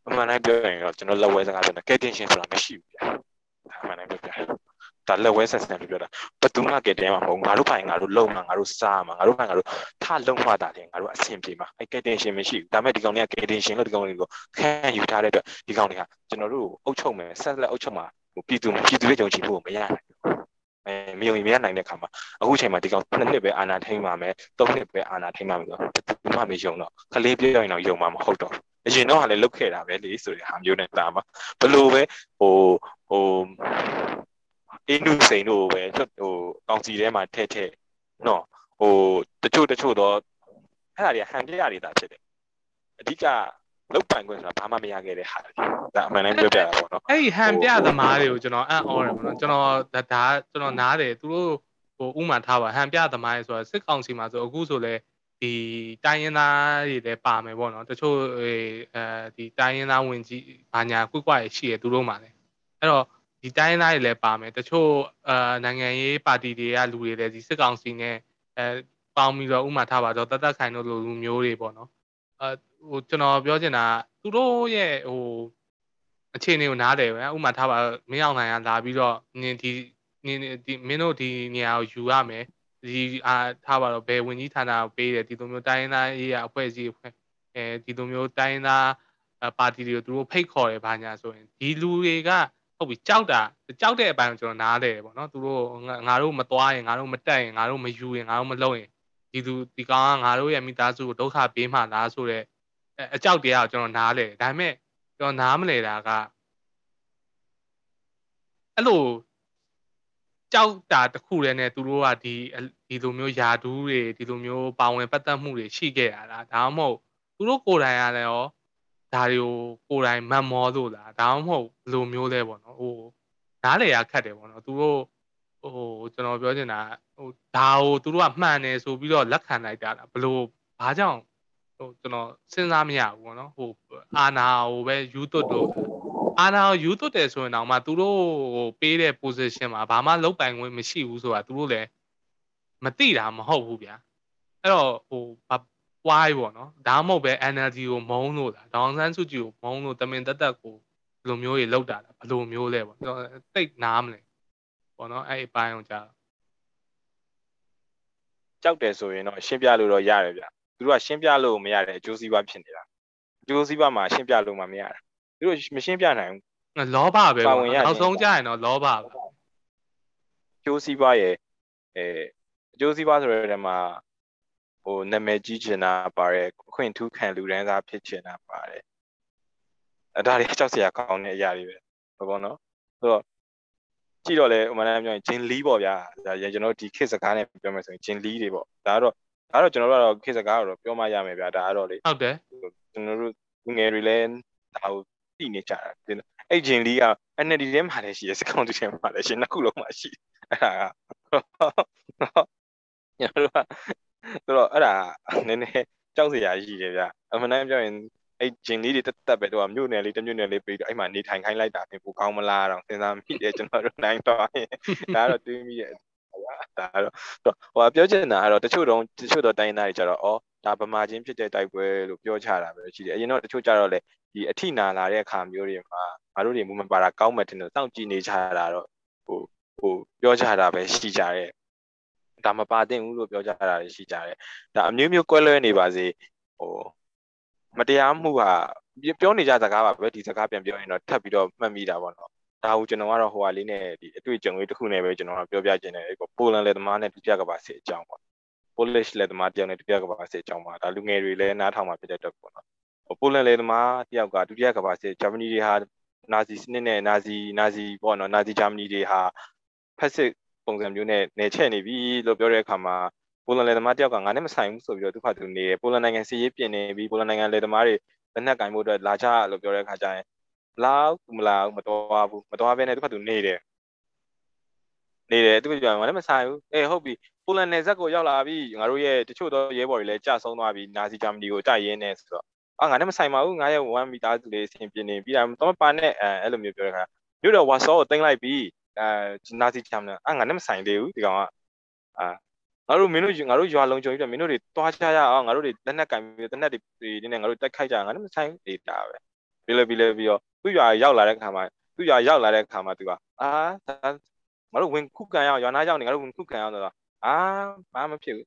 အမှန်တိုင်းပြောရင်တော့ကျွန်တော်လက်ဝဲစကားပြောတယ်ကဲတင်ရှင်ဆိုတာမရှိဘူးဗျာအမှန်တိုင်းပြောပြ ဒါလက်ဝဲဆက်ဆံလို့ပြောတာဘယ်သူမှကဲတင်မှာမဟုတ်ငါတို့ဖိုင်ငါတို့လုံမှာငါတို့စားမှာငါတို့ဖိုင်ငါတို့ထလုံမှတာတယ်ငါတို့အဆင်ပြေမှာအဲကဲတင်ရှင်မရှိဘူးဒါမဲ့ဒီကောင်တွေကကဲတင်ရှင်လို့ဒီကောင်တွေကိုခံယူထားတဲ့အတွက်ဒီကောင်တွေကကျွန်တော်တို့အုပ်ချုပ်မယ်ဆက်လက်အုပ်ချုပ်မှာပြည်သူပြည်သူရဲ့ကြုံကြည်ဖို့မရနိုင်ဘူးအဲမယုံမရနိုင်တဲ့ခါမှာအခုချိန်မှာဒီကောင်နှစ်နှစ်ပဲအာနာထိန်ပါမယ်သုံးနှစ်ပဲအာနာထိန်ပါမယ်ဆိုတော့ဒီမှမယုံတော့ခလေးပြောရင်တော့ယုံမှာမဟုတ်တော့အရင်တော့ကလည်းလုတ်ခဲ့တာပဲလေဆိုတဲ့ဟာမျိုးနဲ့တာမှာဘလို့ပဲဟိုဟို အင်းနုစိန်တို့ပဲဟိုကောင်စီထဲမှာထဲထဲနော်ဟိုတချို့တချို့တော့အဲ့ဒါတွေကဟန်ပြရတွေတာဖြစ်တယ်အဓိကလောက်ပိုင်ခွင့်ဆိုတာဘာမှမရခဲ့တဲ့ဟာဒါအမှန်တမ်းပြောပြတာပေါ့နော်အဲ့ဒီဟန်ပြသမားတွေကိုကျွန်တော်အံ့ဩတယ်ပေါ့နော်ကျွန်တော်ဒါဒါကျွန်တော်နားတယ်သူတို့ဟိုဥမာထားပါဟန်ပြသမားတွေဆိုတာစစ်ကောင်စီမှာဆိုအခုဆိုလဲဒီတိုင်းရင်းသားတွေလည်းပါမယ်ပေါ့နော်တချို့အဲဒီတိုင်းရင်းသားဝင်ကြီးဘာညာကွကွရရှိရသူတို့မှာလည်းအဲ့တော့ ဒီတိုင်းရင်းသားတွေလည်းပါမယ်တချို့အာနိုင်ငံရေးပါတီတွေကလူတွေလည်းဒီစစ်ကောင်စီနဲ့အဲပေါင်းပြီးတော့ဥမာထားပါတော့တသက်ခိုင်တို့လိုလူမျိုးတွေပေါ့နော်အဲဟိုကျွန်တော်ပြောချင်တာသူတို့ရဲ့ဟိုအခြေအနေကိုနားတယ်ပဲဥမာထားပါမင်းအောင်နိုင်ကလာပြီးတော့နင်ဒီနင်ဒီမင်းတို့ဒီနေရာကိုယူရမယ်ဒီအားထားပါတော့ဘယ်ဝင်ကြီးဌာနကိုပေးတယ်ဒီလိုမျိုးတိုင်းရင်းသားရေးရအဖွဲ့အစည်းအဖွဲ့အဲဒီလိုမျိုးတိုင်းရင်းသားပါတီတွေကိုသူတို့ဖိတ်ခေါ်တယ်ဘာညာဆိုရင်ဒီလူတွေက ဟုတ်ပြီကြောက်တာကြောက်တဲ့အပိုင်းကိုကျွန်တော်နားတယ်ပေါ့နော်သူတို့ငါတို့မသွားရင်ငါတို့မတက်ရင်ငါတို့မယူရင်ငါတို့မလုပ်ရင်ဒီသူဒီကောင်ကငါတို့ရဲ့မိသားစုကိုဒုက္ခပေးမှလားဆိုတော့အကြောက်တရားကိုကျွန်တော်နားလဲဒါပေမဲ့ကျွန်တော်နားမလဲတာကအဲ့လိုကြောက်တာတခုတည်းနဲ့သူတို့ကဒီဒီလိုမျိုးယာဒူးတွေဒီလိုမျိုးပါဝင်ပတ်သက်မှုတွေရှိခဲ့တာလားဒါမှမဟုတ်သူတို့ကိုယ်တိုင်ကလည်းရော ဒါတွေကိုကိုယ်တိုင်မတ်မောလို့လားဒါမှမဟုတ်ဘယ်လိုမျိုးလဲပေါ့နော်ဟိုနားလေရခတ်တယ်ပေါ့နော်သူတို့ဟိုကျွန်တော်ပြောချင်တာဟိုဒါကိုသူတို့ကမှန်တယ်ဆိုပြီးတော့လက်ခံလိုက်တာလားဘလို့ဘာကြောင့်ဟိုကျွန်တော်စဉ်းစားမရဘူးပေါ့နော်ဟိုအာနာကိုပဲယူသွတ်တော့အာနာကိုယူသွတ်တယ်ဆိုရင်တော့မှသူတို့ဟိုပေးတဲ့ position မှာဘာမှလုံးပိုင်ခွင့်မရှိဘူးဆိုတာသူတို့လည်းမသိတာမဟုတ်ဘူးဗျာအဲ့တော့ဟို ဝိုင်းပေါ့နော်ဒါမှမဟုတ်ပဲ NLD ကိုမုန်းလို့လားဒေါအောင်ဆန်းစုကြည်ကိုမုန်းလို့တမင်တက်တက်ကိုဘယ်လိုမျိုးတွေလောက်တာလဲဘယ်လိုမျိုးလဲပေါ့ကျွန်တော်တိတ်နားမလဲပေါ့နော်အဲ့အပိုင်းအောင်ကြာကြောက်တယ်ဆိုရင်တော့ရှင်းပြလို့တော့ရတယ်ဗျသူတို့ကရှင်းပြလို့မရတဲ့အကျိုးစီးပွားဖြစ်နေတာအကျိုးစီးပွားမှာရှင်းပြလို့မှမရတာသူတို့မရှင်းပြနိုင်ဘူးလောဘပဲပေါ့နောက်ဆုံးကြရင်တော့လောဘပဲအကျိုးစီးပွားရဲ့အဲအကျိုးစီးပွားဆိုတဲ့နေရာမှာ ဟိုနာမည်ကြီးချင်တာပါတယ်အခွင့်ထူးခံလူဒန်းစားဖြစ်ချင်တာပါတယ်အဲဒါတွေကြောက်စရာကောင်းတဲ့အရာတွေပဲဟုတ်ပေါ့နော်ဆိုတော့ကြည့်တော့လေဥမာနဲ့ပြောရင်ဂျင်လီပေါ့ဗျာဒါကျွန်တော်တို့ဒီခေတ်စကားနဲ့ပြောမယ်ဆိုရင်ဂျင်လီတွေပေါ့ဒါကတော့ဒါတော့ကျွန်တော်တို့ကတော့ခေတ်စကားတော့ပြောမှရမယ်ဗျာဒါကတော့လေဟုတ်တယ်ကျွန်တော်တို့ငယ်တွေလည်းဒါကိုသိနေကြတာအဲ့ဂျင်လီက NLD ထဲမှာလည်းရှိတယ်စကောင်တူထဲမှာလည်းရှိနှစ်ခုလုံးမှာရှိအဲ့ဒါကညတို့က ဆိုတော့အဲ့ဒါနည်းနည်းကြောက်စရာရှိတယ်ဗျအမှန်တမ်းပြောရင်အဲ့ဂျင်လေးတွေတက်တက်ပဲတော့မြို့နယ်လေးတမြို့နယ်လေးပြီးတော့အဲ့မှာနေထိုင်ခိုင်းလိုက်တာပြင်ပိုကောင်းမလားတော့စဉ်းစားမိတယ်ကျွန်တော်တို့နိုင်တော့ရင်ဒါကတော့တွေးမိရဲ့ဒါတော့ဟိုပြောချင်တာကတော့တချို့တော့တချို့တော့တိုင်းသားတွေကြတော့ဩဒါဗမာချင်းဖြစ်တဲ့တိုက်ပွဲလို့ပြောချတာပဲရှိတယ်အရင်တော့တချို့ကြတော့လေဒီအထိနာလာတဲ့အခါမျိုးတွေမှာငါတို့တွေမူမပါတာကောင်းမှတင်တော့စောင့်ကြည့်နေကြတာတော့ဟိုဟိုပြောချတာပဲရှိကြတယ် ဒါမပါသင့်ဘူးလို့ပြောကြတာရှိကြတယ်ဒါအမျိုးမျိုးကွဲလွဲနေပါစေဟိုမတရားမှုဟာပြောနေကြစကားပါပဲဒီစကားပြန်ပြောရင်တော့ထပ်ပြီးတော့မှတ်မိတာပေါ့နော်ဒါကိုကျွန်တော်ကတော့ဟိုဟာလေးနဲ့ဒီအတွေ့အကြုံလေးတစ်ခုနဲ့ပဲကျွန်တော်ကပြောပြခြင်းတယ်ပေါ့ပိုလန်လက်သမားနဲ့ဒုတိယကမ္ဘာစစ်အကြောင်းပေါ့ Polish လက်သမားတယောက်နဲ့ဒုတိယကမ္ဘာစစ်အကြောင်းပါဒါလူငယ်တွေလည်းနားထောင်မှာဖြစ်တဲ့အတွက်ပေါ့နော်ပိုလန်လက်သမားတယောက်ကဒုတိယကမ္ဘာစစ်ဂျာမနီတွေဟာနာဇီစနစ်နဲ့နာဇီနာဇီပေါ့နော်နာဇီဂျာမနီတွေဟာဖက်စစ် ပုံစံမျိုးနဲ့နေချက်နေပြီလို့ပြောတဲ့အခါမှာပိုလန်လယ်သမားတယောက်ကငါနဲ့မဆိုင်ဘူးဆိုပြီးတော့သူ့ဖာသူနေတယ်ပိုလန်နိုင်ငံစီရေးပြင်နေပြီပိုလန်နိုင်ငံလယ်သမားတွေလက်နက်ကင်ဖို့အတွက်လာကြလို့ပြောတဲ့အခါကျရင်လာမလာမတော်ဘူးမတော်ဘဲနဲ့သူ့ဖာသူနေတယ်နေတယ်သူပြောငါလည်းမဆိုင်ဘူးအေးဟုတ်ပြီပိုလန်နယ်ဇက်ကိုရောက်လာပြီငါတို့ရဲ့တချို့သောရဲဘော်တွေလည်းကြာဆုံးသွားပြီနာဇီဂျာမနီကိုတိုက်ရင်းနေဆိုတော့အာငါနဲ့မဆိုင်ပါဘူးငါရဲ့ဝမ်မီသားစုလေးအဆင်ပြေနေပြီးတာတော့ပါနဲ့အဲအဲ့လိုမျိုးပြောတဲ့ခါမြို့တော်ဝါဆောကိုတင်လိုက်ပြီး အဲနာစီချမ်းနဲ့အာငါနဲ့မဆိုင်သေးဘူးဒီကောင်ကအာငါတို့မင်းတို့ငါတို့ရွာလုံးကြုံပြီးတော့မင်းတို့တွေတွားချရအောင်ငါတို့တွေလက်နက်ကင်ပြီးတနက်တွေဒီနဲ့ငါတို့တိုက်ခိုက်ကြငါတို့မဆိုင်ဒေတာပဲပြီးလဲပြီးလဲပြီးတော့သူ့ရွာရောက်လာတဲ့ခါမှာသူ့ရွာရောက်လာတဲ့ခါမှာသူကအာငါတို့ဝင်ခုခံရအောင်ရွာနာရောက်နေငါတို့ဝင်ခုခံရအောင်ဆိုတော့အာဘာမှမဖြစ်ဘူး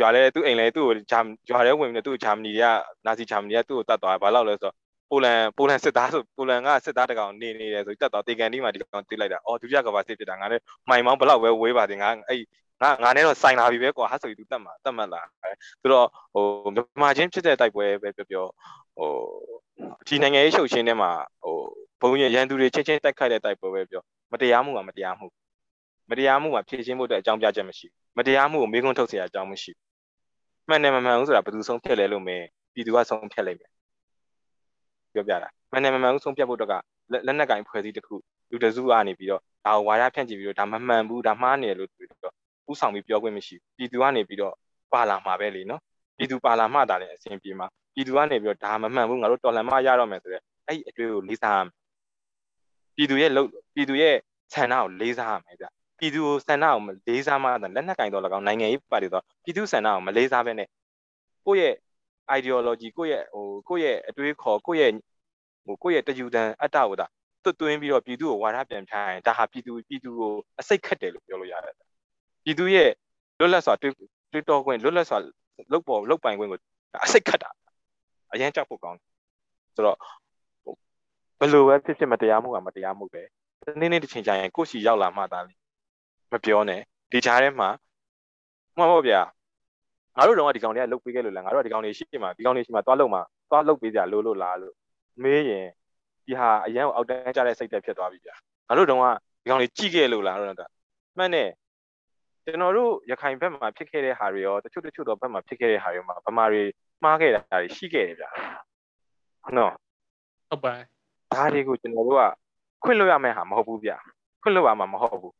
ရွာလဲသူ့အိမ်လဲသူ့ကိုဂျာရွာထဲဝင်ပြီးတော့သူ့ဂျာမနီကနာစီဂျာမနီကသူ့ကိုတတ်သွားဘာလို့လဲဆိုတော့ ပိုလန်ပိုလန်စစ်သားဆိုပိုလန်ကစစ်သားတကောင်နေနေတယ်ဆိုတက်တော့တေကန်ဒီမှာဒီကောင်တိလိုက်တာအော်ဒုတိယကဘာစစ်ဖြစ်တာငါလည်းမိုင်မောင်းဘလောက်ပဲဝေးပါတင်ငါအဲ့ငါငါနဲ့တော့ဆိုင်လာပြီပဲကွာဟာဆိုပြီးသူတတ်မှာတတ်မှတ်လာဆိုတော့ဟိုမြန်မာချင်းဖြစ်တဲ့တိုက်ပွဲပဲပြောပြောဟိုဒီနိုင်ငံရေးရှုပ်ရှင်းထဲမှာဟိုဘုံရရန်သူတွေချင်းချင်းတိုက်ခိုက်တဲ့တိုက်ပွဲပဲပြောမတရားမှုကမတရားမှုမတရားမှုကဖြည့်ရှင်းဖို့အတွက်အကြောင်းပြချက်မရှိ မတရားမှုကိုမေးခွန်းထုတ်เสียအကြောင်းမရှိဘူးမှန်တယ်မမှန်ဘူးဆိုတာဘယ်သူဆုံးဖြတ်လဲလို့မင်းပြည်သူကဆုံးဖြတ်လိုက်မယ် ပြောပြတာမှန်တယ်မမှန်ဘူးဆုံးဖြတ်ဖို့တော့ကလက်နက်ကင်ဖွဲ့စည်းတစ်ခုလူတစုကနေပြီးတော့ဒါကိုဝါရဖြန့်ချီပြီးတော့ဒါမမှန်ဘူးဒါမှားနေတယ်လို့ပြောတော့ဥဆောင်ပြီးပြောခွင့်မရှိဘူးပြည်သူကနေပြီးတော့ပါလာမှာပဲလေနော်ပြည်သူပါလာမှတာလည်းအဆင်ပြေမှာပြည်သူကနေပြီးတော့ဒါမမှန်ဘူးငါတို့တော်လှန်မှရတော့မယ်ဆိုတော့အဲ့ဒီအတွေ့ကိုလေးစားရမယ်ပြည်သူရဲ့လုံပြည်သူရဲ့ဆန္ဒကိုလေးစားရမယ်ဗျပြည်သူကိုဆန္ဒကိုမလေးစားမှလက်နက်ကင်တော့၎င်းနိုင်ငံရေးပါတီတော့ပြည်သူဆန္ဒကိုမလေးစားဘဲနဲ့ကိုယ့်ရဲ့ ideology ကိုယ့်ရဲ့ဟိုကိုယ့်ရဲ့အတွေးခေါ်ကိုယ့်ရဲ့ဟိုကိုယ့်ရဲ့တယူတန်အတ္တကိုဒါသွတ်သွင်းပြီးတော့ပြည်သူကိုဝါဒပြန်ဖြိုင်းဒါဟာပြည်သူပြည်သူကိုအစိတ်ခတ်တယ်လို့ပြောလို့ရတယ်ပြည်သူရဲ့လွတ်လပ်စွာတွေးတွေးတော်ခွင့်လွတ်လပ်စွာလုတ်ပေါ်လုတ်ပိုင်ခွင့်ကိုအစိတ်ခတ်တာအရင်ကြောက်ဖို့ကောင်းတယ်ဆိုတော့ဘယ်လိုပဲဖြစ်ဖြစ်မတရားမှုကမတရားမှုပဲနည်းနည်းတစ်ချိန်ကြာရင်ကိုယ့်စီရောက်လာမှသာလေမပြောနဲ့ဒီကြားထဲမှာမှန်ပါဗျာ ငါတို့တော့ဒီကောင်တွေကလုတ်ပေးခဲ့လို့လားငါတို့ကဒီကောင်တွေရှိမှဒီကောင်တွေရှိမှသွားလုတ်မှသွားလုတ်ပေးကြလို့လို့လားလို့မေးရင်ဒီဟာအရန်အောက်တန်းကြတဲ့စိတ်သက်ဖြစ်သွားပြီဗျာငါတို့တော့ဒီကောင်တွေကြည့်ခဲ့လို့လားတော့မှန်တယ်ကျွန်တော်တို့ရခိုင်ဘက်မှာဖြစ်ခဲ့တဲ့ဟာတွေရောတချို့တချို့တော့ဘက်မှာဖြစ်ခဲ့တဲ့ဟာတွေမှာဗမာတွေမှားခဲ့တာတွေရှိခဲ့တယ်ဗျာနော်ဟုတ်ပါဒါတွေကိုကျွန်တော်တို့ကခွင့်လွှတ်ရမယ့်ဟာမဟုတ်ဘူးဗျာခွင့်လွှတ်ရမှာမဟုတ်ဘူး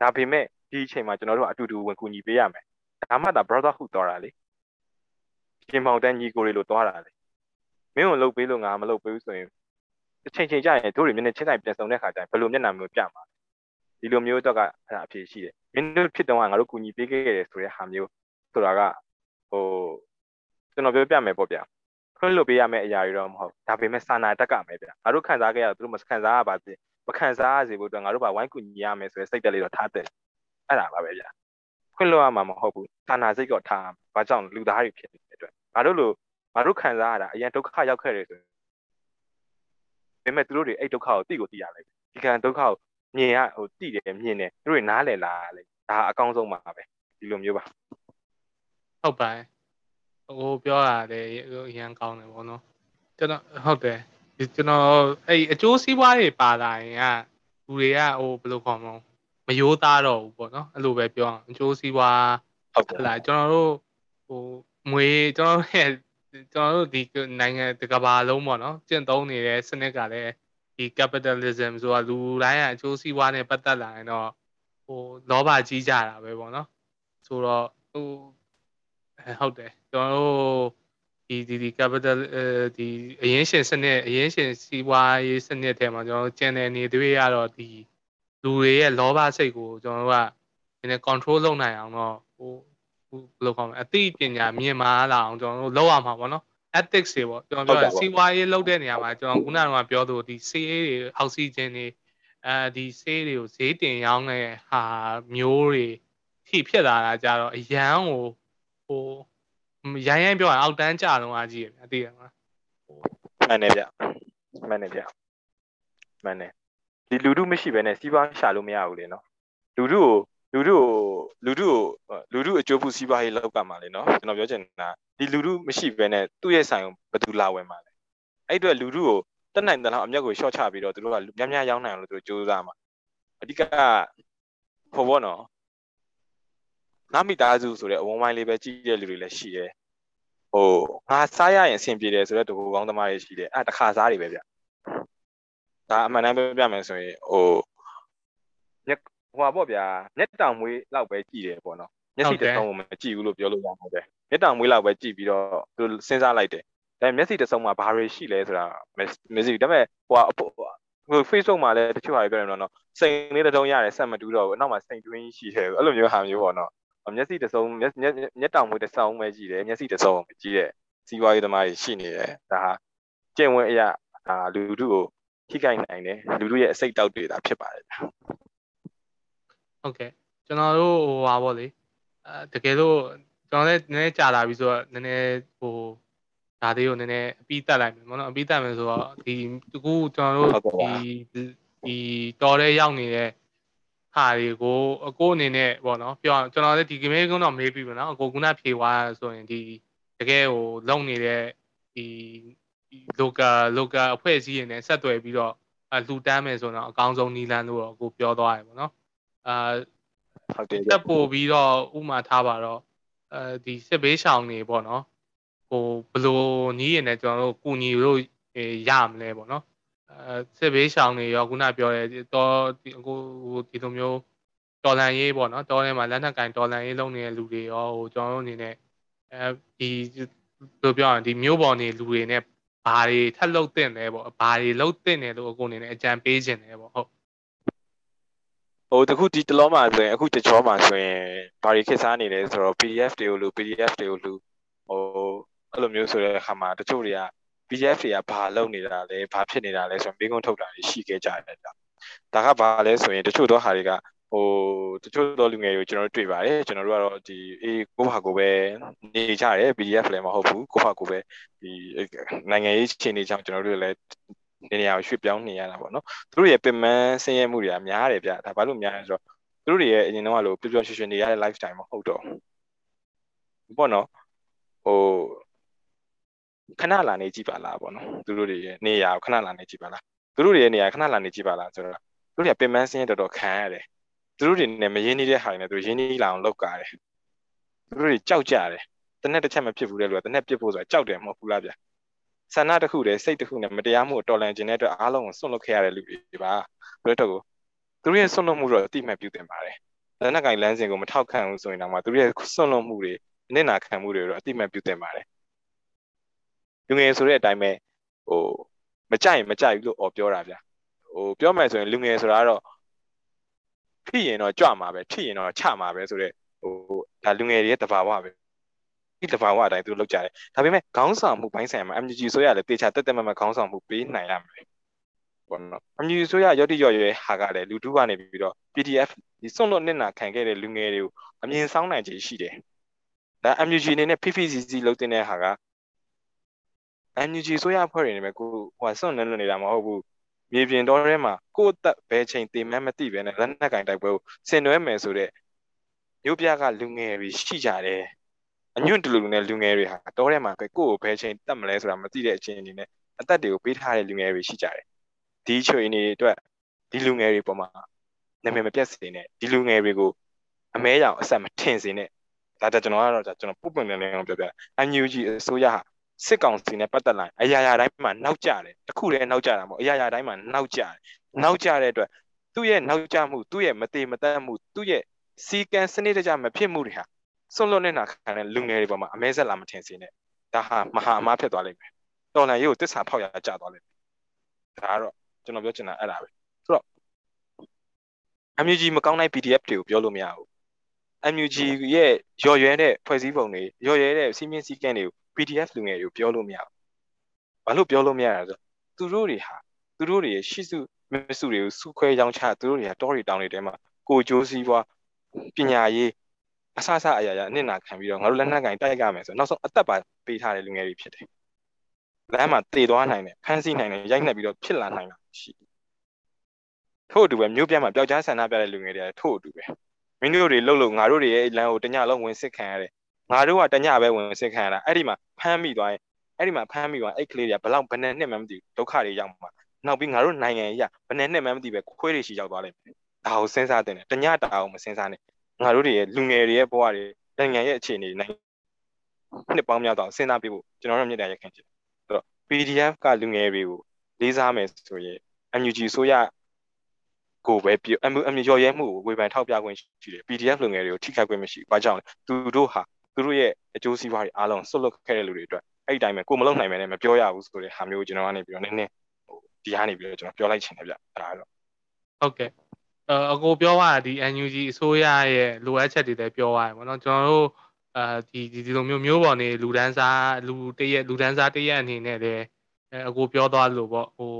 ဒါပေမဲ့ဒီအချိန်မှာကျွန်တော်တို့အတူတူဝင်ကူညီပေးရမယ် ဒါမှသာ brotherhood တော်တာလေပြင်ပေါင်တန်းညီကိုတွေလို့တော်တာလေမင်းကိုလှုပ်ပေးလို့ငါမလှုပ်ပေးဘူးဆိုရင်အချိန်ချိန်ကြရင်တို့တွေမျက်နှာချင်းတိုင်းပြန်ဆုံတဲ့ခါကျရင်ဘယ်လိုမျက်နှာမျိုးပြမှာဒီလိုမျိုးတော့ကအဲ့ဒါအဖြစ်ရှိတယ်မင်းတို့ဖြစ်တော့ငါတို့ကူညီပေးခဲ့တယ်ဆိုတဲ့ဟာမျိုးဆိုတာကဟိုကျွန်တော်ပြောပြမယ်ပေါ့ဗျာခွင့်လွတ်ပေးရမယ့်အရာတွေတော့မဟုတ်ဒါပေမဲ့စာနာတက်ကမယ်ဗျာငါတို့ခံစားခဲ့ရသူတို့မခံစားရပါစေမခံစားရစေဖို့အတွက်ငါတို့ဘာဝိုင်းကူညီရမယ်ဆိုတဲ့စိတ်တက်လေးတော့ထားတယ်အဲ့ဒါပါပဲဗျာ ခွင့်လွတ်ရမှာမဟုတ်ဘူးစာနာစိတ်တော့ထားဘာကြောင့်လူသားတွေဖြစ်နေတဲ့အတွက်ငါတို့လိုငါတို့ခံစားရတာအရင်ဒုက္ခရောက်ခဲ့တယ်ဆိုရင်ဒါပေမဲ့သူတို့တွေအဲ့ဒုက္ခကိုသိကိုသိရလိုက်ဒီကံဒုက္ခကိုမြင်ရဟိုသိတယ်မြင်တယ်သူတို့နားလည်လာလေဒါအကောင်းဆုံးပါပဲဒီလိုမျိုးပါဟုတ်ပါဟိုပြောရတယ်အရန်ကောင်းတယ်ဗောနော်ကျွန်တော်ဟုတ်တယ်ကျွန်တော်အဲ့အကျိုးစီးပွားတွေပါလာရင်ကလူတွေကဟိုဘယ်လိုခေါ်မလဲ မယိုးသားတော့ဘူးပေါ့နော်အဲ့လိုပဲပြောအောင်အကျိုးစီးပွားဟုတ်တယ်လားကျွန်တော်တို့ဟိုမွေကျွန်တော်တို့ရဲ့ကျွန်တော်တို့ဒီနိုင်ငံတကဘာလုံးပေါ့နော်ကျင့်သုံးနေတဲ့စနစ်ကလည်းဒီ capitalism ဆိုတာလူတိုင်းကအကျိုးစီးပွားနဲ့ပတ်သက်လာရင်တော့ဟိုလောဘကြီးကြတာပဲပေါ့နော်ဆိုတော့ဟိုဟုတ်တယ်ကျွန်တော်တို့ဒီဒီဒီ capital ဒီအရင်ရှင်စနစ်အရင်ရှင်စီးပွားရေးစနစ်ထဲမှာကျွန်တော်ကျန်တဲ့နေတွေရတော့ဒီ လူတွေရဲ့လောဘစိတ်ကိုကျွန်တော်တို့ကနည်း control လုပ်နိုင်အောင်တော့ဟိုဘယ်လိုခေါ်မလဲအသိပညာမြင့်မားလာအောင်ကျွန်တော်တို့လုပ်ရမှာပေါ့နော် ethics တွေပေါ့ကျွန်တော်ပြောစီးပွားရေးလုပ်တဲ့နေရာမှာကျွန်တော်ခုနကပြောသလိုဒီဆေးတွေအောက်ဆီဂျင်တွေအဲဒီဆေးတွေကိုဈေးတင်ရောင်းတဲ့ဟာမျိုးတွေထိဖြစ်လာတာကြတော့အရန်ကိုဟိုရိုင်းရိုင်းပြောရင်အောက်တန်းကြတော့အားကြီးရအသိရမှာမှန်တယ်ဗျမှန်တယ်ဗျမှန်တယ် ဒီလူတို့မရှိဘဲနဲ့စီးပွားရှာလို့မရဘူးလေနော်လူတို့ကိုလူတို့ကိုလူတို့ကိုလူတို့အကျိုးပြုစီးပွားရေးလောက်ကမှာလေနော်ကျွန်တော်ပြောချင်တာဒီလူတို့မရှိဘဲနဲ့သူ့ရဲ့ဆိုင်ကိုဘယ်သူလာဝယ်မှာလဲအဲ့အတွက်လူတို့ကိုတက်နိုင်တဲ့လောက်အမျက်ကိုရှော့ချပြီးတော့သူတို့ကများများရောင်းနိုင်အောင်လို့သူတို့ကြိုးစားမှာအဓိကဟိုဘောနော်ငါမိသားစုဆိုတဲ့အဝန်းဝိုင်းလေးပဲကြည့်တဲ့လူတွေလည်းရှိတယ်ဟိုငါစားရရင်အဆင်ပြေတယ်ဆိုတဲ့တကူကောင်းသမားတွေရှိတယ်အဲ့တခါစားတွေပဲဗျ ဒါအမှန်တမ်းပြောပြမယ်ဆိုရင်ဟိုညဟိုပါပေါ့ဗျာမျက်တောင်မွေးလောက်ပဲကြည့်တယ်ပေါ့နော်မျက်စိတစ်ဆုံးမကြည့်ဘူးလို့ပြောလို့ရမှာပဲမျက်တောင်မွေးလောက်ပဲကြည့်ပြီးတော့သူစဉ်းစားလိုက်တယ်ဒါမျက်စိတစ်ဆုံးမှာဘာတွေရှိလဲဆိုတာမျက်စိဒါပေမဲ့ဟိုဟို Facebook မှာလည်းတချို့ဟာတွေပြောနေတော့နော်စိန်လေးတစ်တုံးရတယ်ဆက်မတူတော့ဘူးအနောက်မှာစိန်တွင်းရှိတယ်အဲ့လိုမျိုးဟာမျိုးပေါ့နော်မျက်စိတစ်စုံမျက်မျက်တောင်မွေးတစ်စုံပဲကြည့်တယ်မျက်စိတစ်စုံကြည့်တဲ့စီးပွားရေးသမားတွေရှိနေတယ်ဒါဟာကျင့်ဝတ်အရာဒါလူထုကို ထိခိုက်နိုင်တယ်လူထုရဲ့အစိတ်တောက်တွေဒါဖြစ်ပါတယ်ဟုတ်ကဲ့ကျွန်တော်တို့ဟိုပါဗောလေအဲတကယ်လို့ကျွန်တော်လည်းနည်းနည်းကြာလာပြီဆိုတော့နည်းနည်းဟိုဒါသေးကိုနည်းနည်းအပြီးတက်လိုက်မယ်ပေါ့နော်အပြီးတက်မယ်ဆိုတော့ဒီအခုကျွန်တော်တို့ဒီဒီတော်တဲ့ရောက်နေတဲ့ဟာတွေကိုအကိုအနေနဲ့ပေါ့နော်ပြောကျွန်တော်လည်းဒီ game ကုန်းတော့မေးပြီးပါနော်အကိုကနဖြေသွားဆိုရင်ဒီတကယ်ဟိုလုံနေတဲ့ဒီ local local အဖွဲ့အစည်းတွေနဲ့ဆက်သွယ်ပြီးတော့အလှူတန်းမယ်ဆိုတော့အကောင်းဆုံးနီးလန်းလို့တော့အကိုပြောသွားတယ်ပေါ့နော်အာဟုတ်တယ်တက်ပို့ပြီးတော့ဥမာထားပါတော့အဲဒီစစ်ဘေးရှောင်နေပေါ့နော်ဟိုဘလို့နီးရင်လည်းကျွန်တော်တို့ကုညီလို့ရမလဲပေါ့နော်အဲစစ်ဘေးရှောင်နေရောခုနပြောတဲ့တော့ဒီအခုဒီလိုမျိုးတော်လန်ရေးပေါ့နော်တော်ထဲမှာလက်နက်ကင်တော်လန်ရေးလုပ်နေတဲ့လူတွေရောဟိုကျွန်တော်တို့အနေနဲ့အဲဒီဘယ်လိုပြောရလဲဒီမျိုးပေါ်နေလူတွေနဲ့ ဘာတွေထပ်လုပ်တင်လဲပေါ့ဘာတွေလုပ်တင်တယ်လို့အကုန်အနေနဲ့အကြံပေးခြင်းတယ်ပေါ့ဟုတ်ဟိုတခုဒီတလောမှာဆိုရင်အခုတချောမှာဆိုရင်ဘာတွေခက်စားနေလဲဆိုတော့ PDF တွေကိုလူ PDF တွေကိုလူဟိုအဲ့လိုမျိုးဆိုတဲ့အခါမှာတချို့တွေက PDF တွေကဘာလုပ်နေတာလဲဘာဖြစ်နေတာလဲဆိုတော့မိကုန်းထုတ်တာရှိခဲ့ကြတယ်ကြာဒါကဘာလဲဆိုရင်တချို့သောဟာတွေက ဟိုတချို့သောလူငယ်တွေကိုကျွန်တော်တို့တွေ့ပါတယ်ကျွန်တော်တို့ကတော့ဒီအေးကိုဟာကိုပဲနေကြတယ် PDF လည်းမဟုတ်ဘူးကိုဟာကိုပဲဒီနိုင်ငံရေးအခြေအနေကြောင့်ကျွန်တော်တို့လည်းနေနေရာရွှေ့ပြောင်းနေရတာပေါ့နော်သူတို့ရဲ့ပင်မဆင်းရဲမှုတွေကများတယ်ဗျဒါဘာလို့များလဲဆိုတော့သူတို့တွေရဲ့အရင်တော့လို့ပျော်ပျော်ရွှင်ရွှင်နေရတဲ့ lifestyle မဟုတ်တော့ပေါ့နော်ဟိုခဏလာနေကြည့်ပါလားပေါ့နော်သူတို့တွေရဲ့နေရာကိုခဏလာနေကြည့်ပါလားသူတို့တွေရဲ့နေရာခဏလာနေကြည့်ပါလားဆိုတော့သူတို့တွေကပင်မဆင်းရဲတော်တော်ခံရတယ် သူတို့တွေနဲ့မရင်းနေတဲ့ဟာတွေနဲ့သူရင်းနှီးလာအောင်လုပ်ကြတယ်သူတို့တွေကြောက်ကြတယ်တနက်တစ်ချက်မဖြစ်ဘူးလေလူကတနက်ပြစ်ဖို့ဆိုတာကြောက်တယ်မဟုတ်ဘူးလားဗျဆန္ဒတစ်ခုတည်းစိတ်တစ်ခုနဲ့မတရားမှုတော်လန်ခြင်းတဲ့အတွက်အားလုံးကိုစွန့်လွတ်ခဲ့ရတဲ့လူတွေပါဘယ်တော့ကိုသူတို့ရဲ့စွန့်လွတ်မှုတော့အတိအမှတ်ပြုတင်ပါတယ်လက်နက်ကင်လမ်းစဉ်ကိုမထောက်ခံဘူးဆိုရင်တော့မှသူတို့ရဲ့စွန့်လွတ်မှုတွေအနစ်နာခံမှုတွေတော့အတိအမှတ်ပြုတင်ပါတယ်လူငယ်ဆိုတဲ့အတိုင်းပဲဟိုမကြိုက်ရင်မကြိုက်ဘူးလို့អော်ပြောတာဗျဟိုပြောမယ်ဆိုရင်လူငယ်ဆိုတာကတော့ ဖြစ်ရင်တော့ကြွမှာပဲဖြစ်ရင်တော့ချမှာပဲဆိုတော့ဟိုဒါလူငယ်တွေရဲ့တဘာဝပဲဒီတဘာဝအတိုင်းသူလုပ်ကြတယ်ဒါပေမဲ့ခေါင်းဆောင်မှုဘိုင်းဆိုင်မှာ MGG ဆိုရလည်းတေချာတက်တက်မမခေါင်းဆောင်မှုပေးနိုင်ရမယ်ပေါ့နော် MGG ဆိုရရော့တိရော့ရဲဟာကလည်းလူတူကနေပြီးတော့ PDF ဒီစွန့်လွတ်နစ်နာခံခဲ့တဲ့လူငယ်တွေကိုအမြင်ဆောင်နိုင်ခြင်းရှိတယ်ဒါ MGG အနေနဲ့ PPCC လုပ်တဲ့ဟာက MGG ဆိုရအဖွဲ့တွေနေပဲကိုဟိုစွန့်နေလို့နေတာမဟုတ်ဘူး မြေပြင်တော်ထဲမှာကိုယ့်အသက်ဘယ်ချိန်တည်မှန်းမသိပဲနဲ့လက်နက်ကင်တိုက်ပွဲကိုဆင်နွှဲမယ်ဆိုတဲ့မြို့ပြကလူငယ်တွေရှိကြတယ်အညွန့်တလူလူနဲ့လူငယ်တွေဟာတောထဲမှာကိုယ့်ကိုဘယ်ချိန်တတ်မလဲဆိုတာမသိတဲ့အချိန်အနေနဲ့အသက်တွေကိုပေးထားတဲ့လူငယ်တွေရှိကြတယ်ဒီချွေအနေတွေအတွက်ဒီလူငယ်တွေပေါ်မှာနာမည်မပြတ်စေနဲ့ဒီလူငယ်တွေကိုအမဲရောင်အဆက်မထင်စေနဲ့ဒါကြကျွန်တော်ကတော့ကျွန်တော်ပုတ်ပွင့်နေနေအောင်ပြောပြ NUG အစိုးရဟာ စစ်ကောင်စီနဲ့ပတ်သက်လာအရာရာတိုင်းမှာနောက်ကျတယ်တခုတည်းနောက်ကျတာမဟုတ်အရာရာတိုင်းမှာနောက်ကျတယ်နောက်ကျတဲ့အတွက်သူ့ရဲ့နောက်ကျမှုသူ့ရဲ့မသေးမတတ်မှုသူ့ရဲ့စီကံစနစ်တကျမဖြစ်မှုတွေဟာစွန့်လွတ်နေတာခံတဲ့လူငယ်တွေပေါ်မှာအမဲဆက်လာမထင်စေနဲ့ဒါဟာမဟာအမားဖြစ်သွားလိမ့်မယ်တော်လန်ရေးကိုတစ္ဆာဖောက်ရကြသွားလိမ့်မယ်ဒါကတော့ကျွန်တော်ပြောချင်တာအဲ့ဒါပဲဆိုတော့ MUG မကောင်းတဲ့ PDF တွေကိုပြောလို့မရဘူး MUG ရဲ့ရော်ရွဲတဲ့ဖွဲ့စည်းပုံတွေရော်ရွဲတဲ့စီးမြင့်စည်းကမ်းတွေကို PDF လူငယ်တွေကိုပြောလို့မရဘူးဘာလို့ပြောလို့မရလဲဆိုသူတို့တွေဟာသူတို့တွေရဲ့ရှိစုမစုတွေကိုစုခွဲရောင်းချသူတို့တွေကတောတွေတောင်တွေထဲမှာကိုကြိုးစည်းပွားပညာရေးအဆအဆအရာရာအနစ်နာခံပြီးတော့ငါတို့လက်နက်ကင်တိုက်ရမယ်ဆိုနောက်ဆုံးအသက်ပါပေးထားတဲ့လူငယ်တွေဖြစ်တယ်လမ်းမှာတည်သွားနိုင်တယ်ဖမ်းဆီးနိုင်တယ်ရိုက်နှက်ပြီးတော့ဖြစ်လာနိုင်တာရှိထို့အတူပဲမြို့ပြမှာပျောက်ကြားဆန္ဒပြတဲ့လူငယ်တွေကထို့အတူပဲမင်းတို့တွေလှုပ်လို့ငါတို့တွေရဲ့လမ်းကိုတညလုံးဝင်စစ်ခံရတယ် ငါတို့ကတညပဲဝင်စစ်ခံရတာအဲ့ဒီမှာဖမ်းမိသွားရင်အဲ့ဒီမှာဖမ်းမိသွားအဲ့ကလေးတွေကဘလောက်ဘယ်နဲ့နှစ်မှမသိဒုက္ခတွေရောက်မှာနောက်ပြီးငါတို့နိုင်ငံကြီးကဘယ်နဲ့နှစ်မှမသိပဲခွေးတွေရှိရောက်သွားလိမ့်မယ်ဒါကိုစဉ်းစားတင်တယ်တညတာအောင်မစဉ်းစားနဲ့ငါတို့တွေရဲ့လူငယ်တွေရဲ့ဘဝတွေနိုင်ငံရဲ့အခြေအနေနိုင်နှစ်ပေါင်းများတော့စဉ်းစားပြဖို့ကျွန်တော်တို့မြစ်တာရက်ခင်ချင်ဆိုတော့ PDF ကလူငယ်တွေကိုလေးစားမယ်ဆိုရင် MUG ဆိုရကိုပဲပြ MU ရော်ရဲမှုကိုဝေဖန်ထောက်ပြခွင့်ရှိတယ် PDF လူငယ်တွေကိုထိခိုက်ခွင့်မရှိဘူး။ဘာကြောင့်လဲ။သူတို့ဟာ သူတို့ရဲ့အကျိုးစီးပွားတွေအားလုံးဆွတ်လွတ်ခဲ့တဲ့လူတွေအတွက်အဲ့ဒီတိုင်းပဲကိုမလုံနိုင်မယ်နဲ့မပြောရဘူးဆိုတဲ့ဟာမျိုးကိုကျွန်တော်ကနေပြီးတော့နည်းနည်းဟိုဒီဟာနေပြီးတော့ကျွန်တော်ပြောလိုက်ချင်တယ်ဗျ။ဒါကတော့ဟုတ်ကဲ့အကိုပြောတာဒီ NUG အစိုးရရဲ့လိုအပ်ချက်တွေလည်းပြောရတယ်ပေါ့နော်ကျွန်တော်တို့အာဒီဒီလိုမျိုးမျိုးပေါ်နေလူဒန်းစားလူတရက်လူဒန်းစားတရက်အနေနဲ့လည်းအကိုပြောသွားလို့ပေါ့ဟို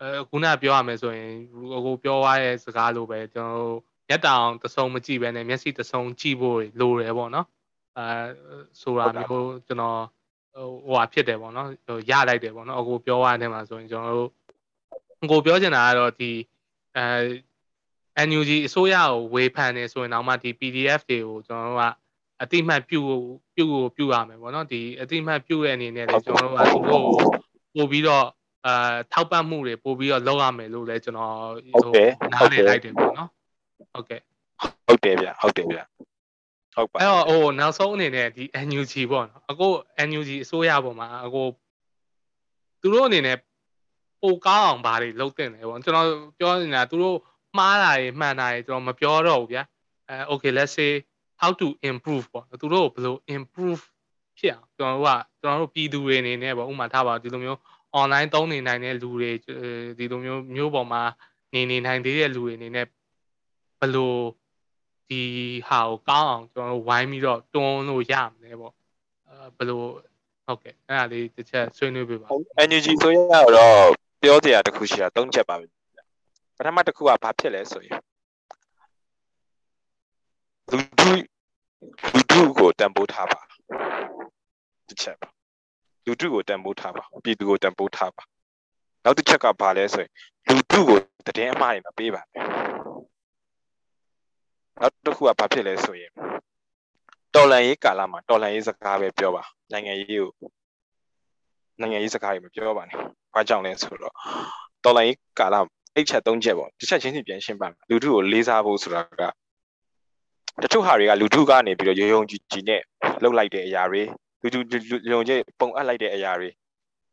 အဲခုနပြောရမယ်ဆိုရင်အကိုပြောသွားတဲ့စကားလိုပဲကျွန်တော်တို့မျက်တောင်တဆုံမကြည့်ပဲနဲ့မျက်စိတဆုံကြည့်ဖို့လိုတယ်ပေါ့နော် အဲဆိုတာမျိုးကျွန်တော်ဟိုဟာဖြစ်တယ်ပေါ့နော်ဟိုရလိုက်တယ်ပေါ့နော်အကိုပြောရတဲ့မှာဆိုရင်ကျွန်တော်တို့အကိုပြောချင်တာကတော့ဒီအဲ NUG အစိုးရကိုဝေဖန်နေဆိုရင်တော့မှဒီ PDF တွေကိုကျွန်တော်တို့ကအတိမတ်ပြုပြုပြုရမယ်ပေါ့နော်ဒီအတိမတ်ပြုတဲ့အနေနဲ့လည်းကျွန်တော်တို့ကသူတို့ပို့ပြီးတော့အာထောက်ပံ့မှုတွေပို့ပြီးတော့လုပ်ရမယ်လို့လည်းကျွန်တော်ဟိုနားလည်လိုက်တယ်ပေါ့နော်ဟုတ်ကဲ့ဟုတ်တယ်ဗျဟုတ်တယ်ဗျ ဟုတ်ပါအဲ့တော့ဟိုနောက်ဆုံးအနေနဲ့ဒီ NUG ပေါ့နော်အခု NUG အစိုးရပေါ်မှာအခုသူတို့အနေနဲ့ပိုကောင်းအောင်ဘာတွေလုပ်တင်တယ်ပေါ့ကျွန်တော်ပြောနေတာသူတို့မှားတာတွေမှန်တာတွေကျွန်တော်မပြောတော့ဘူးဗျာအဲ okay let's say how to improve ပေါ့သူတို့ဘယ်လို improve ဖြစ်အောင်ကျွန်တော်တို့ကကျွန်တော်တို့ပြည်သူတွေအနေနဲ့ပေါ့ဥပမာထားပါဒီလိုမျိုး online သုံးနေနိုင်တဲ့လူတွေဒီလိုမျိုးမျိုးပေါ်မှာနေနေနိုင်သေးတဲ့လူတွေအနေနဲ့ဘယ်လို ဒီဟာကိုကောင်းအောင်ကျွန်တော်တို့ဝိုင်းပြီးတော့တွန်းလို့ရမလဲပေါ့အဲဘယ်လိုဟုတ်ကဲ့အဲ့ဒါလေးတစ်ချက်ဆွေးနွေးပြပါ NUG ဆိုရတော့ပြောစရာတစ်ခုရှိတာ၃ချက်ပါပဲပထမတစ်ခုကဘာဖြစ်လဲဆိုရင်လူထုလူထုကိုတန်ဖိုးထားပါတစ်ချက်ပါလူထုကိုတန်ဖိုးထားပါပြည်သူကိုတန်ဖိုးထားပါနောက်တစ်ချက်ကဘာလဲဆိုရင်လူထုကိုတည်င်းအမှားတွေမပေးပါနဲ့ နောက်တစ်ခုကဘာဖြစ်လဲဆိုရင်တော်လန်ရေးကာလမှာတော်လန်ရေးစကားပဲပြောပါနိုင်ငံရေးကိုနိုင်ငံရေးစကားတွေမပြောပါနဲ့ဘာကြောင့်လဲဆိုတော့တော်လန်ရေးကာလအဲ့ချက်၃ချက်ပေါ့တစ်ချက်ချင်းစီပြန်ရှင်းပါမယ်လူထုကိုလေးစားဖို့ဆိုတာကတချို့ဟာတွေကလူထုကနေပြီးတော့ရုံရုံကြည်ကြည်နဲ့လှုပ်လိုက်တဲ့အရာတွေလူထုရုံကြည်ပုံအပ်လိုက်တဲ့အရာတွေ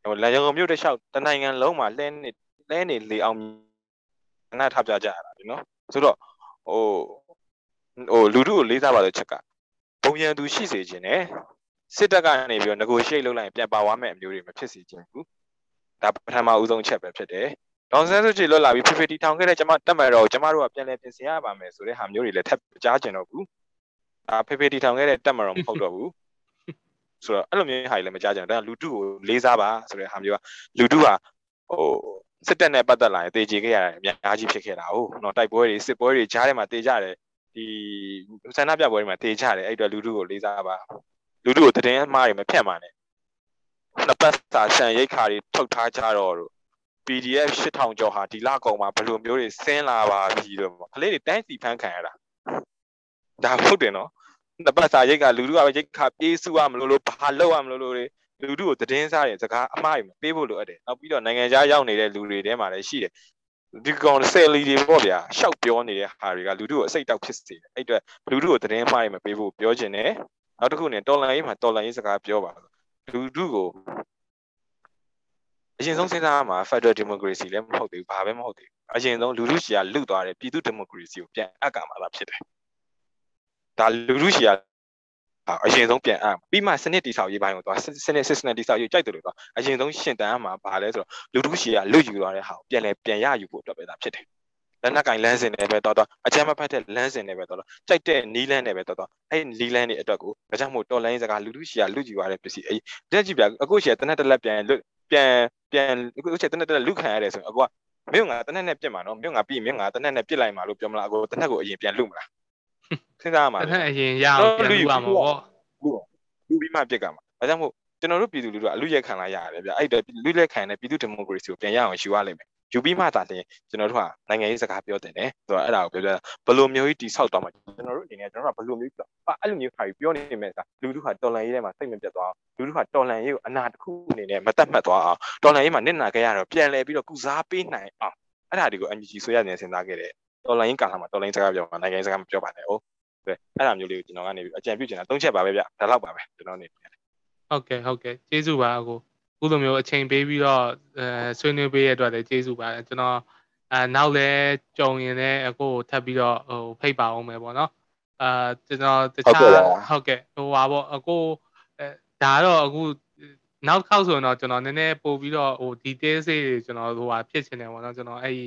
ဟိုလန်ရုံမြို့တစ်လျှောက်တနိုင်ငံလုံးမှာလဲနေလဲနေလေအောင်အနာထားပြကြရတာဒီနော်ဆိုတော့ဟို ဟိုလူထုကိုလေးစားပါတဲ့ချက်ကဘုံရန်သူရှိစေခြင်းနဲ့စစ်တပ်ကနေပြီးတော့ negotiate လုပ်လိုက်ရင်ပြန်ပါသွားမယ့်အမျိုးတွေမဖြစ်စေချင်ဘူးဒါပထမဦးဆုံးချက်ပဲဖြစ်တယ်ဒေါန်ဆန်းစုကြည်လွတ်လာပြီးဖေဖေတီထောင်ခဲ့တဲ့ကျမတက်မယ်တော့ကျမတို့ကပြန်လဲပြင်ဆင်ရပါမယ်ဆိုတဲ့ဟာမျိုးတွေလည်းထပ်ကြားကျင်တော့ဘူးဒါဖေဖေတီထောင်ခဲ့တဲ့တက်မယ်တော့မဟုတ်တော့ဘူးဆိုတော့အဲ့လိုမျိုးဟာတွေလည်းမကြားကျင်တော့ဒါလူထုကိုလေးစားပါဆိုတဲ့ဟာမျိုးကလူထုဟာဟိုစစ်တပ်နဲ့ပတ်သက်လာရင်တေချေခဲ့ရတယ်အများကြီးဖြစ်ခဲ့တာဟုတ်နော်တိုက်ပွဲတွေစစ်ပွဲတွေကြားထဲမှာတေကြတယ် ဒီဆန္ဒပြပွဲတွေမှာတေကြတယ်အဲ့တော့လူထုကိုလေးစားပါလူထုကိုတည်င်းအမှားတွေမဖြတ်ပါနဲ့နှစ်ပတ်စာဆန်ရိတ်ခါတွေထုတ်ထားကြတော့တို့ PDF 8000ကျော်ဟာဒီလကောင်မှာဘယ်လိုမျိုးတွေဆင်းလာပါပြီလို့ကလေးတွေတိုင်းစီဖန်းခံရတာဒါဟုတ်တယ်နော်နှစ်ပတ်စာရိတ်ကလူထုကပဲရိတ်ခါပြေးစုရမလို့လို့ဘာလုပ်ရမလို့လို့လူထုကိုတည်င်းစားတယ်စကားအမှားတွေမပေးဖို့လိုအပ်တယ်နောက်ပြီးတော့နိုင်ငံခြားရောက်နေတဲ့လူတွေထဲမှာလည်းရှိတယ် ဒီကောင်ဆယ်လီတွေပေါ့ဗျာရှောက်ပြောနေတဲ့ဟာတွေကလူထုကိုအစိတ်တောက်ဖြစ်စေတယ်အဲ့အတွက်လူထုကိုတည်င်းမှားတွေမပေးဖို့ပြောချင်တယ်နောက်တစ်ခုနဲ့တော်လန်ရေးမှာတော်လန်ရေးစကားပြောပါလူထုကိုအရင်ဆုံးစဉ်းစားမှာ Federal Democracy လည်းမဟုတ်သေးဘူးဘာပဲမဟုတ်သေးဘူးအရင်ဆုံးလူထုရှီကလွတ်သွားတယ်ပြည်သူ Democracy ကိုပြန်အပ်ကမှာလားဖြစ်တယ်ဒါလူထုရှီက အရင်ဆုံးပြန်အပ်ပြီးမှစနစ်တိဆောက်ရေးပိုင်းကိုသွားစနစ် system တိဆောက်ရေးကြိုက်တယ်လို့သွားအရင်ဆုံးရှင်တန်းမှာဘာလဲဆိုတော့လူထုရှီကလွတ်ယူသွားတဲ့ဟာကိုပြန်လဲပြန်ရယူဖို့အတွက်ပဲဒါဖြစ်တယ်လက်နက်ကင်လမ်းစဉ်နဲ့ပဲတော်တော်အကြမ်းမဖက်တဲ့လမ်းစဉ်နဲ့ပဲတော်တော်ကြိုက်တဲ့နီးလန်းနဲ့ပဲတော်တော်အဲ့နီးလန်းတွေအတွက်ကိုဒါကြောင့်မို့တော်လိုင်းစကားလူလူရှီကလူကြည့်ရတဲ့ပစ္စည်းအဲ့တက်ကြည့်ပြအခုရှီကတနက်တလက်ပြန်လွတ်ပြန်ပြန်အခုရှီတနက်တလက်လူခံရတယ်ဆိုရင်အခုကမင်းကတနက်နဲ့ပြစ်မှာနော်မင်းကပြီးမင်းကတနက်နဲ့ပြစ်လိုက်မှာလို့ပြောမလားအခုတနက်ကိုအရင်ပြန်လူမလား စဉ်းစားရမှာတနက်အရင်ရအောင်ပြန်လူပါမှာပေါ့လူပြီးမှပြစ်ကမှာဒါကြောင့်မို့ကျွန်တော်တို့ပြည်သူလူထုကအလူရက်ခံလာရတယ်ဗျအဲ့ဒါလူလက်ခံတဲ့ပြည်သူဒီမိုကရေစီကိုပြန်ရအောင်ယူရလိမ့်မယ်ယူပြီးမှသာလျှင်ကျွန်တော်တို့ကနိုင်ငံရေးစကားပြောတင်တယ်ဆိုတော့အဲ့ဒါကိုပြောပြဘယ်လိုမျိုးကြီးတိဆောက်သွားမှာကျွန်တော်တို့အနေနဲ့ကျွန်တော်တို့ကဘယ်လိုမျိုးအဲ့လိုမျိုးခါပြီးပြောနေမယ်ကလူထုဟာတော်လန်ရေးထဲမှာစိတ်မပြတ်သွားအောင်လူထုဟာတော်လန်ရေးကိုအနာတစ်ခုအနေနဲ့မတတ်မှတ်သွားအောင်တော်လန်ရေးမှာနစ်နာခဲ့ရတော့ပြန်လဲပြီးတော့ကုစားပေးနိုင်အောင်အဲ့ဒါတွေကို MG ဆိုရနေစဉ်းစားခဲ့တယ် တော်လန်ရေးကာလမှာတော်လန်ရေးစကားပြောမှာနိုင်ငံရေးစကားမပြောပါနဲ့ဟုတ်အဲ့ဒါမျိုးလေးကိုကျွန်တော်ကနေပြီးအကြံပြုချင်တာ၃ချက်ပါပဲဗျဒါတော့ပါပဲကျွန်တော်နေဟုတ်ကဲ့ဟုတ်ကဲ့ကျေးဇူးပါအကိုခုလိုမျိုးအချိန်ပေးပြီးတော့အဲဆွေးနွေးပေးရတဲ့အတွက်လည်းကျေးဇူးပါတယ်ကျွန်တော်အဲနောက်လဲကြုံရင်လည်းအခုထပ်ပြီးတော့ဟိုဖိတ်ပါအောင်မယ်ပေါ့နော်အာကျွန်တော်တခြားဟုတ်ကဲ့ဟိုပါပေါ့အခုအဲဒါတော့အခုနောက်ခေါက်ဆိုရင်တော့ကျွန်တော်နည်းနည်းပို့ပြီးတော့ဟို details တွေကျွန်တော်ဟိုဟာဖြစ်ချင်တယ်ပေါ့နော်ကျွန်တော်အဲ့ဒီ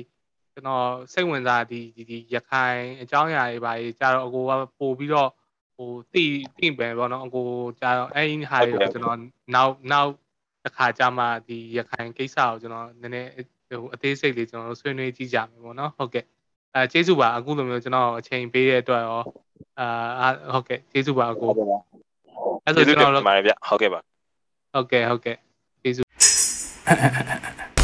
ကျွန်တော်စိတ်ဝင်စားဒီဒီရခိုင်အကြောင်းအရာတွေပါကြီးကြာတော့အကိုကပို့ပြီးတော့ဟိုတိတိပဲပေါ့နော်အကိုကြာတော့အဲ့ဒီဟာတွေကိုကျွန်တော်နောက်နောက်တစ်ခါကြာမှဒီရခိုင်ကိစ္စကိုကျွန်တော်နည်းနည်းဟိုအသေးစိတ်လေးကျွန်တော်ဆွေးနွေးကြည့်ကြမယ်ပေါ့နော်ဟုတ်ကဲ့အဲကျေးဇူးပါအခုလိုမျိုးကျွန်တော်အချိန်ပေးတဲ့အတွက်ရောအာဟုတ်ကဲ့ကျေးဇူးပါအကိုအဲ့ဆိုကျွန်တော်တို့ဟုတ်ကဲ့ပါဟုတ်ကဲ့ဟုတ်ကဲ့ကျေးဇူး